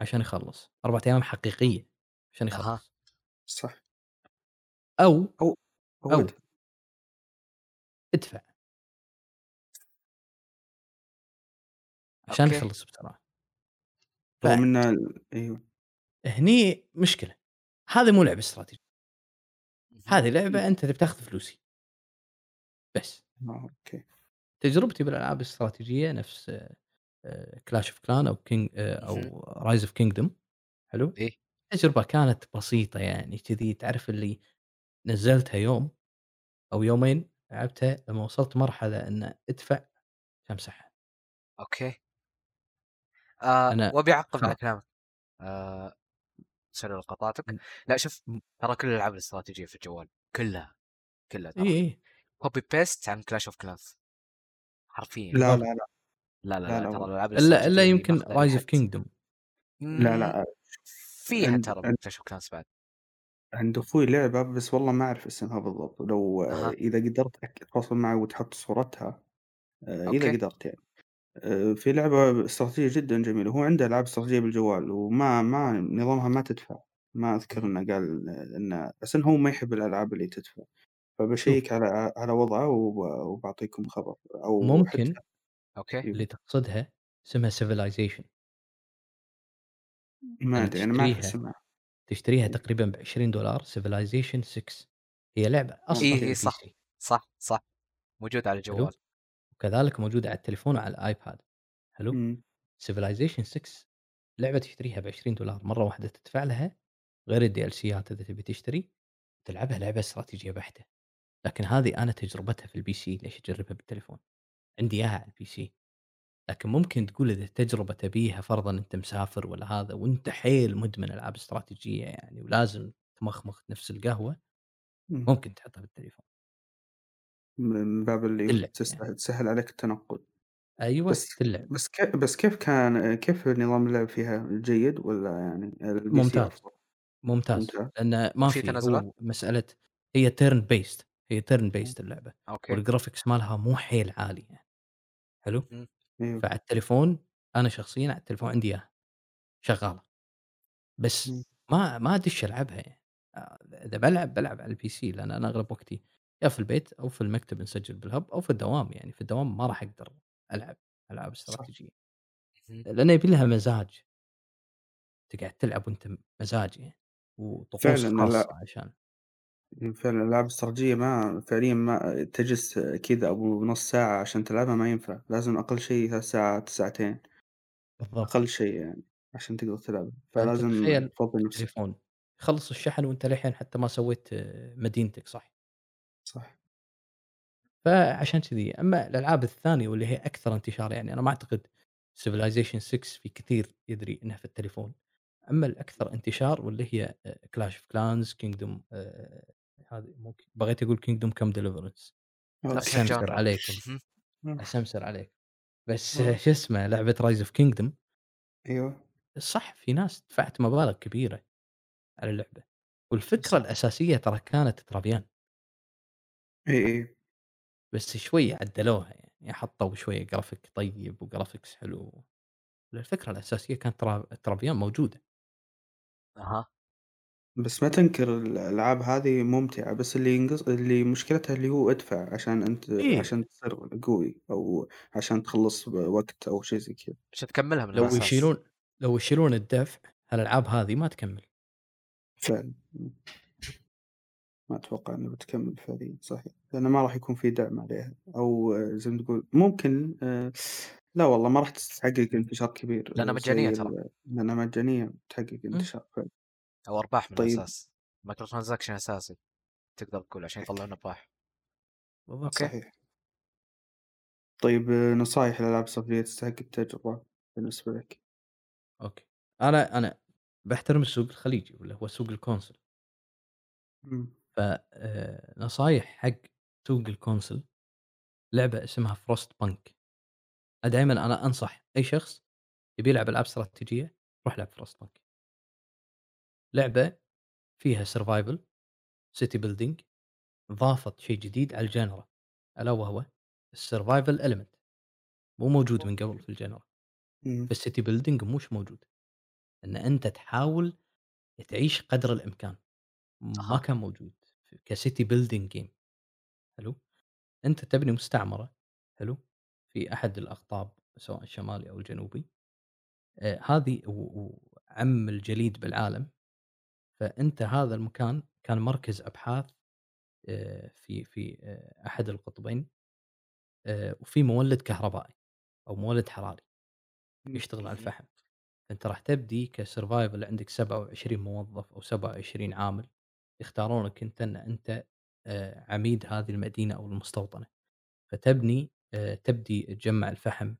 عشان يخلص، 4 أيام حقيقية عشان. يخلص. صح. أو أو أو أو ادفع. عشان أوكي. يخلص بسرعة. رغم أيوه. فهني مشكلة، هذه مو لعبة استراتيجية، اهم. هذه إمم. لعبة أنت تبي تاخذ فلوسي. بس. آه أوكي. تجربتي بالألعاب الاستراتيجية نفس of Clan أو King آآ اهم. أو Rise of Kingdoms حلو؟ إيه. التجربة كانت بسيطة يعني كذي تعرف اللي نزّلتها يوم أو يومين لعبتها لما وصلت مرحلة إن ادفع عشان امسحها. أوكي. آآ أنا وأبي أعقّب على خلاص. كلامك. سوري لو قاطعتك. م لأ شوف ترى كل الألعاب الاستراتيجية في الجوال كلها، كلها ترى إي. copy paste عن Clash of Clans حرفيًا. لا،. لا، لا. لا، لا، لا، لا ترى إلا الاستراتيجية اللي يمكن of لحد Kingdom. لا، لا. فيها عند ترى Clash of Clans بعد. عند أخوي لعبة بس والله ما أعرف اسمها بالضبط، لو أها. إذا قدرت أك تتواصل معي وتحط صورتها أوكي. قدرت يعني. آآ في لعبة استراتيجية جدًا جميلة، هو عنده ألعاب استراتيجية بالجوال وما ما نظامها ما تدفع، ما أذكر. إنه قال إنه بس إنه هو ما يحب الألعاب اللي تدفع، شوف فباشيك على على وضعه وب وباعطيكم خبر أو حتى ممكن أوكي. أيوه. اللي تقصدها اسمها Civilization. ما لما أدري أنا ما تشتريها. تشتريها إيه. تقريبًا ب$20 Civilization 6 هي لعبة أصلًا إيه، إيه صح، للPC صح، صح. موجودة على حلو؟ الجوال. وكذلك موجودة على التليفون وعلى الآيباد حلو؟ إمم. Civilization 6 لعبة تشتريها ب$20 مرة واحدة تدفع لها غير الDLCات إذا تبي تشتري، تلعبها لعبة استراتيجية بحتة، لكن هذه أنا تجربتها في الPC ليش أجربها بالتليفون؟ عندي إياها على الPC لكن ممكن تقول إذا تجربة تبيها فرضًا أنت مسافر والّا هذا وأنت حيل مدمن ألعاب استراتيجية يعني ولازم تمخمخ نفس القهوة، إمم. ممكن تحطها بالتليفون. من باب اللي يعني. تسهّل عليك التنقل. أيوه، بس تلعب. بس ك بس كيف كان كيف نظام اللعب فيها جيد والّا يعني ممتاز. ممتاز، ممتاز. لأن ما في في تنازلات؟ مسألة هي turn based هي turn إمم. based اللعبة، أوكي. والgraphics مالها مو حيل عالي يعني، حلو؟ إمم. أيوه. فعلى التليفون أنا شخصيًا على التليفون عندي إياها شغالة، بس إمم. ما ما أدش ألعبها يعني، آآ إذا بالعب بالعب على الPC لأن أنا أغلب وقتي يا في البيت أو في المكتب نسجل بالهب أو في الدوام يعني، في الدوام ما راح ألعاب صح. استراتيجية، اهم. لأنه يبي لها مزاج. تقعد تلعب وأنت مزاج يعني، وطقوس الأ عشان فعلًا الألعاب الاستراتيجية ما فعليًا ما تجلس كذا أو نص ساعة عشان تلعبها ما ينفع، لازم أقل شيء 3 ساعات، ساعتين، بالضبط. أقل شيء يعني عشان تقدر فأنت فلازم تفضّي نفسك. يخلص الشحن وأنت للحين حتى ما سويت مدينتك صح. صح. فعشان كذي، أما الألعاب الثانية واللي هي أكثر انتشار يعني أنا ما أعتقد civilization 6 في كثير يدري إنها في التليفون، أما الأكثر انتشار واللي هي of clans kingdom آآ هذه ممكن بغيت آه نفس صح. أسمسر الجانرا. عليكم، اهم. أسمسر عليكم، بس. شو اسمه لعبة rise of kingdom أيوه. صح في ناس دفعت مبالغ كبيرة على اللعبة، والفكرة صح. الأساسية ترى كانت ترابيان. إي، إي. بس شوي عدلوها يعني حطوا شوية graphic طيب وgraphics حلو، الفكرة الأساسية كانت ترا ترابيان موجودة. أها. بس ما تنكر الألعاب هذه ممتعة، بس اللي ينقص اللي مشكلتها اللي هو ادفع عشان أنت إيه. عشان تصير قوي أو عشان تخلّص بوقت أو شيء زي كذا. عشان تكملها من لو الأساس. يشيلون لو يشيلون الدفع هالألعاب هذه ما تكمل. فعلًا. ما أتوقع إنها بتكمل فعليًا صحيح، لأنه ما راح يكون في دعم عليها أو زي ما تقول ممكن آآ لا والله ما راح تحقق انتشار كبير لأنها مجانية زي ترى. ال لأنها مجانية تحقق. انتشار فعلًا. أو أرباح من طيب الأساس. micro transaction أساسي تقدر تقول عشان يطلعون أرباح. بالضبط. أوكي. صحيح. طيب نصايح الألعاب الاستراتيجية تستحق التجربة بالنسبة لك؟ أوكي. أنا أنا باحترم السوق الخليجي واللي هو سوق ال console. إمم. ف آآ نصايح حق سوق ال console لعبة اسمها Frostpunk دايمًا أنا أنصح أي شخص يبي يلعب ألعاب استراتيجية روح العب Frostpunk. لعبة فيها survival city building ضافت شيء جديد على الgenre ألا وهو الsurvival element مو موجود من قبل في. إمم. في الcity building موش موجود. إن أنت تحاول تعيش قدر الإمكان. ما. كان موجود كcity building game حلو؟ أنت تبني مستعمرة حلو؟ في أحد الأقطاب سواء الشمالي أو الجنوبي. آآ هذه و وأعم الجليد بالعالم. فأنت هذا المكان كان مركز أبحاث آآ في في آآ أحد القطبين. آآ وفي مولد كهربائي أو مولد حراري. يشتغل على. الفحم. أنت راح تبدي كsurvival عندك 27 موظف أو 27 عامل يختارونك أنت إن أنت آآ عميد هذه المدينة أو المستوطنة. فتبني آآ تبدي تجمّع الفحم،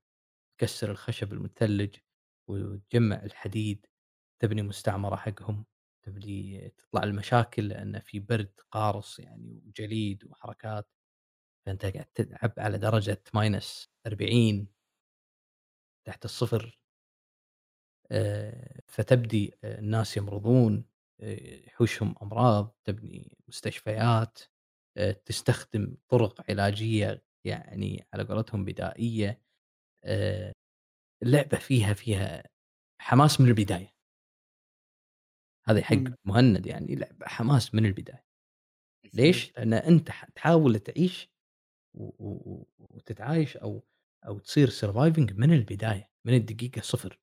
تكسر الخشب المتلج، وتجمّع الحديد، تبني مستعمرة حقهم، تبدي تطلع المشاكل لأن في برد قارص يعني وجليد وحركات. فأنت قاعد تلعب على درجة -40 تحت الصفر. آآ فتبدي الناس يمرضون، يحوشهم أمراض، تبني مستشفيات، آآ تستخدم طرق علاجية يعني على قولتهم بدائية. آآ اللعبة فيها فيها حماس من البداية. هذه حق. مهند يعني لعبة حماس من البداية. اهم. ليش؟ لأن أنت ح تحاول تعيش وتتعايش أو أو تصير surviving من البداية، من الدقيقة 0.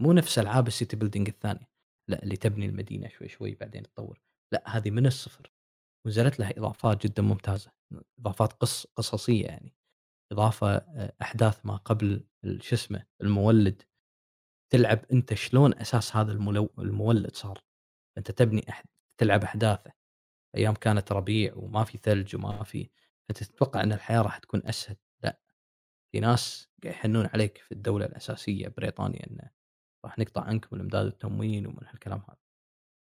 مو نفس ألعاب الcity building الثانية، لأ اللي تبني المدينة شوي شوي بعدين تطوّر، لأ هذه من الصفر. ونزلت لها إضافات جدًا ممتازة، إضافات قص قصصية يعني. إضافة آآ أحداث ما قبل شو اسمه المولد. تلعب أنت شلون أساس هذا الملو المولد صار. أنت تبني أح تلعب أحداثه. أيام كانت ربيع وما في ثلج وما في أنت تتوقع أن الحياة راح تكون أسهل، لأ. في ناس يحنون عليك في الدولة الأساسية بريطانيا إنه راح نقطع عنكم الإمداد والتموين ومن هالكلام هذا.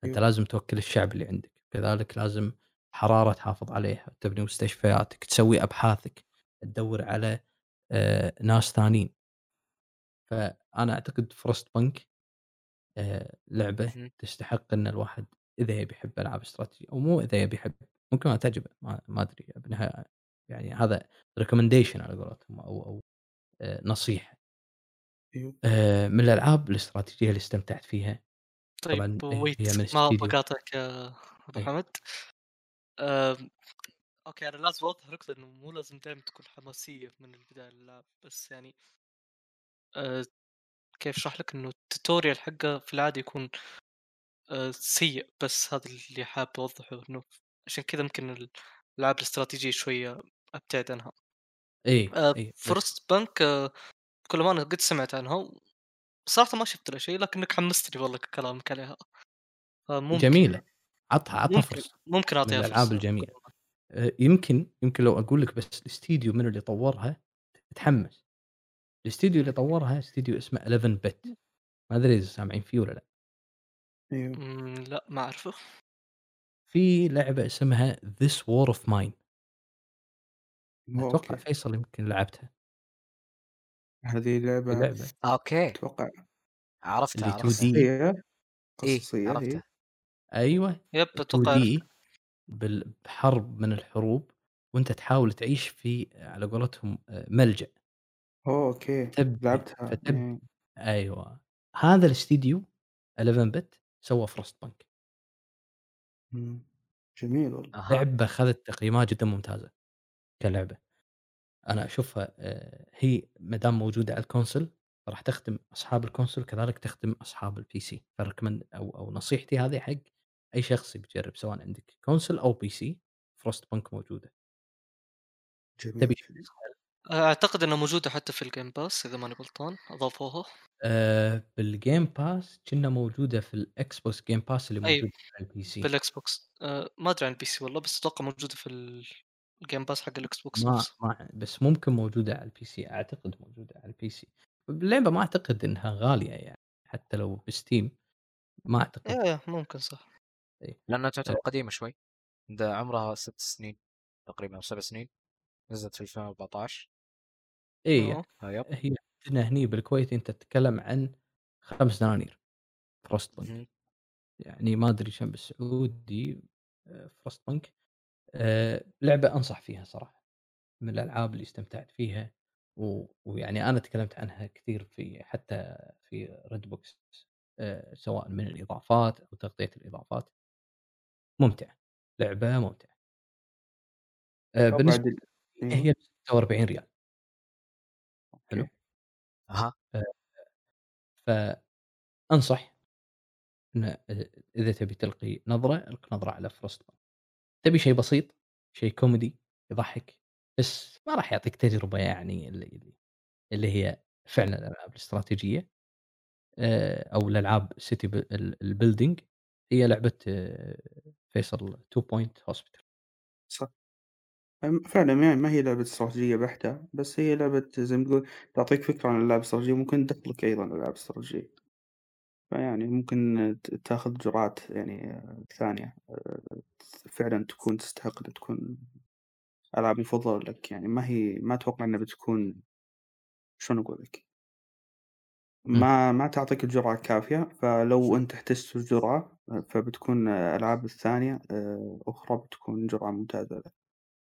أنت أيوه. لازم توكل الشعب اللي عندك، كذلك لازم حرارة تحافظ عليها، تبني مستشفياتك، تسوي أبحاثك، تدور على آآ ناس ثانيين. فأنا أعتقد فروست بانك آآ لعبة اهم. تستحق إن الواحد إذا يبي يحب ألعاب استراتيجية أو مو إذا يبي يحب ممكن ما تعجبه ما ما أدري بالنهاية يعني هذا recommendation على قولتهم أو أو آآ أيوه. آآ من الألعاب الاستراتيجية اللي استمتعت فيها طيب طبعًا wait هي من ما بقاطعك يا أبو إيه. حمد. آمم، أوكي أنا لازم أوضح نقطة إنه مو لازم دايمًا تكون حماسية من البداية للعب، بس يعني آآ، كيف أشرح لك إنه الtutorial حقه في العادة يكون آآ، سيء بس هذا اللي حابب أوضحه إنه عشان كذا يمكن ال الألعاب الاستراتيجية شوية أبتعد عنها. إي، آآ، إي بس Forest Bank بكل أمانة قد سمعت عنها وصراحةً ما شفت لها شيء لكنك حمستني والله كلامك عليها. فممكن جميلة، عطها عطها فرصة، ممكن من فرصة بكل الجميلة. أمانة. آآ يمكن يمكن لو أقول لك بس الاستديو منو اللي طورها تتحمس. الاستديو اللي طورها استديو اسمه 11 bit ما أدري إذا سامعين فيه لأ. أيوه. إمم، لأ ما أعرفه. في لعبة اسمها This War of Mine. أتوقع أوكي. فيصل يمكن لعبتها. هذه لعبة لعبة أوكي. أتوقع عرفتها، اللي 2D عرفتها. قصصية، إيه،؟ عرفتها. أيوه yep أتوقع 2D بال بحرب من الحروب وأنت تحاول تعيش في على قولتهم آآ ملجأ. أوه أوكي، تبني لعبتها فتب إيه. أيوه. هذا الاستديو 11 bit سوى Punk. إمم، جميل والله. أها. لعبة أخذت تقييمات جدًا ممتازة كلعبة. أنا أشوفها آآ هي ما دام موجودة على ال console راح تخدم أصحاب ال console كذلك تخدم أصحاب ال PC ف recommend أو أو نصيحتي هذه حق أي شخص يبي يجرب سواء عندك console أو PC Frostpunk موجودة. جميل تبي أعتقد إنها موجودة حتى في الGame Pass إذا ماني غلطان أضافوها. آآ بالGame Pass كنا موجودة في الXbox Game Pass اللي أيوه موجود على الPC. بالXbox آآ، ما أدري عن الPC والله بس أتوقع موجودة في ال الGame Pass حق الXbox ما نفسه. ما بس ممكن موجودة على الPC أعتقد موجودة على الPC. اللعبة ما أعتقد إنها غالية يعني حتى لو بsteam ما أعتقد إيه ممكن صح. إيه. لأنها آآ تعتبر قديمة شوي. ده عمرها 6 سنين تقريبًا أو 7 سنين. نزلت في 2014. إيه آه. هي عندنا هني بالكويت أنت تتكلم عن 5 دنانير Bank اهم. يعني ما أدري كم بالسعودي آآ Frost آآ لعبة أنصح فيها صراحة. من الألعاب اللي استمتعت فيها و ويعني أنا تكلمت عنها كثير في حتى في Redbox آآ سواء من الإضافات أو تغطية الإضافات. ممتعة، لعبة ممتعة. آآ بالنسبة وبعد ال لي أيوه. هي ب46 ريال. حلو؟ أوكي. أها. آآ فأنصح إن آآ إذا تبي تلقي نظرة، الق نظرة على Bank. تبي شيء بسيط، شيء كوميدي يضحك، بس ما راح يعطيك تجربة يعني اللي اللي هي فعلًا الألعاب الاستراتيجية آآ أو الألعاب city ب ال الbuilding هي لعبة فيصل Two Point Hospital. صح. فعلًا يعني ما هي لعبة استراتيجية بحتة، بس هي لعبة زي ما تقول تعطيك فكرة عن الألعاب الاستراتيجية وممكن تدخلك أيضًا الألعاب الاستراتيجية. فيعني ممكن ت تاخذ جرعات يعني ثانية آآ فعلًا تكون تستحق تكون ألعاب مفضلة لك يعني ما هي ما أتوقع إنها بتكون شلون أقول لك؟ إمم. ما ما تعطيك الجرعة الكافية، فلو أنت احتجت الجرعة فبتكون الألعاب الثانية آآ أخرى بتكون جرعة ممتازة لك.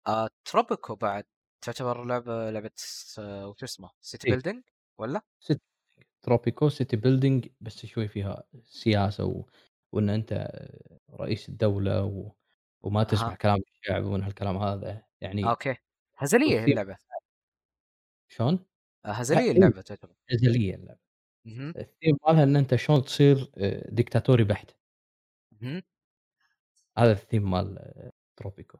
آآ تروبيكو بعد تعتبر لعبة لعبة س وش اسمه city إيه. building والّا؟ city tropico city building بس شوي فيها سياسة و وإن أنت رئيس الدولة و وما تسمع أها. كلام الشعب ومن هالكلام هذا، يعني أوكي. هزلية هي والثيم اللعبة. شلون؟ آه، ه هزلية إيه اللعبة تعتبر. هزلية اللعبة. اهم. الثيم مالها إن أنت شلون تصير آآ ديكتاتوري بحت. هذا الثيم مال Tropico.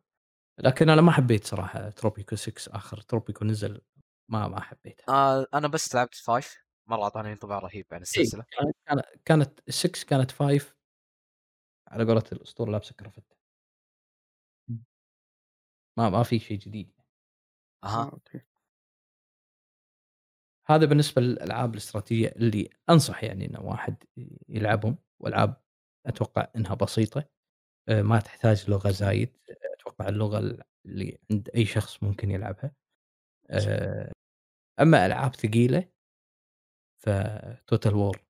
لكن أنا ما حبيت صراحة Tropico 6 آخر Tropico نزل ما ما حبيتها. آآ أنا بس لعبت 5 مرة أعطاني انطباع رهيب عن إيه السلسلة. كانت كان كانت ال6 كانت 5 على قولة الأسطورة لابسة كرافتة. إمم. ما ما في شيء جديد. آه أها. أوكي. هذا بالنسبة للألعاب الاستراتيجية اللي أنصح يعني إنه واحد يلعبهم، وألعاب أتوقع إنها بسيطة آآ ما تحتاج لغة زايد أتوقع اللغة ال- اللي عند أي شخص ممكن يلعبها آه، أما ألعاب ثقيلة ف Total War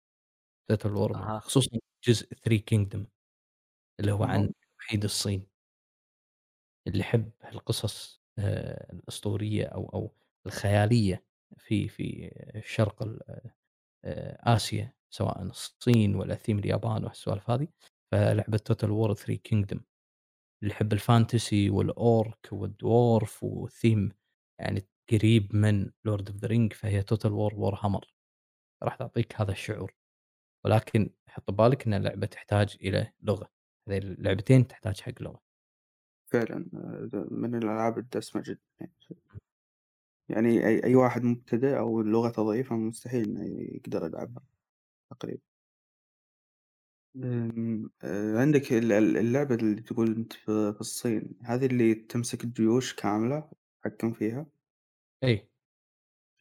Total War. خصوصا جزء 3 Kingdom اللي هو عن. توحيد الصين اللي يحب القصص آه، الأسطورية أو أو الخيالية في في الشرق ال- آه، آسيا سواء الصين ولا ثيم اليابان والسوالف هذه فلعبة Total War 3 Kingdom اللي يحب الفانتسي والأورك والدوورف وثيم يعني قريب من Lord of the Rings فهي Total War Warhammer راح تعطيك هذا الشعور. ولكن حط ببالك إن اللعبة تحتاج إلى لغة. هذه اللعبتين تحتاج حق لغة. فعلا آه، من الألعاب الدسمة جدا. يعني. أي, أي واحد مبتدئ أو لغته ضعيفة مستحيل إنه يقدر يلعبها تقريبا. آه، عندك ال- ال- اللعبة اللي تقول في في الصين هذه اللي تمسك الجيوش كاملة تحكم فيها؟ اي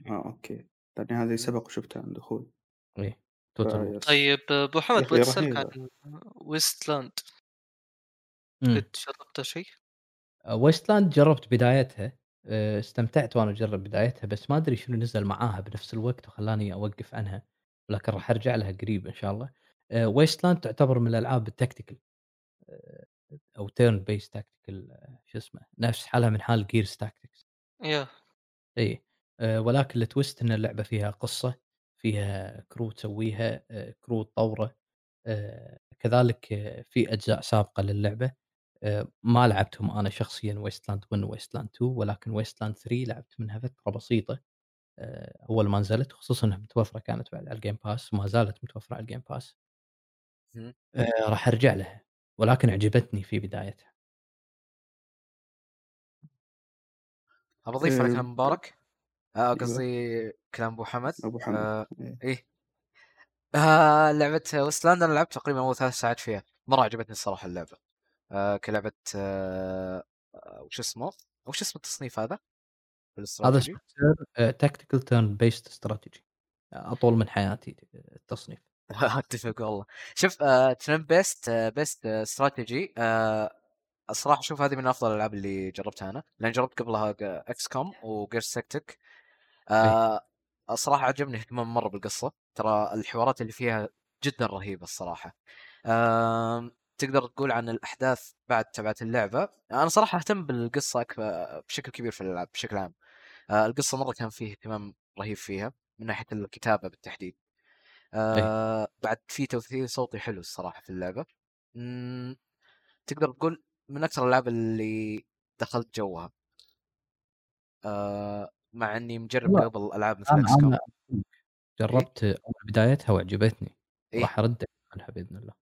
آه أوكي. لأن هذه سبق وشفتها عند أخوي اي Total War فيس. طيب ابو حمد بغيت اسالك. عن Wasteland. قد جربتها شيء؟ Wasteland جربت بدايتها أه، استمتعت وأنا أجرب بدايتها بس ما أدري شنو نزل معاها بنفس الوقت وخلاني أوقف عنها ولكن راح أرجع لها قريب إن شاء الله Wasteland تعتبر من الألعاب ال tactical أو turn based tactical شو اسمه نفس حالها من حال Gears Tactics يا اي أه، ولكن ال twist إن اللعبة فيها قصة فيها crew تسويها crew تطوره أه، كذلك في أجزاء سابقة للعبة ما لعبتهم أنا شخصيا Wasteland 1 Wasteland 2 ولكن Wasteland 3 لعبت منها فترة بسيطة أول ما نزلت خصوصا إنها متوفرة كانت بعد على ال Game Pass وما زالت متوفرة على ال Game Pass مم. راح أرجع لها ولكن عجبتني في بدايتها. ابى اضيف على آه، كلام مبارك آه، أيوة. قصدي كلام أبو حمد أبو حمد آه، إيه. إيه آه لعبة Wasteland أنا لعبت تقريبا أول ثلاث ساعات فيها مرة عجبتني الصراحة اللعبة آه كلعبة آه وش اسمه؟ وش اسم التصنيف هذا؟ هذا؟ tactical turn based strategy أطول من حياتي التصنيف أتفق والله شوف turn based based strategy الصراحه أشوف هذه من أفضل الألعاب اللي جربتها أنا لأن جربت قبلها XCOM و Gears Tactics آه الصراحة عجبني اهتمام مرة بالقصة. ترى الحوارات اللي فيها جدا رهيبة الصراحة. آه تقدر تقول عن الأحداث بعد تبعت اللعبة. أنا صراحة أهتم بالقصة بشكل كبير في الألعاب بشكل عام. آه القصة مرة كان فيه اهتمام رهيب فيها من ناحية الكتابة بالتحديد. آه بعد في تمثيل صوتي حلو الصراحة في اللعبة. مم، تقدر تقول من أكثر الألعاب اللي دخلت جوها. آه مع إني مجرب قبل العاب مثل أنا XCOM أنا جربت اول بدايتها وعجبتني إيه؟ راح أرد عنها بإذن الله.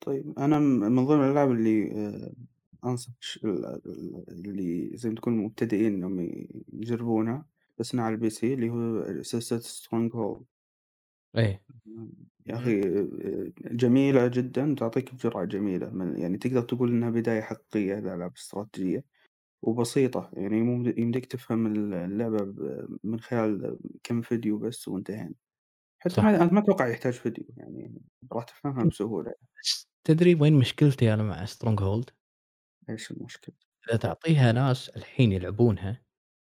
طيب أنا م- من ضمن الألعاب اللي آه، أنصح ش- ال- ال- اللي زي ما تكون مبتدئين إنهم ي- يجربونها بس على ال PC اللي هو سلسلة Stronghold إيه يا أخي آه، جميلة جدا تعطيك بجرعة جميلة من يعني تقدر تقول إنها بداية حقيقية للألعاب الاستراتيجية. وبسيطة يعني مو يمديك تفهم اللعبة ب- من خلال كم فيديو بس وانتهينا حتى صح. ما أنت ما أتوقع يحتاج فيديو يعني راح تفهمها بسهولة بس تدري وين مشكلتي أنا مع Stronghold؟ إيش المشكلة؟ إذا تعطيها ناس الحين يلعبونها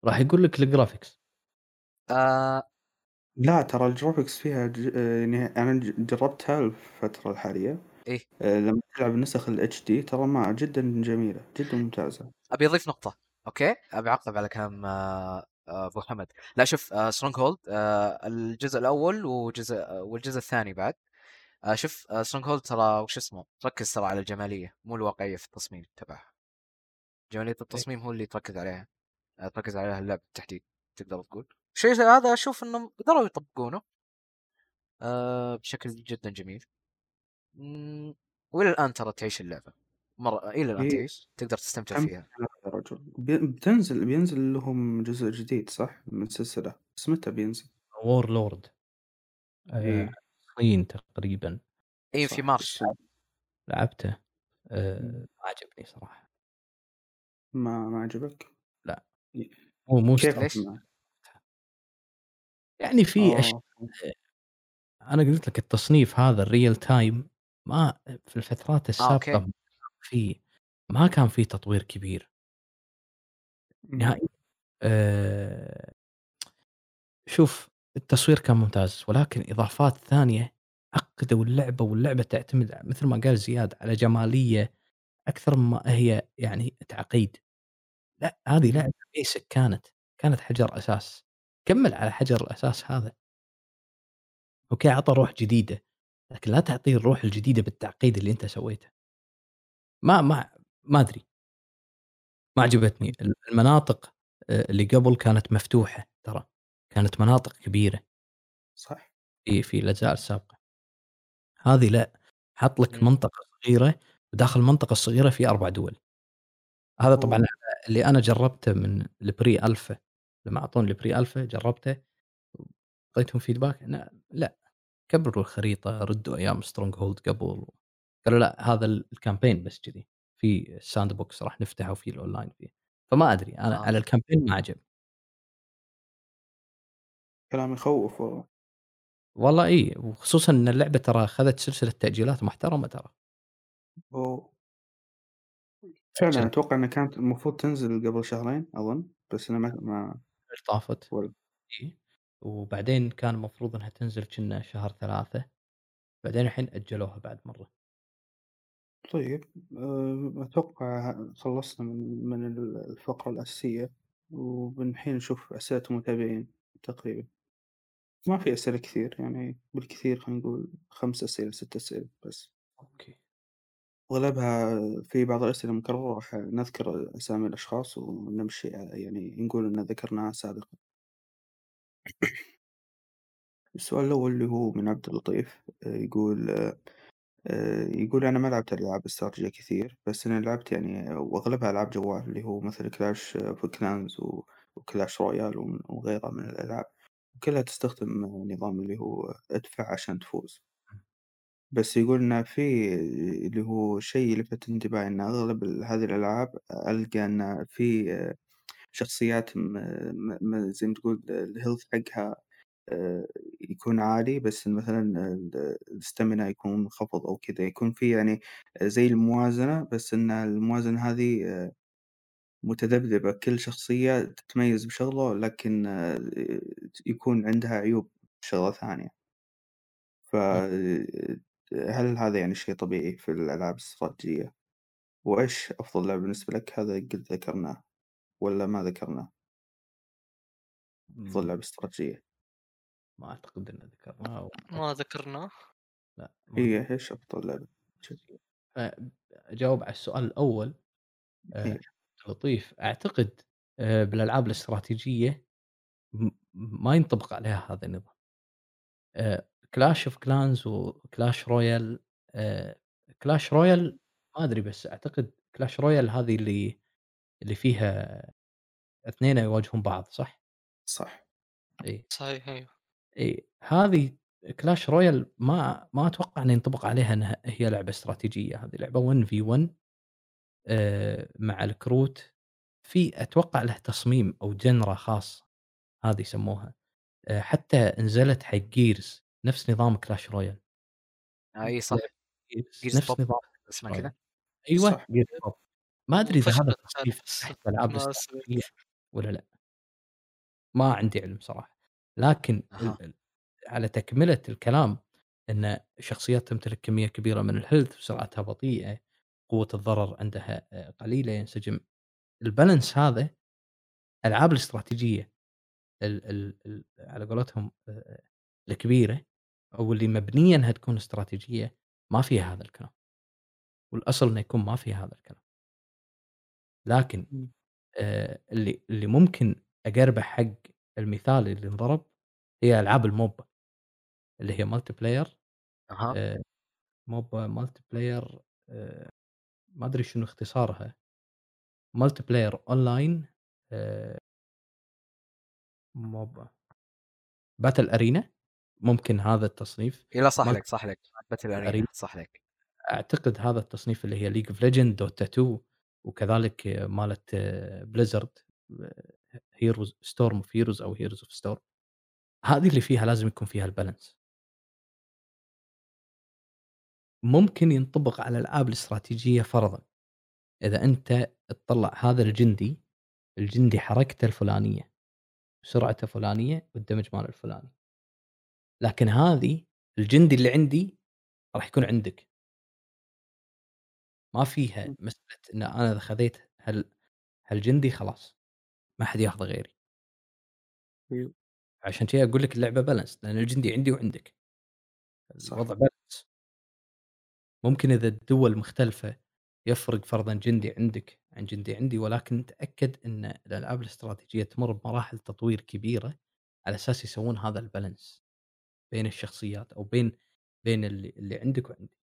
راح يقول لك ال graphics آه لا ترى ال graphics فيها ج... آه، يعني أنا ج- جربتها الفترة الحالية إيه؟ آه، لما تلعب النسخ ال HD ترى ما جدا جميلة جدا ممتازة أبي أضيف نقطة أوكي؟ أبي أعقب على كلام آه آه، أبو حمد. لا شوف Stronghold آه الجزء الأول وجزء والجزء الثاني بعد. شوف سترونج هولد ترى وش اسمه؟ تركز ترى على الجمالية مو الواقعية في التصميم تبعها. جمالية التصميم هو اللي تركز عليها تركز عليها اللعب بالتحديد تقدر تقول. شيء زي هذا أشوف إنهم قدروا يطبقونه بشكل جدا جميل. وإلى الآن ترى تعيش اللعبة. مرة إلى الآن إيه. تعيش؟ تقدر تستمتع فيها؟ يا رجل. بتنزل بينزل لهم جزء جديد صح؟ من السلسلة. بس متى بينزل؟ وور لورد إيه. الصين تقريبا. اي في مارس. لعبته. آه، مم. ما عجبني صراحة. ما ما عجبك؟ مو كيف؟ سترونج. ليش؟ ما- يعني في آه، أشياء أنا قلت لك التصنيف هذا الريل تايم ما في الفترات السابقه أوكي. في ما كان في تطوير كبير إمم. نهائيًا. آآ شوف التصوير كان ممتاز، ولكن إضافات ثانية عقّدوا اللعبة، واللعبة تعتمد مثل ما قال زياد على جمالية أكثر مما هي يعني تعقيد. لأ، هذه إمم. لعبة basic كانت، كانت حجر أساس، كمّل على حجر الأساس هذا. أوكي، عطى روح جديدة، لكن لا تعطيه الروح الجديدة بالتعقيد اللي أنت سويته. ما ما ما أدري. ما عجبتني. ال المناطق آآ اللي قبل كانت مفتوحة ترى، كانت مناطق كبيرة. صح. في في الأجزاء السابقة. هذه لأ، حط لك إمم. منطقة صغيرة، وداخل المنطقة الصغيرة في 4 دول. هذا طبعًا! اللي أنا جربته من الPre Alpha لمّا أعطوني الPre Alpha جربته، feedback إنه لأ، كبروا الخريطة، ردوا أيام stronghold قبل، قالوا لأ هذا الcampaign بس كذي، في sandbox راح نفتحه وفي الأونلاين فيه، فما أدري أنا أها. على الcampaign ما عجبني. كلام يخوّف والله. والله إي، وخصوصًا إن اللعبة ترى أخذت سلسلة تأجيلات محترمة ترى. أوه! فعلًا أتوقع إنها كانت المفروض تنزل قبل شهرين أظن، بس إنها ما ما طافت. إي، وبعدين كان المفروض إنها تنزل كنا شهر 3 بعدين الحين أجلوها بعد مرة. طيب آآ أتوقع خلصنا من من ال الفقرة الأساسية، وبالحين نشوف أسئلة المتابعين تقريبًا. ما في أسئلة كثير يعني بالكثير خلينا نقول 5 أسئلة 6 أسئلة بس. أوكي. وأغلبها في بعض الأسئلة مكررة راح نذكر أسامي الأشخاص ونمشي يعني نقول إن ذكرناها سابقًا. السؤال الأول اللي هو من عبد اللطيف آآ يقول آآ يقول أنا ما لعبت ألعاب استراتيجية كثير، بس أنا لعبت يعني وأغلبها ألعاب جوال اللي هو مثل Clash of Clans و وClash Royale وم وغيرها من الألعاب، كلها تستخدم نظام اللي هو أدفع عشان تفوز. بس يقول إن في اللي هو شيء يلفت انتباهي إن أغلب هذه الألعاب ألقى إن في شخصيات م م زي ما تقول الhealth حقها آآ يكون عالي، بس مثلًا ال الstamina يكون منخفض أو كذا، يكون في يعني زي الموازنة، بس إن الموازنة هذه آآ متذبذبة، كل شخصية تتميز بشغلة، لكن يكون عندها عيوب بشغلة ثانية. ف إمم. هل هذا يعني شيء طبيعي في الألعاب الإستراتيجية؟ وإيش أفضل لعبة بالنسبة لك؟ هذا قد ذكرناه والّا ما ذكرناه؟ أفضل إمم. لعبة إستراتيجية. ما أعتقد إن ذكرناه أو ما ذكرناه. لأ ما هي إيش أفضل لعبة؟ فأجاوب على السؤال الأول آآ إيه. لطيف، أعتقد آآ بالألعاب الاستراتيجية م ما ينطبق عليها هذا النظام. of Clans وClash Royale آآ Clash Royale ما أدري بس أعتقد Clash Royale هذه اللي اللي فيها اثنين يواجهون بعض صح؟ صح. إي. صحيح أيوه. إي، هذه Clash Royale ما ما أتوقع إنه ينطبق عليها إنها هي لعبة استراتيجية، هذه لعبة 1v1 آآ مع الكروت، في أتوقع له تصميم أو genre خاص، هذه يسموها. آآ حتى نزلت حق Gears نفس نظام Clash Royale. أي صح. لعبة Gears Gears نفس نظام اسمها كذا؟ صح. Pop. ما أدري إذا هذا تصنيف السبب. والّا لأ. ما عندي علم صراحة، لكن ال على تكملة الكلام إن شخصيات تمتلك كمية كبيرة من الhealth وسرعتها بطيئة، قوة الضرر عندها آآ قليلة ينسجم الbalance هذا ألعاب الاستراتيجية ال ال ال على قولتهم آآ الكبيرة أو اللي مبنية إنها تكون استراتيجية ما فيها هذا الكلام. والأصل إنه يكون ما فيها هذا الكلام. لكن إمم. اللي اللي ممكن أقربه حق المثال اللي انضرب هي ألعاب الMOBA اللي هي multiplayer أها. آآ MOBA multiplayer آآ ما أدري شنو اختصارها. multiplayer online آآ MOBA battle arena ممكن هذا التصنيف لا صح لك، صح لك. arena arena صح لك. أعتقد هذا التصنيف اللي هي League of Legends، Dota 2 وكذلك مالة Blizzard Heroes Storm of Heroes أو Heroes of Storm هذه اللي فيها لازم يكون فيها الbalance. ممكن ينطبق على الألعاب الاستراتيجية فرضًا إذا أنت تطلّع هذا الجندي، الجندي حركته الفلانية، سرعته فلانية والدمج ماله الفلاني. لكن هذه الجندي اللي عندي راح يكون عندك. ما فيها إمم. مسألة إن أنا إذا خذيت هال هالجندي خلاص ما حد ياخذه غيري. أيوه. عشان كذا أقول لك اللعبة balance لأن الجندي عندي وعندك. صح. الوضع balance. ممكن إذا الدول مختلفة يفرق فرضًا جندي عندك عن جندي عندي، ولكن تأكد إن الألعاب الاستراتيجية تمر بمراحل تطوير كبيرة على أساس يسوون هذا الbalance بين الشخصيات أو بين بين اللي اللي عندك وعندي.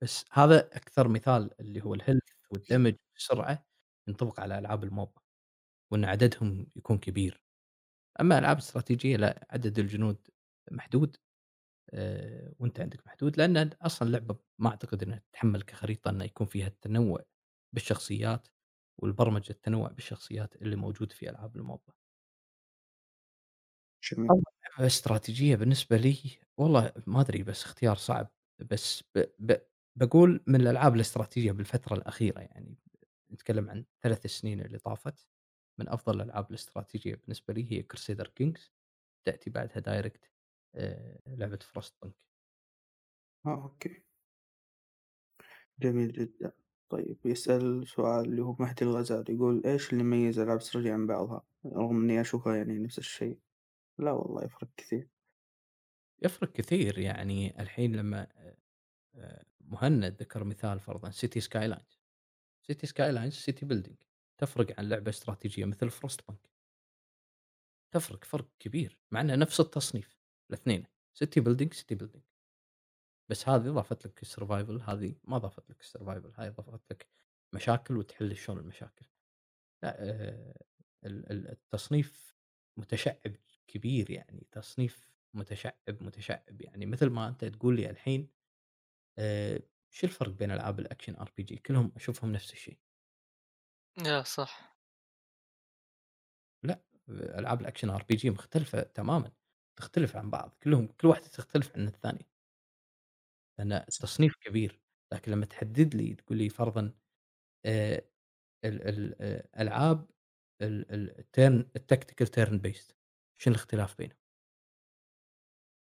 بس هذا أكثر مثال اللي هو الhealth والدمج والسرعة ينطبق على ألعاب الموبا، وإن عددهم يكون كبير. أما ألعاب استراتيجية لأ، عدد الجنود محدود آآ، وأنت عندك محدود، لأن أصلًا اللعبة ما أعتقد إنها تتحمل كخريطة إنه يكون فيها التنوع بالشخصيات والبرمجة التنوع بالشخصيات اللي موجود في ألعاب الموبا. جميل. استراتيجية بالنسبة لي والله ما أدري بس اختيار صعب، بس ب ب باقول من الألعاب الاستراتيجية بالفترة الأخيرة يعني نتكلم عن 3 سنين اللي طافت، من أفضل الألعاب الاستراتيجية بالنسبة لي هي Crusader Kings تأتي بعدها direct آآ، لعبة Frostpunk. آه، okay. جميل جدًا. طيب يسأل سؤال اللي هو مهدي الغزال يقول: "إيش اللي يميز ألعاب الاستراتيجية عن بعضها؟" رغم إني أشوفها يعني نفس الشيء. لا والله يفرق كثير. يفرق كثير يعني الحين لما آآ، مهند ذكر مثال فرضًا City Skylines. City Skylines City building تفرق عن لعبة استراتيجية مثل Frostpunk. تفرق فرق كبير، مع إنها نفس التصنيف الاثنين City building City building. بس هذه ضافت لك الsurvival هذه ما ضافت لك الsurvival هاي ضافت لك مشاكل وتحل شلون المشاكل. ال ال التصنيف متشعب كبير يعني تصنيف متشعب، متشعب يعني مثل ما أنت تقول لي الحين آآ، شو الفرق بين ألعاب ال action RPG كلهم أشوفهم نفس الشيء. يا صح. لأ، ألعاب ال action RPG مختلفة تمامًا، تختلف عن بعض، كلهم كل واحدة تختلف عن الثانية. لأن التصنيف كبير، لكن لما تحدد لي تقول لي فرضًا آآ، ال ال آآ، ألعاب ال ال ال turn ال tactical turn based شنو الاختلاف بينهم؟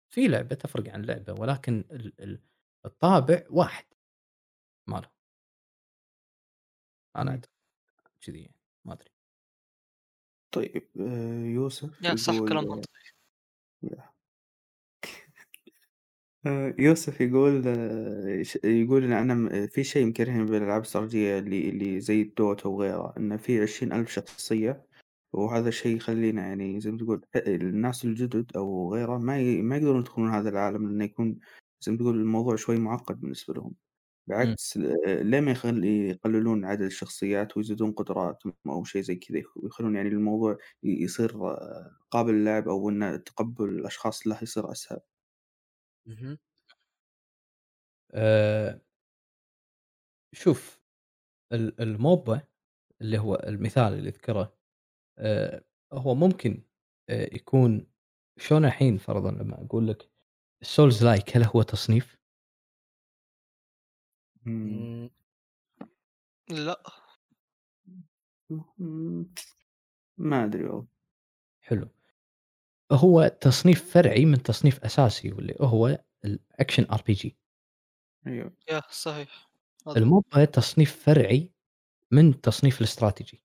في لعبة تفرق عن لعبة، ولكن ال ال الطابع واحد مالهم. أنا إمم. كذي يعني، ما أدري. طيب آآ، يوسف يا صح يقول كلام منطقي. يا آآ، يوسف يقول يقول إن أنا م في شيء مكرهني بالألعاب الاستراتيجية اللي اللي زي الDota وغيرها، إن في 20,000 شخصية، وهذا الشيء يخلّينا يعني زي ما تقول الناس الجدد أو غيره ما ي ما يقدرون يدخلون هذا العالم، لأنه يكون زي ما تقول الموضوع شوي معقد بالنسبة لهم، إمم. بعكس آآ، ليه ما يخلي يقللون عدد الشخصيات ويزيدون قدراتهم أو شيء زي كذا، يخ ويخلون يعني الموضوع ي يصير قابل للعب أو إن تقبل الأشخاص له يصير أسهل. اهم. آآ شوف ال الموبا اللي هو المثال اللي ذكره آآ، هو ممكن آآ، يكون شلون الحين فرضًا لما أقول لك الSouls like هل هو تصنيف؟ إمم، ما أدري والله. حلو. هو تصنيف فرعي من تصنيف أساسي واللي هو الأكشن RPG. أيوه. ياه صحيح. هذا هو. الموبا تصنيف فرعي من تصنيف الاستراتيجي،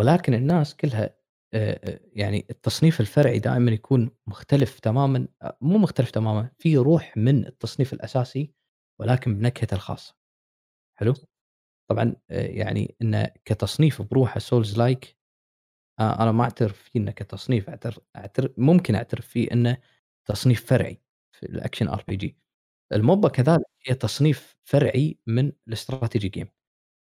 ولكن الناس كلها آآ، آآ، يعني التصنيف الفرعي دائمًا يكون مختلف تمامًا أ مو مختلف تمامًا، في روح من التصنيف الأساسي ولكن بنكهته الخاصة. حلو؟ طبعًا آآ، يعني إنه كتصنيف بروحه Souls like أ أنا ما أعترف فيه إنه كتصنيف أعتر أعتر ممكن أعترف فيه إنه تصنيف فرعي في ال action RPG. ال MOBA كذلك هي تصنيف فرعي من ال strategy game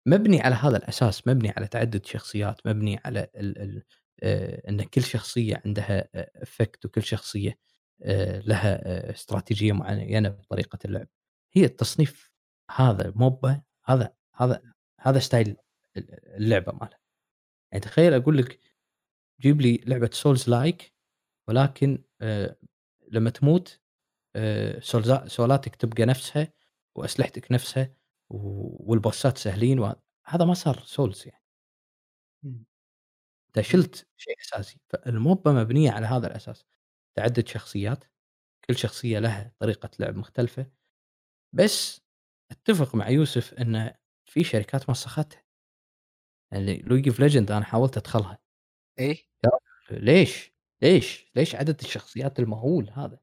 مبني على هذا الأساس، مبني على تعدد شخصيات، مبني على ال ال آآ، إن كل شخصية عندها effect وكل شخصية آآ، لها آآ، استراتيجية معينة بطريقة اللعب. هي التصنيف هذا MOBA هذا هذا هذا style ال اللعبة ماله. يعني تخيل أقول لك جيب لي لعبة Souls like ولكن آآ، لما تموت سولزا سولاتك تبقى نفسها وأسلحتك نفسها والبوسات سهلين و هذا ما صار سولز يعني. أنت شِلت شيء أساسي، فالموبا مبنية على هذا الأساس، تعدد شخصيات، كل شخصية لها طريقة لعب مختلفة، بس أتفق مع يوسف إن في شركات مسختها. يعني League of Legends أنا حاولت أدخلها. يا رجل ليش؟ ليش؟ ليش عدد الشخصيات المهول هذا؟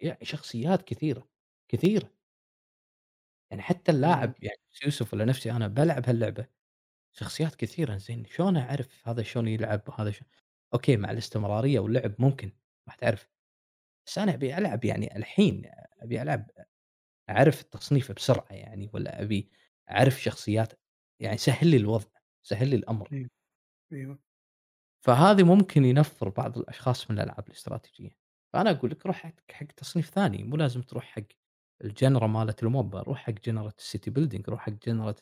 يعني شخصيات كثيرة، كثيرة. يعني حتى اللاعب. يعني يوسف والّا نفسي أنا بالعب هاللعبة، شخصيات كثيرة زين شلون أعرف هذا شلون يلعب وهذا ش أوكي مع الاستمرارية واللعب ممكن راح تعرف، بس أنا أبي ألعب يعني الحين أبي ألعب أعرف التصنيف بسرعة يعني والّا أبي أعرف شخصيات يعني سهّل لي الوضع، سهّل لي الأمر. أيوه، أيوه. فهذه ممكن ينفّر بعض الأشخاص من الألعاب الاستراتيجية، فأنا أقول لك روح حق تصنيف ثاني مو لازم تروح حق الجنرا مالة الموبا، روح حق جنرا الcity building روح حق جنرا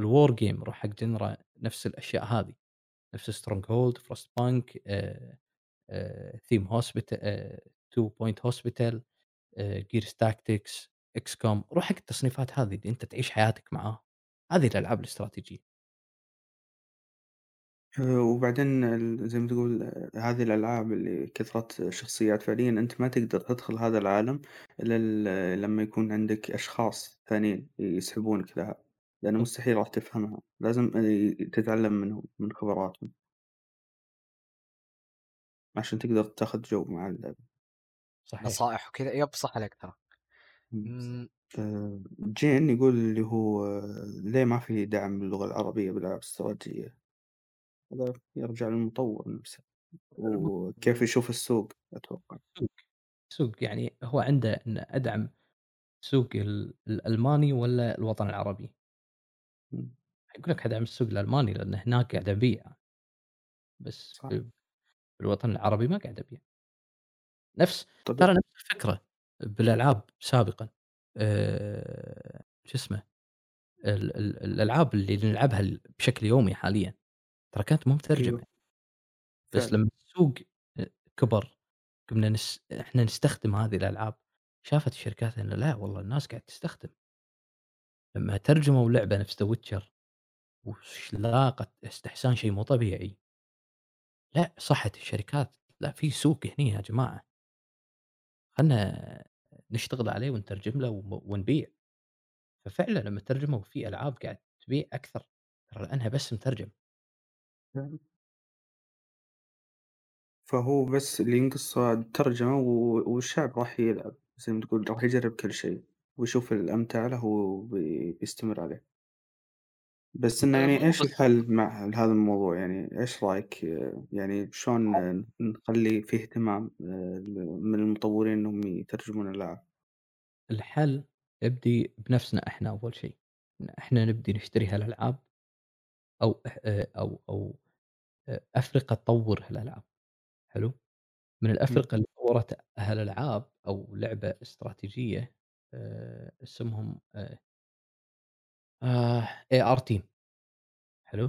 الwar game روح حق جنرا نفس الأشياء هذه، نفس stronghold frostpunk آآ آآ theme hospita two point hospital آآ gears tactics XCOM روح حق التصنيفات هذه اللي أنت تعيش حياتك معاها، هذه الألعاب الاستراتيجية. آآ وبعدين زي ما تقول آه، هذه الألعاب اللي كثرة شخصيات فعليًا أنت ما تقدر تدخل هذا العالم إلا ال لمّا يكون عندك أشخاص ثانيين يسحبونك لها، لأنه مستحيل راح تفهمها، لازم آآ تتعلم منهم، من خبراتهم. عشان تقدر تاخذ جو مع اللعبة. صحيح. نصائح وكذا يب صح عليك ترى. إمم. إمم، آآ جين يقول اللي هو آه، ليه ما في دعم للغة العربية بالألعاب الاستراتيجية؟ هذا يرجع للمطور نفسه، وكيف يشوف السوق أتوقع. السوق يعني هو عنده إن أدعم السوق ال الألماني والّا الوطن العربي؟ إمم. يقول لك أدعم السوق الألماني لأن هناك قاعد أبيع، بس صح. الوطن العربي ما قاعد أبيع. نفس ترى نفس الفكرة بالألعاب سابقًا آآ شو اسمه ال ال الألعاب اللي نلعبها بشكل يومي حاليًا ترى كانت مو مترجمة، أيوه بس فعلًا. لمّا السوق أ كبر قمنا نس إحنا نستخدم هذه الألعاب، شافت الشركات إن لا والله الناس قاعدة تستخدم. لمّا ترجموا لعبة نفس The Witcher وش لاقت استحسان شيء مو طبيعي. لأ صحت الشركات، لأ في سوق هني يا جماعة. خلنا نشتغل عليه ونترجم له ون ونبيع. ففعلًا لمّا ترجموا في ألعاب قاعد تبيع أكثر، ترى لأنها بس مترجم. فعلًا. فهو بس اللي ينقصه الترجمة والشعب راح يلعب، زي ما تقول راح يجرب كل شيء، ويشوف الأمتع له وبي بيستمر عليه. بس إنه آآ يعني إيش بس الحل مع هذا الموضوع؟ يعني إيش رأيك؟ يعني شلون نخلي في اهتمام آآ من المطورين إنهم يترجمون الألعاب؟ الحل يبدي بنفسنا إحنا أول شيء، إن إحنا نبدي نشتري هالألعاب أو آآ أو أو أفرقة تطوّر هالألعاب، حلو؟ من إمم، الأفرقة اللي طوّرت هالألعاب أو لعبة استراتيجية آآ اسمهم آآ آه AR Team. حلو؟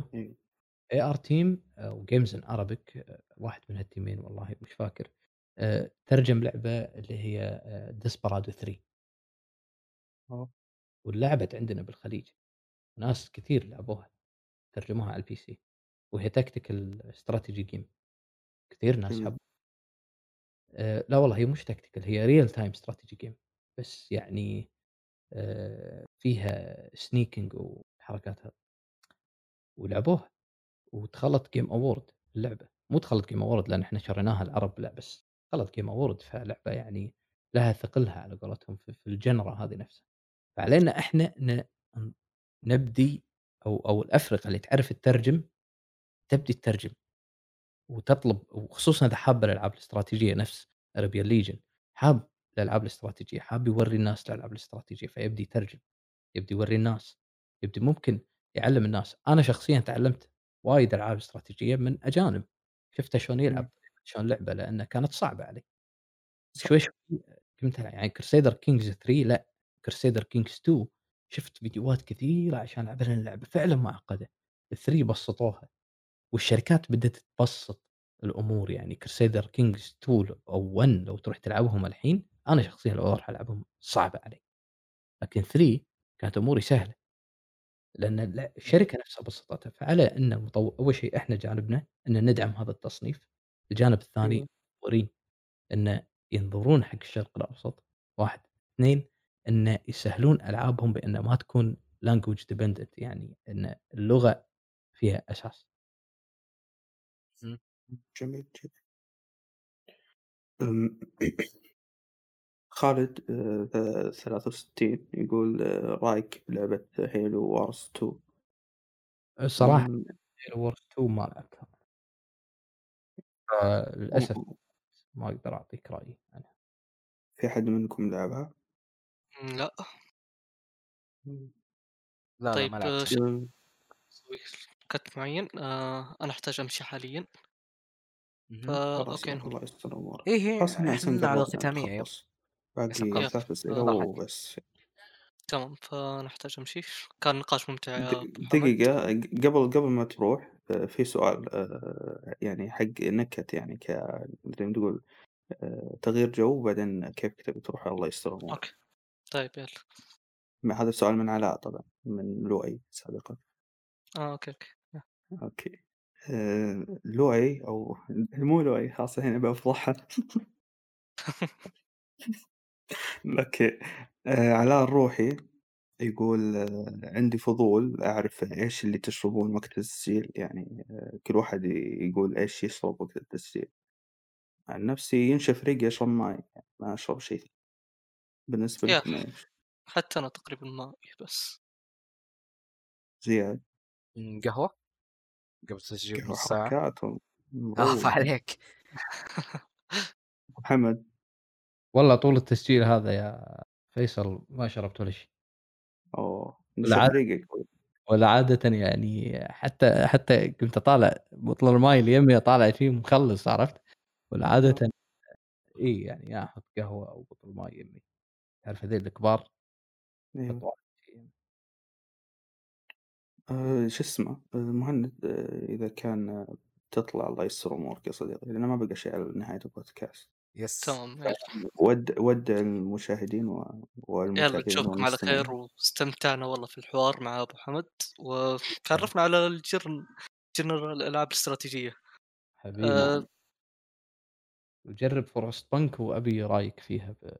AR Team أو Games in Arabic واحد من هالتيمين والله مش فاكر. آآ ترجم لعبة اللي هي Desperado 3 آه، ولعبت عندنا بالخليج، ناس كثير لعبوها، ترجموها على الPC. وهي tactical strategy game. كثير ناس حبوها. آآ لا والله هي مش tactical هي real time strategy game. بس يعني آآ فيها sneaking وحركات هذي، ولعبوها. ودخلت game award اللعبة، مو دخلت game award لأن إحنا شريناها العرب لأ، بس دخلت game award فلعبة يعني لها ثقلها على قولتهم في الgenre هذه نفسها، فعلينا ن نبدي أو أو الأفرقة اللي تعرف تترجم، تبدي تترجم. وتطلب وخصوصًا إذا حاب الألعاب الاستراتيجية نفس Arabian Legion. حاب الألعاب الاستراتيجية، حاب يورّي الناس الألعاب الاستراتيجية فيبدي يترجم. يبدي يورّي الناس، يبدي ممكن يعلّم الناس، أنا شخصيًا تعلّمت وايد ألعاب استراتيجية من أجانب، شُفته شلون يلعب، شلون لعبة لأنها كانت صعبة علي، شوي شوي فهمت يعني Crusader Kings 3 لأ، Crusader Kings 2 شُفت فيديوهات كثيرة عشان ألعبها لأن اللعبة فعلًا معقدة، ال3 بسّطوها، والشركات بدأت تبسّط الأمور يعني Crusader Kings 2 أو 1 لو تروح تلعبهم الحين، أنا شخصيًا لو أروح ألعبهم صعبة علي. لكن 3 كانت أموري سهلة. لأن ال الشركة نفسها بسطتها، فعلى أن مطو أول شيء إحنا جانبنا إن ندعم هذا التصنيف، الجانب الثاني أيوه. المطورين إنه ينظرون حق الشرق الأوسط 1، 2 إنه يسهلون ألعابهم بإن ما تكون language dependent يعني إن اللغة فيها أساس. إمم. جميل جدًا. خالد آآ 63 يقول آه، رأيك بلعبة Halo Wars 2؟ الصراحة Halo Wars 2 ما لعبتها. فللأسف و ما أقدر أعطيك رأيي عنها. في أحد منكم لعبها؟ لا، لا طيب كت معين آآ أنا أحتاج أمشي حاليًا،. فا نقول الله يستر. إيه، إيه، إحنا هسه إحنا على قربنا باقي. 3 أسئلة وبس. تمام، فأنا أحتاج أمشي. كان نقاش ممتع د يا أبو حمد. دقيقة قبل قبل ما تروح آآ في سؤال آآ يعني حق نكت يعني ك زي ما تقول تغيير جو وبعدين كيف تبي تروح الله يستر أمورك. okay، طيب يالّا. م هذا السؤال من علاء طبعًا، من لؤي سابقًا. آه، okay، okay. yeah. okay. آآ لؤي أو مو لؤي خلاص هنا بأفضحها. okay. آآ علاء الروحي يقول آه، عندي فضول أعرف إيش اللي تشربون وقت التسجيل، يعني آآ كل واحد ي يقول إيش يشرب وقت التسجيل. عن نفسي ينشف ريقي أشرب ماي، يعني ما أشرب شي ثاني. بالنسبة يا لكم إيش؟ حتى أنا تقريبًا ماي بس. زياد؟ قهوة قبل التسجيل قهوة بنص ساعة. حركات آه، ومروق. عليك. محمد؟ والله طول التسجيل هذا يا فيصل ما شربت ولا شيء. ريقك. ولا عادةً يعني حتى حتى كنت أطالع بطل الماي اللي يمي أطالع فيه مخلص عرفت؟ ولا آه. عادةً إي يعني أحط قهوة أو بطل ماي يمي. تعرف هذيل الكبار فيهم. آآ شو اسمه، المهند آآ إذا كان تطلع الله يستر أمورك يا صديقي، لأن ما بقى شيء على نهاية البودكاست. Yes. تمام. ود ودع المشاهدين و والمتابعين نشوفكم على خير. واستمتعنا والله في الحوار مع أبو حمد،. وتعرفنا على الجرن جنرال الألعاب الاستراتيجية. حبيبي آآ وجرب Frostpunk وأبي رأيك فيها ب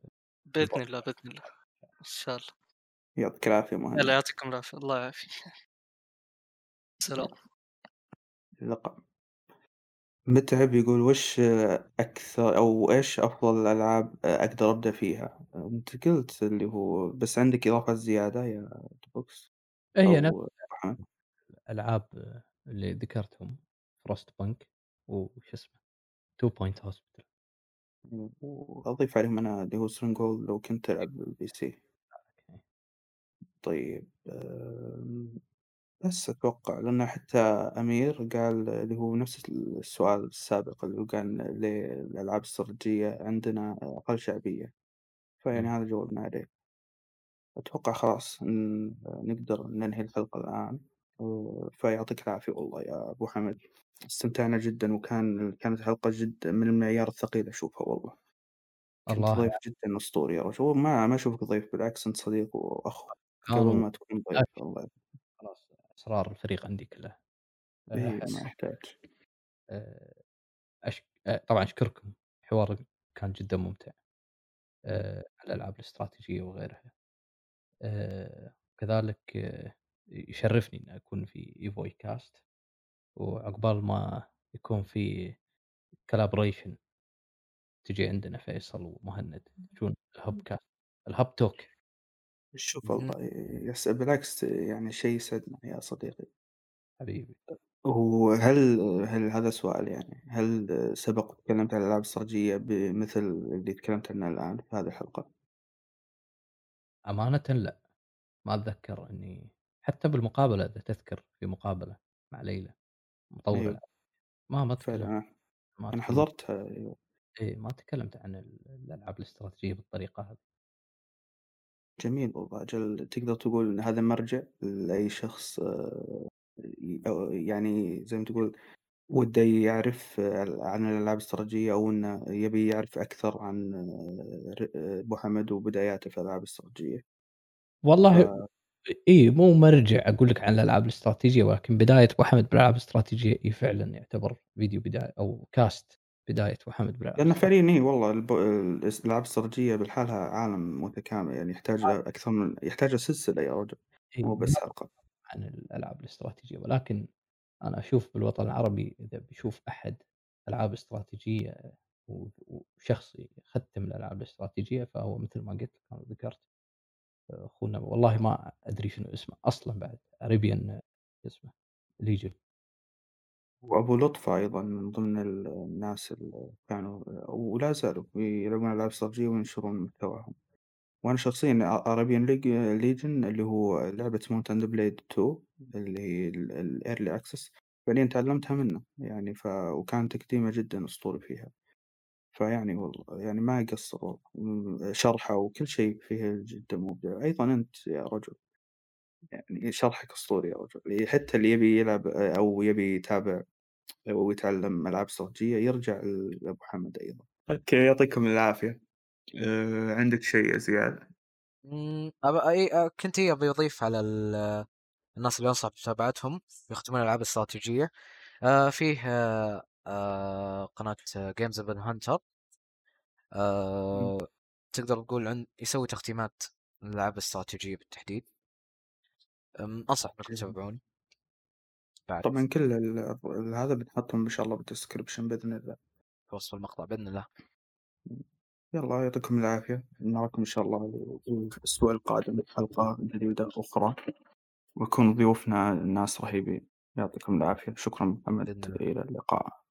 بالبودكاست الله، بإذن الله. إن شاء الله. يعطيك العافية يالّا مهند. يعطيكم العافية، الله يعافيك. سلام. اللقاء. متعب يقول وش أكثر أو إيش أفضل الألعاب أقدر أبدأ فيها؟ أنت قلت اللي هو بس عندك إضافات زيادة يا بوكس هي نفس أو أبو حمد؟ الألعاب اللي ذكرتهم Frostpunk وش اسمه 2 Point Hospital. وأضيف عليهم أنا اللي هو Stronghold لو كنت تلعب بال PC. okay. طيب آمم، بس أتوقع لأن حتى أمير قال اللي هو نفس السؤال السابق اللي هو قال ليه الألعاب الاستراتيجية عندنا أقل شعبية، فيعني إمم. هذا جاوبنا عليه. أتوقع خلاص ن نقدر ننهي الحلقة الآن، و فيعطيك العافية والله يا أبو حمد، استمتعنا جدًا وكان كانت حلقة جد من المعيار الثقيل أشوفها والله. كنت الله ضيف. جدًا أسطوري يا رجل، ما ما أشوفك ضيف بالعكس أنت صديق وأخ آه قبل ما تكون ضيف. الله خلاص أسرار الفريق عندي كلها. آآ إيه ما يحتاج. آآ أش أ طبعًا أشكركم، الحوار كان جدًا ممتع. آآ الألعاب الاستراتيجية وغيرها. آآ كذلك يشرفني إني أكون في إيفوي كاست وعقبال ما يكون في collaboration تجي عندنا فيصل ومهند تجون الهب كاست الهب توك. شوف. والله يس بالعكس يعني شيء يسعدنا يا صديقي. حبيبي. وهل هل هذا سؤال يعني، هل سبق وتكلمت عن الألعاب الاستراتيجية بمثل اللي تكلمت عنه الآن في هذه الحلقة؟ أمانةً لأ، ما أتذكر إني حتى بالمقابلة إذا تذكر في مقابلة مع ليلى مطور أيوه. ما ما تكلمت أنا ما أنا تكلمت حضرتها أيوه. إيه ما تكلمت عن ال الألعاب الاستراتيجية بالطريقة هذه. جميل والله أجل تقدر تقول إن هذا مرجع لأي شخص آآ ي أو يعني زي ما تقول وده يعرف عن الألعاب الاستراتيجية أو إنه يبي يعرف أكثر عن ر أبو حمد وبداياته في الألعاب الاستراتيجية. والله ف إي مو مرجع أقول لك عن الألعاب الاستراتيجية ولكن بداية أبو حمد بالألعاب الاستراتيجية إي فعلا يعتبر فيديو بداية أو كاست بداية حمد لأن الاستراتيجيه فعليًا إي والله الب الاس الألعاب الاستراتيجية بالحالها عالم متكامل، يعني يحتاج له أكثر من يحتاج له سلسلة يا رجل، اي مو بس حلقة. عن الألعاب الاستراتيجية ولكن أنا أشوف بالوطن العربي إذا بيشوف أحد ألعاب استراتيجية وشخص يختم الألعاب الاستراتيجية فهو مثل ما قلت ذكرت أخونا والله ما أدري شنو اسمه أصلا بعد Arabian اسمه ليجن. وأبو لطفة أيضًا من ضمن ال الناس اللي كانوا ولا زالوا يلعبون ألعاب استراتيجية وينشرون محتواهم. وأنا شخصيًا Leg Legion اللي هو لعبة Mount and Blade 2 اللي هي ال الearly access فعليًا تعلمتها منه يعني ف وكان تقديمه جدًا أسطوري فيها. فيعني والله يعني ما م شرحه وكل شيء فيها جدًا مبدع. أيضًا أنت يا رجل يعني شرحك أسطوري يا رجل. حتى اللي يبي يلعب أو يبي يتابع أو يتعلم ألعاب استراتيجية يرجع لأبو حمد أيضًا. okay يعطيكم العافية. آآ عندك شيء يا زياد؟ أب أي أ كنت إي أبي أضيف على ال الناس اللي أنصح بمتابعتهم يختمون الألعاب الاستراتيجية آآ فيه Games of the Hunter إمم. آآ تقدر تقول عن يسوي تختيمات للألعاب الاستراتيجية بالتحديد. إنكم إمم. تتابعونه. بعد طبعًا كل ال هذا بنحطهم إن شاء الله بالdescription بإذن الله. في وصف المقطع بإذن الله. يالله يعطيكم العافية، نراكم إن شاء الله الأسبوع القادم بحلقة جديدة أخرى، ويكون ضيوفنا ناس رهيبين، يعطيكم العافية، شكرًا محمد،. إلى اللقاء.